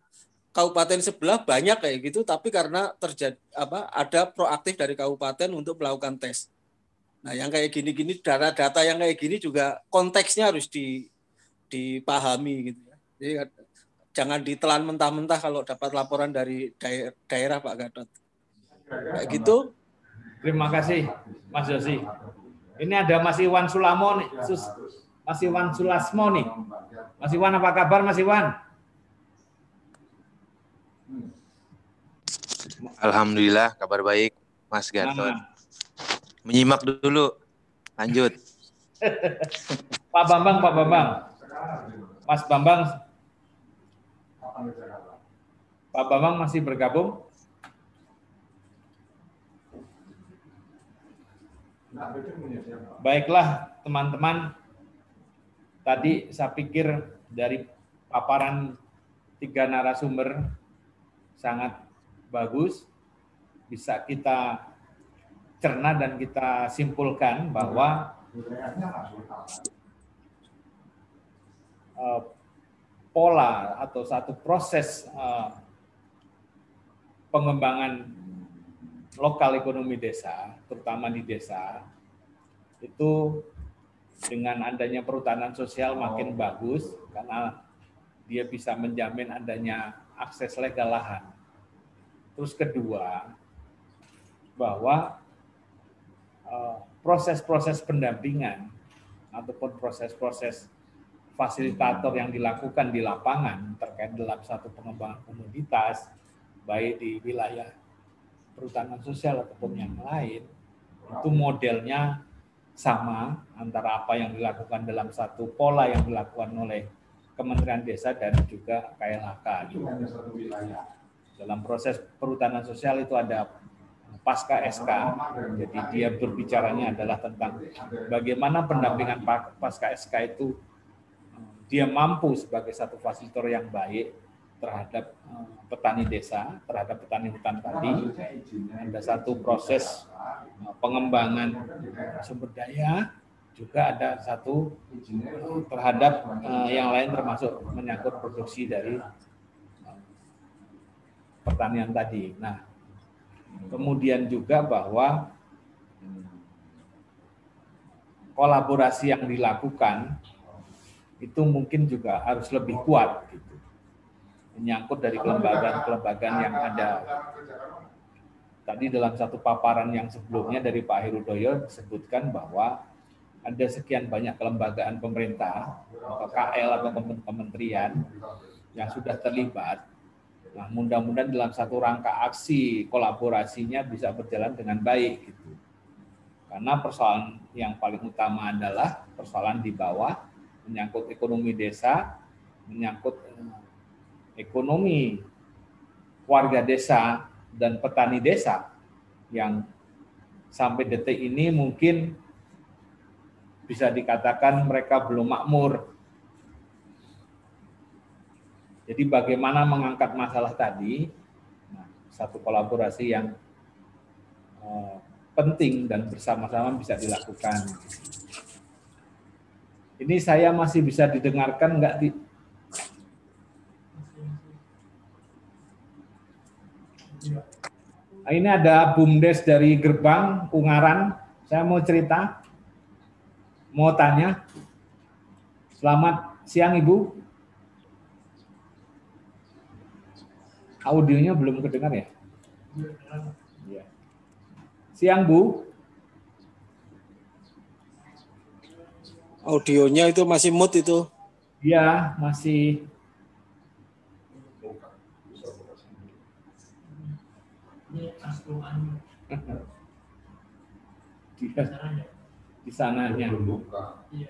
Speaker 10: kabupaten sebelah banyak kayak gitu, tapi karena terjadi apa ada proaktif dari kabupaten untuk melakukan tes. Nah yang kayak gini-gini data-data yang kayak gini juga konteksnya harus di dipahami gitu ya. Jadi jangan ditelan mentah-mentah kalau dapat laporan dari daer- daerah Pak Gatot. Kayak gitu.
Speaker 1: Terima kasih Mas Yosi. Ini ada Mas Iwan Sulamo nih. Sus, Mas Iwan Sulasmo nih. Mas Iwan apa kabar Mas Iwan?
Speaker 11: Alhamdulillah kabar baik Mas Gatot. Menyimak dulu. Lanjut.
Speaker 1: Pak Bambang, Pak Bambang. Mas Bambang. Pak Bambang masih bergabung? Baiklah teman-teman, tadi saya pikir dari paparan tiga narasumber sangat bagus, bisa kita cerna dan kita simpulkan bahwa eh, pola atau satu proses eh, pengembangan lokal ekonomi desa, terutama di desa, itu dengan adanya perhutanan sosial makin bagus karena dia bisa menjamin adanya akses legal lahan. Terus kedua, bahwa eh, proses-proses pendampingan ataupun proses-proses fasilitator yang dilakukan di lapangan terkait dalam satu pengembangan komoditas, baik di wilayah perhutanan sosial ataupun yang lain, itu modelnya sama antara apa yang dilakukan dalam satu pola yang dilakukan oleh Kementerian Desa dan juga KLHK. Dalam proses perhutanan sosial itu ada pasca SK, jadi dia berbicaranya adalah tentang bagaimana pendampingan pasca SK itu dia mampu sebagai satu fasilitator yang baik terhadap eh, petani desa, terhadap petani hutan tadi. Ada satu proses eh, pengembangan sumber daya, juga ada satu eh, terhadap eh, yang lain termasuk menyangkut produksi dari eh, pertanian tadi. Nah, kemudian juga bahwa kolaborasi yang dilakukan itu mungkin juga harus lebih kuat gitu. Menyangkut dari kelembagaan-kelembagaan yang ada. Tadi dalam satu paparan yang sebelumnya dari Pak Herudoyo disebutkan bahwa ada sekian banyak kelembagaan pemerintah atau KL atau kementerian yang sudah terlibat. Nah, mudah-mudahan dalam satu rangka aksi kolaborasinya bisa berjalan dengan baik gitu. Karena persoalan yang paling utama adalah persoalan di bawah menyangkut ekonomi desa, menyangkut eh, ekonomi warga desa dan petani desa yang sampai detik ini mungkin bisa dikatakan mereka belum makmur. Jadi bagaimana mengangkat masalah tadi, nah, satu kolaborasi yang eh, penting dan bersama-sama bisa dilakukan. Ini saya masih bisa didengarkan nggak di Nah, ini ada bumdes dari gerbang Ungaran. Saya mau cerita, mau tanya. Selamat siang Ibu. Audionya belum kedengar ya? Iya. Siang Bu.
Speaker 10: Audionya itu masih mute itu.
Speaker 1: Iya, masih. di, di sananya.
Speaker 4: Iya.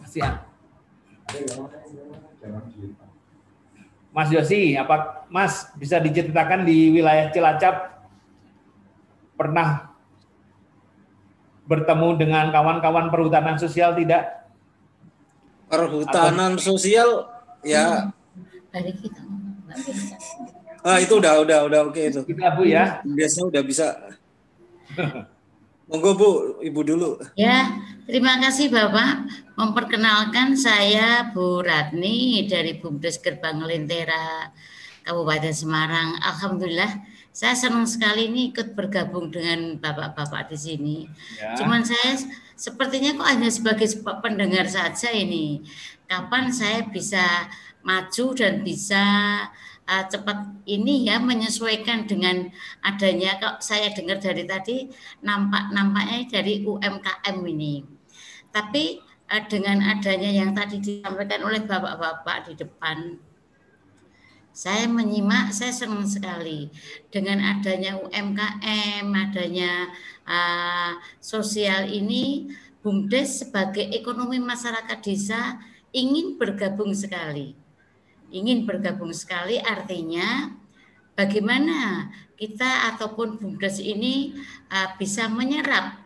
Speaker 1: Masih ya. Mas Yosi, apa Mas bisa diceritakan di wilayah Cilacap pernah bertemu dengan kawan-kawan perhutanan sosial tidak?
Speaker 10: Perhutanan sosial ya
Speaker 12: Dari kita.
Speaker 10: ah itu udah udah udah oke itu.
Speaker 1: Kita Bu ya.
Speaker 10: Biasanya udah bisa. Monggo Bu, Ibu dulu.
Speaker 12: Ya, terima kasih Bapak. Memperkenalkan saya Bu Ratni dari Bumdes Gerbang Lentera Kabupaten Semarang. Alhamdulillah, saya senang sekali ini ikut bergabung dengan Bapak-bapak di sini.
Speaker 1: Ya.
Speaker 12: Cuman saya sepertinya kok hanya sebagai pendengar saja ini. Kapan saya bisa maju dan bisa uh, cepat ini ya menyesuaikan dengan adanya kalau saya dengar dari tadi nampak nampaknya dari UMKM ini. Tapi uh, dengan adanya yang tadi disampaikan oleh bapak-bapak di depan saya menyimak, saya senang sekali dengan adanya UMKM, adanya uh, sosial ini, BUMDes sebagai ekonomi masyarakat desa ingin bergabung sekali ingin bergabung sekali artinya bagaimana kita ataupun BUMDes ini uh, bisa menyerap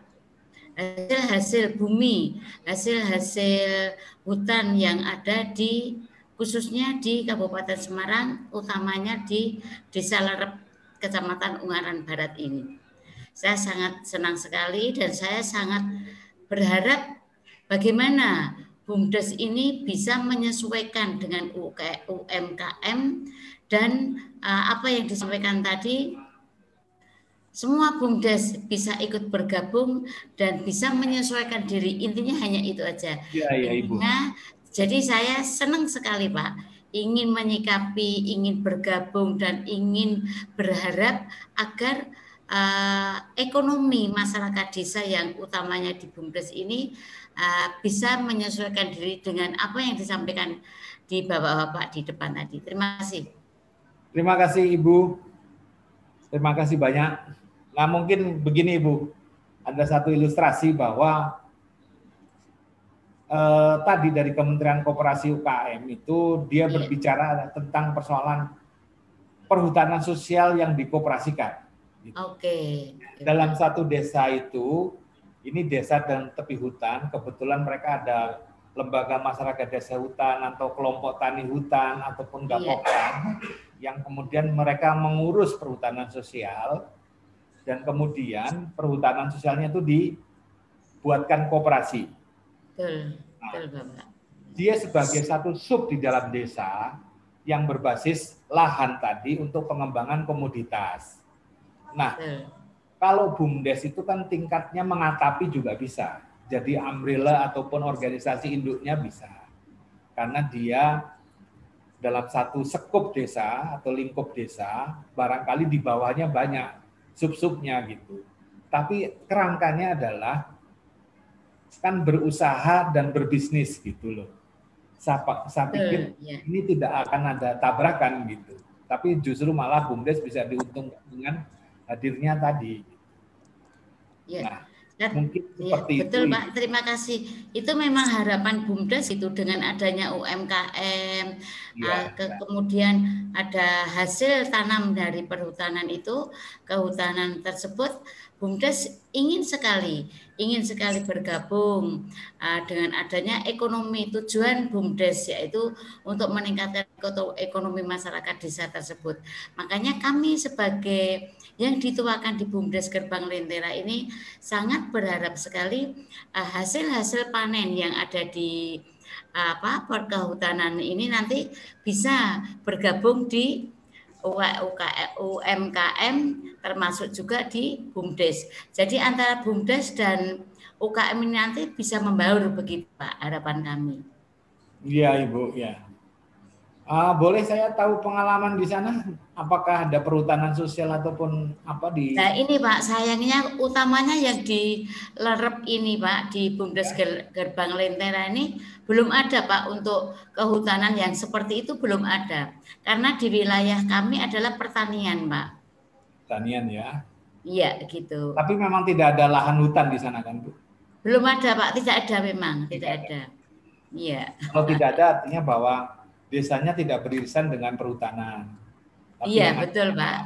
Speaker 12: hasil-hasil bumi, hasil-hasil hutan yang ada di khususnya di Kabupaten Semarang, utamanya di Desa Lerep, Kecamatan Ungaran Barat ini. Saya sangat senang sekali dan saya sangat berharap bagaimana BUMDes ini bisa menyesuaikan dengan UMKM dan uh, apa yang disampaikan tadi semua BUMDes bisa ikut bergabung dan bisa menyesuaikan diri intinya hanya itu aja.
Speaker 1: Iya, iya, Ibu.
Speaker 12: Nah, jadi saya senang sekali Pak ingin menyikapi, ingin bergabung dan ingin berharap agar uh, ekonomi masyarakat desa yang utamanya di BUMDes ini uh, bisa menyesuaikan diri dengan apa yang disampaikan di bapak-bapak di depan tadi. Terima kasih.
Speaker 1: Terima kasih Ibu. Terima kasih banyak. Nah mungkin begini Ibu, ada satu ilustrasi bahwa eh, tadi dari Kementerian Koperasi UKM itu dia berbicara tentang persoalan perhutanan sosial yang dikoperasikan.
Speaker 12: Oke.
Speaker 1: Dalam satu desa itu ini desa dan tepi hutan, kebetulan mereka ada lembaga masyarakat desa hutan atau kelompok tani hutan ataupun gapokan yang kemudian mereka mengurus perhutanan sosial dan kemudian perhutanan sosialnya itu dibuatkan.
Speaker 12: Betul, betul Bapak.
Speaker 1: Dia sebagai satu sub di dalam desa yang berbasis lahan tadi untuk pengembangan komoditas. Nah, kalau BUMDes itu kan tingkatnya mengatapi juga bisa. Jadi umbrella ataupun organisasi induknya bisa. Karena dia dalam satu sekup desa atau lingkup desa, barangkali di bawahnya banyak sub-subnya gitu. Tapi kerangkanya adalah kan berusaha dan berbisnis gitu loh. Saya, saya pikir
Speaker 12: yeah.
Speaker 1: ini tidak akan ada tabrakan gitu. Tapi justru malah BUMDes bisa diuntungkan dengan hadirnya tadi.
Speaker 12: Ya.
Speaker 1: Nah, mungkin
Speaker 12: ya, betul
Speaker 1: itu.
Speaker 12: Pak, terima kasih. Itu memang harapan BUMDes itu dengan adanya UMKM,
Speaker 1: Ya,
Speaker 12: uh, ke, kemudian ada hasil tanam dari perhutanan itu, kehutanan tersebut, BUMDes ingin sekali, ingin sekali bergabung uh, dengan adanya ekonomi tujuan BUMDes yaitu untuk meningkatkan ekonomi masyarakat desa tersebut. Makanya kami sebagai yang dituakan di BUMDes Gerbang Lentera ini sangat berharap sekali uh, hasil-hasil panen yang ada di uh, apa perkehutanan ini nanti bisa bergabung di UMKM termasuk juga di BUMDes. Jadi antara BUMDes dan UKM ini nanti bisa membaur begitu Pak harapan kami.
Speaker 1: Iya Ibu, ya. Uh, boleh saya tahu pengalaman di sana? Apakah ada perhutanan sosial ataupun apa di?
Speaker 12: Nah ini Pak, sayangnya utamanya yang di Lerep ini Pak, di Bumdes Gerbang Lentera ini belum ada Pak untuk kehutanan yang seperti itu belum ada. Karena di wilayah kami adalah pertanian Pak.
Speaker 1: Pertanian ya.
Speaker 12: Iya, gitu.
Speaker 1: Tapi memang tidak ada lahan hutan di sana kan, Bu?
Speaker 12: Belum ada, Pak. Tidak ada memang, tidak ada. Iya.
Speaker 1: Kalau tidak ada artinya bahwa desanya tidak beririsan dengan perhutanan. Tapi
Speaker 12: Iya, betul, Pak.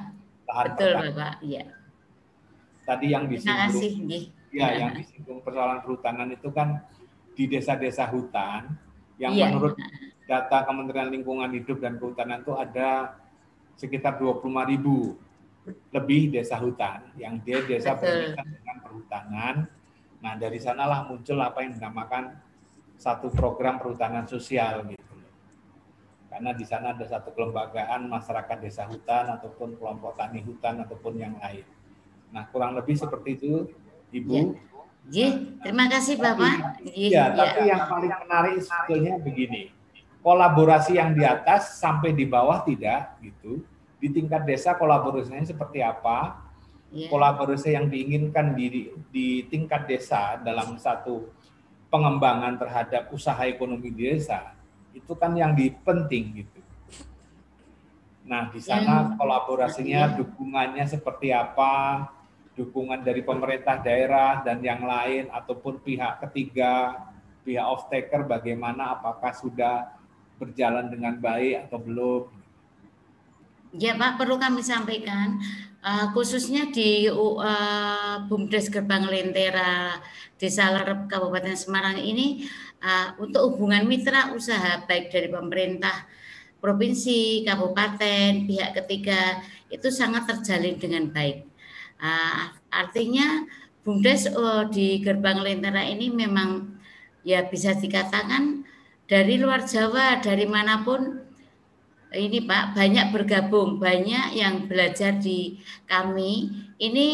Speaker 12: Betul,
Speaker 1: pertanian.
Speaker 12: Pak. Iya.
Speaker 1: Tadi yang disinggung,
Speaker 12: nggih.
Speaker 1: ya, yang disinggung persoalan perhutanan itu kan di desa-desa hutan yang
Speaker 12: Iya.
Speaker 1: menurut data Kementerian Lingkungan Hidup dan Kehutanan itu ada sekitar 25 ribu lebih desa hutan yang dia desa berkaitan dengan perhutanan. Nah dari sanalah muncul apa yang dinamakan satu program perhutanan sosial gitu. Karena di sana ada satu kelembagaan masyarakat desa hutan ataupun kelompok tani hutan ataupun yang lain. Nah kurang lebih seperti itu, Ibu.
Speaker 12: Nggih, terima kasih, Bapak. Nggih,
Speaker 1: Iya,
Speaker 12: iya.
Speaker 1: tapi yang paling menarik sebetulnya begini. Kolaborasi yang di atas sampai di bawah tidak gitu. Di tingkat desa kolaborasinya seperti apa?
Speaker 12: Iya.
Speaker 1: Kolaborasi yang diinginkan di di tingkat desa dalam satu pengembangan terhadap usaha ekonomi di desa itu kan yang dipenting gitu. Nah, di sana kolaborasinya, dukungannya seperti apa, dukungan dari pemerintah daerah dan yang lain ataupun pihak ketiga, pihak off taker bagaimana apakah sudah berjalan dengan baik atau belum.
Speaker 12: Ya Pak, perlu kami sampaikan eh, khususnya di eh, BUMDes Gerbang Lentera Desa Lerep Kabupaten Semarang ini eh, untuk hubungan mitra usaha baik dari pemerintah provinsi, kabupaten, pihak ketiga itu sangat terjalin dengan baik. Ah, artinya BUMDes eh, di Gerbang Lentera ini memang ya bisa dikatakan dari luar Jawa, dari mana pun ini Pak banyak bergabung, banyak yang belajar di kami. Ini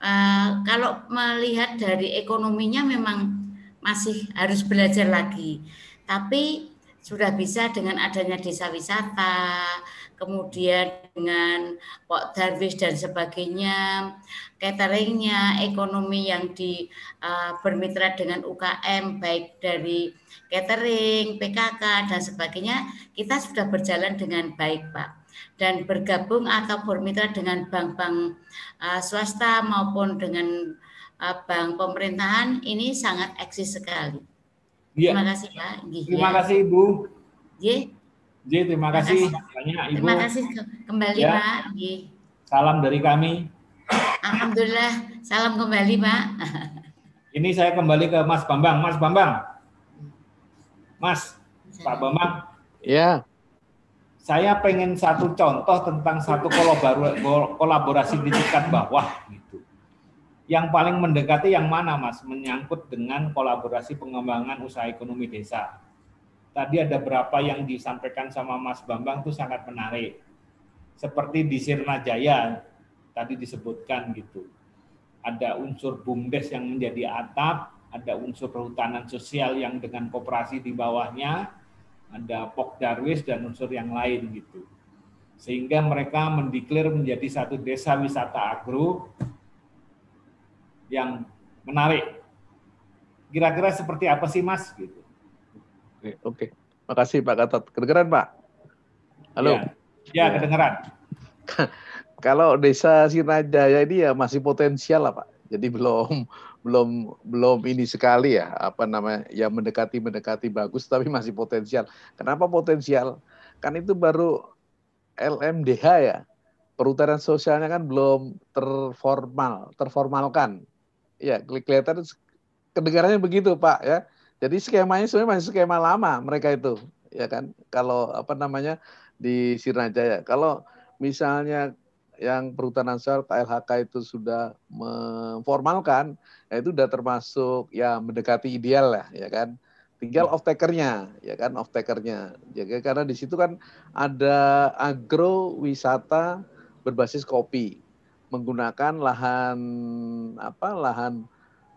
Speaker 12: eh, kalau melihat dari ekonominya memang masih harus belajar lagi. Tapi sudah bisa dengan adanya desa wisata, kemudian dengan Pok Darwis dan sebagainya, cateringnya, ekonomi yang di eh, bermitra dengan UKM baik dari catering, PKK dan sebagainya, kita sudah berjalan dengan baik, Pak. Dan bergabung atau bermitra dengan bank-bank eh, swasta maupun dengan bank pemerintahan ini sangat eksis sekali.
Speaker 1: Iya.
Speaker 12: Terima kasih, Pak. Nggih,
Speaker 1: Terima
Speaker 12: ya.
Speaker 1: kasih Ibu.
Speaker 12: Nggih.
Speaker 1: Ji, terima kasih banyak Ibu.
Speaker 12: Terima kasih ke- kembali,
Speaker 1: Ya.
Speaker 12: Pak. Nggih.
Speaker 1: Salam dari kami.
Speaker 12: Alhamdulillah, salam kembali, Pak.
Speaker 1: Ini saya kembali ke Mas Bambang. Mas Bambang. Mas, Pak Bambang.
Speaker 6: Ya.
Speaker 1: Saya pengen satu contoh tentang satu kolabor- kolaborasi di tingkat bawah gitu. Yang paling mendekati yang mana, Mas? Menyangkut dengan kolaborasi pengembangan usaha ekonomi desa. Tadi ada berapa yang disampaikan sama Mas Bambang itu sangat menarik. Seperti di Sirna Jaya tadi disebutkan gitu. Ada unsur BUMDes yang menjadi atap, ada unsur perhutanan sosial yang dengan koperasi di bawahnya, ada Pok Darwis dan unsur yang lain gitu. Sehingga mereka mendeklar menjadi satu desa wisata agro yang menarik. Kira-kira seperti apa sih Mas gitu?
Speaker 6: Oke, oke. Makasih Pak Gatot. Kedengeran Pak? Halo.
Speaker 1: Ya, ya kedengeran.
Speaker 6: Kalau desa Sinajaya ini ya masih potensial lah Pak. Jadi belum belum belum ini sekali ya apa namanya ya mendekati mendekati bagus tapi masih potensial. Kenapa potensial? Kan itu baru LMDH ya. Perhutanan sosialnya kan belum terformal, terformalkan. Ya, kelihatan kedengarannya begitu Pak ya. Jadi skemanya sebenarnya masih skema lama mereka itu, ya kan? Kalau apa namanya di Sirnajaya. Kalau misalnya yang perhutanan sosial KLHK itu sudah memformalkan, ya itu sudah termasuk ya mendekati ideal lah, ya kan? Tinggal off takernya, ya kan? Off takernya. Ya, kan? karena di situ kan ada agro wisata berbasis kopi menggunakan lahan apa lahan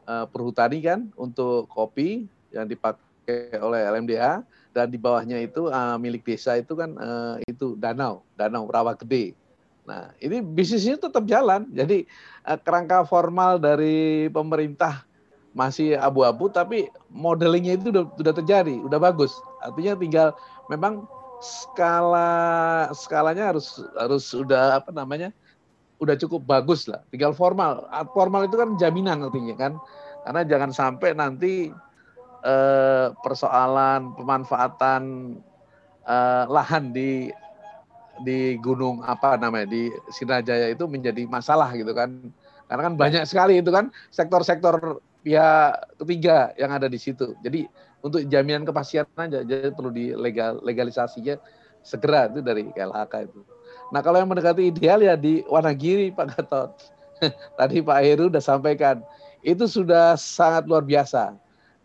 Speaker 6: uh, perhutani kan untuk kopi yang dipakai oleh LMDH dan di bawahnya itu uh, milik desa itu kan uh, itu danau danau rawa gede. Nah ini bisnisnya tetap jalan. Jadi uh, kerangka formal dari pemerintah masih abu-abu tapi modelingnya itu sudah, sudah terjadi sudah bagus. Artinya tinggal memang skala skalanya harus harus sudah apa namanya udah cukup bagus lah. Tinggal formal. Formal itu kan jaminan artinya kan. Karena jangan sampai nanti eh, persoalan pemanfaatan eh, lahan di di gunung apa namanya di Sinajaya itu menjadi masalah gitu kan. Karena kan banyak sekali itu kan sektor-sektor pihak ketiga yang ada di situ. Jadi untuk jaminan kepastian aja jadi perlu di legal legalisasinya segera itu dari KLHK itu. Nah kalau yang mendekati ideal ya di Wanagiri Pak Gatot. Tadi Pak Heru sudah sampaikan itu sudah sangat luar biasa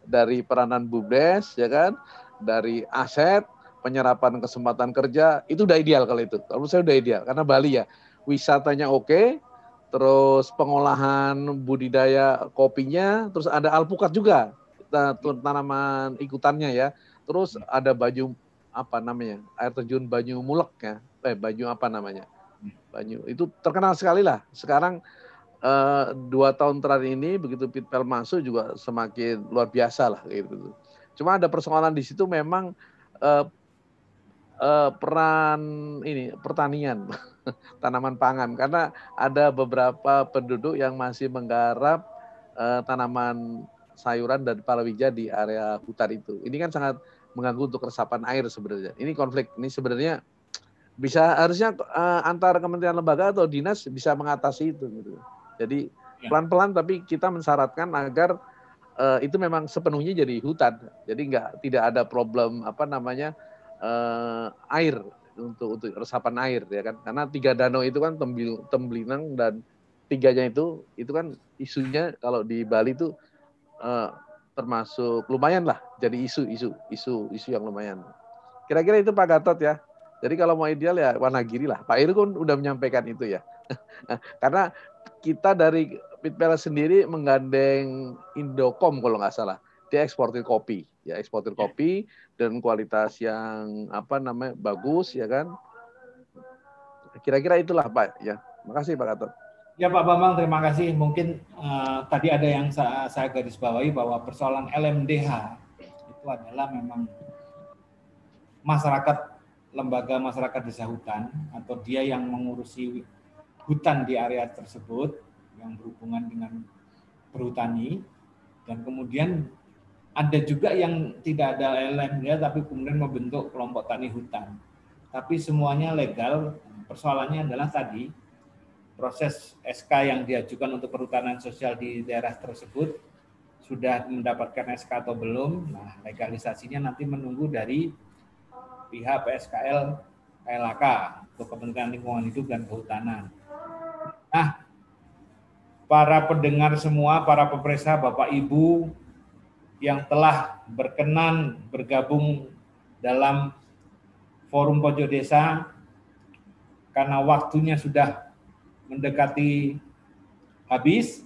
Speaker 6: dari peranan bumdes ya kan, dari aset, penyerapan kesempatan kerja itu udah ideal kalau itu. Kalau saya udah ideal karena Bali ya wisatanya oke, terus pengolahan budidaya kopinya, terus ada alpukat juga tanaman ikutannya ya. Terus ada baju apa namanya air terjun Banyu Mulek ya, eh Banyu apa namanya Banyu itu terkenal sekali lah. Sekarang eh, dua tahun terakhir ini begitu Pitpel masuk juga semakin luar biasa lah gitu. Cuma ada persoalan di situ memang eh, eh, peran ini pertanian tanaman pangan karena ada beberapa penduduk yang masih menggarap eh, tanaman sayuran dan palawija di area hutan itu. Ini kan sangat mengganggu untuk resapan air sebenarnya. Ini konflik ini sebenarnya bisa harusnya uh, antar kementerian lembaga atau dinas bisa mengatasi itu gitu. Jadi ya. pelan-pelan tapi kita mensyaratkan agar uh, itu memang sepenuhnya jadi hutan. Jadi enggak tidak ada problem apa namanya uh, air untuk untuk resapan air ya kan. Karena tiga danau itu kan Tembil, Tembelinang dan tiganya itu itu kan isunya kalau di Bali itu uh, termasuk lumayan lah jadi isu isu isu isu yang lumayan. Kira-kira itu Pak Gatot ya. Jadi kalau mau ideal ya Wanagiri lah. Pak Iru kan udah menyampaikan itu ya. Karena kita dari Pitpela sendiri menggandeng Indocom kalau nggak salah. Dia eksportir kopi, ya eksportir kopi dan kualitas yang apa namanya bagus ya kan. Kira-kira itulah Pak ya. Makasih Pak Gatot.
Speaker 1: Ya Pak Bambang, terima kasih. Mungkin uh, tadi ada yang saya, saya garis bawahi bahwa persoalan LMDH itu adalah memang masyarakat lembaga masyarakat desa hutan atau dia yang mengurusi hutan di area tersebut yang berhubungan dengan perhutani dan kemudian ada juga yang tidak ada LMDH tapi kemudian membentuk kelompok tani hutan. Tapi semuanya legal. Persoalannya adalah tadi proses SK yang diajukan untuk perhutanan sosial di daerah tersebut sudah mendapatkan SK atau belum. Nah, legalisasinya nanti menunggu dari pihak PSKL KLHK untuk Kementerian Lingkungan Hidup dan Kehutanan. Nah, para pendengar semua, para pemerintah, Bapak Ibu yang telah berkenan bergabung dalam Forum Pojok Desa karena waktunya sudah mendekati habis,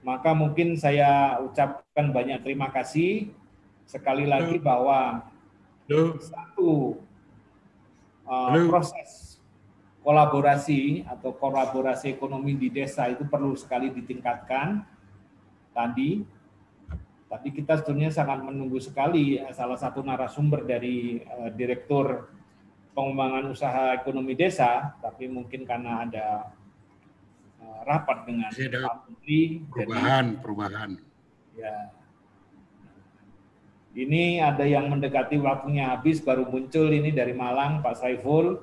Speaker 1: maka mungkin saya ucapkan banyak terima kasih sekali lagi bahwa satu uh, proses kolaborasi atau kolaborasi ekonomi di desa itu perlu sekali ditingkatkan tadi tapi kita sebetulnya sangat menunggu sekali salah satu narasumber dari uh, direktur pengembangan usaha ekonomi desa, tapi mungkin karena ada uh, rapat dengan Pak Menteri.
Speaker 13: Perubahan, jadi, perubahan.
Speaker 1: Ya. Ini ada yang mendekati waktunya habis, baru muncul ini dari Malang, Pak Saiful.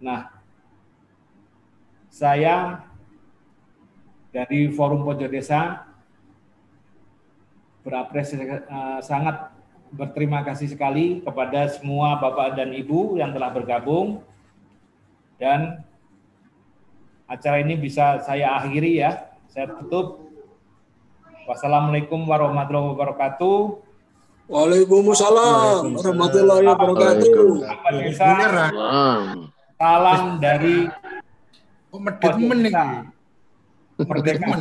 Speaker 1: Nah, saya dari Forum Pojok Desa berapresiasi uh, sangat berterima kasih sekali kepada semua Bapak dan Ibu yang telah bergabung. Dan acara ini bisa saya akhiri ya. Saya tutup. Wassalamualaikum warahmatullahi wabarakatuh.
Speaker 14: Waalaikumsalam warahmatullahi wabarakatuh.
Speaker 1: Salam dari
Speaker 13: Merdeka.
Speaker 1: Merdeka.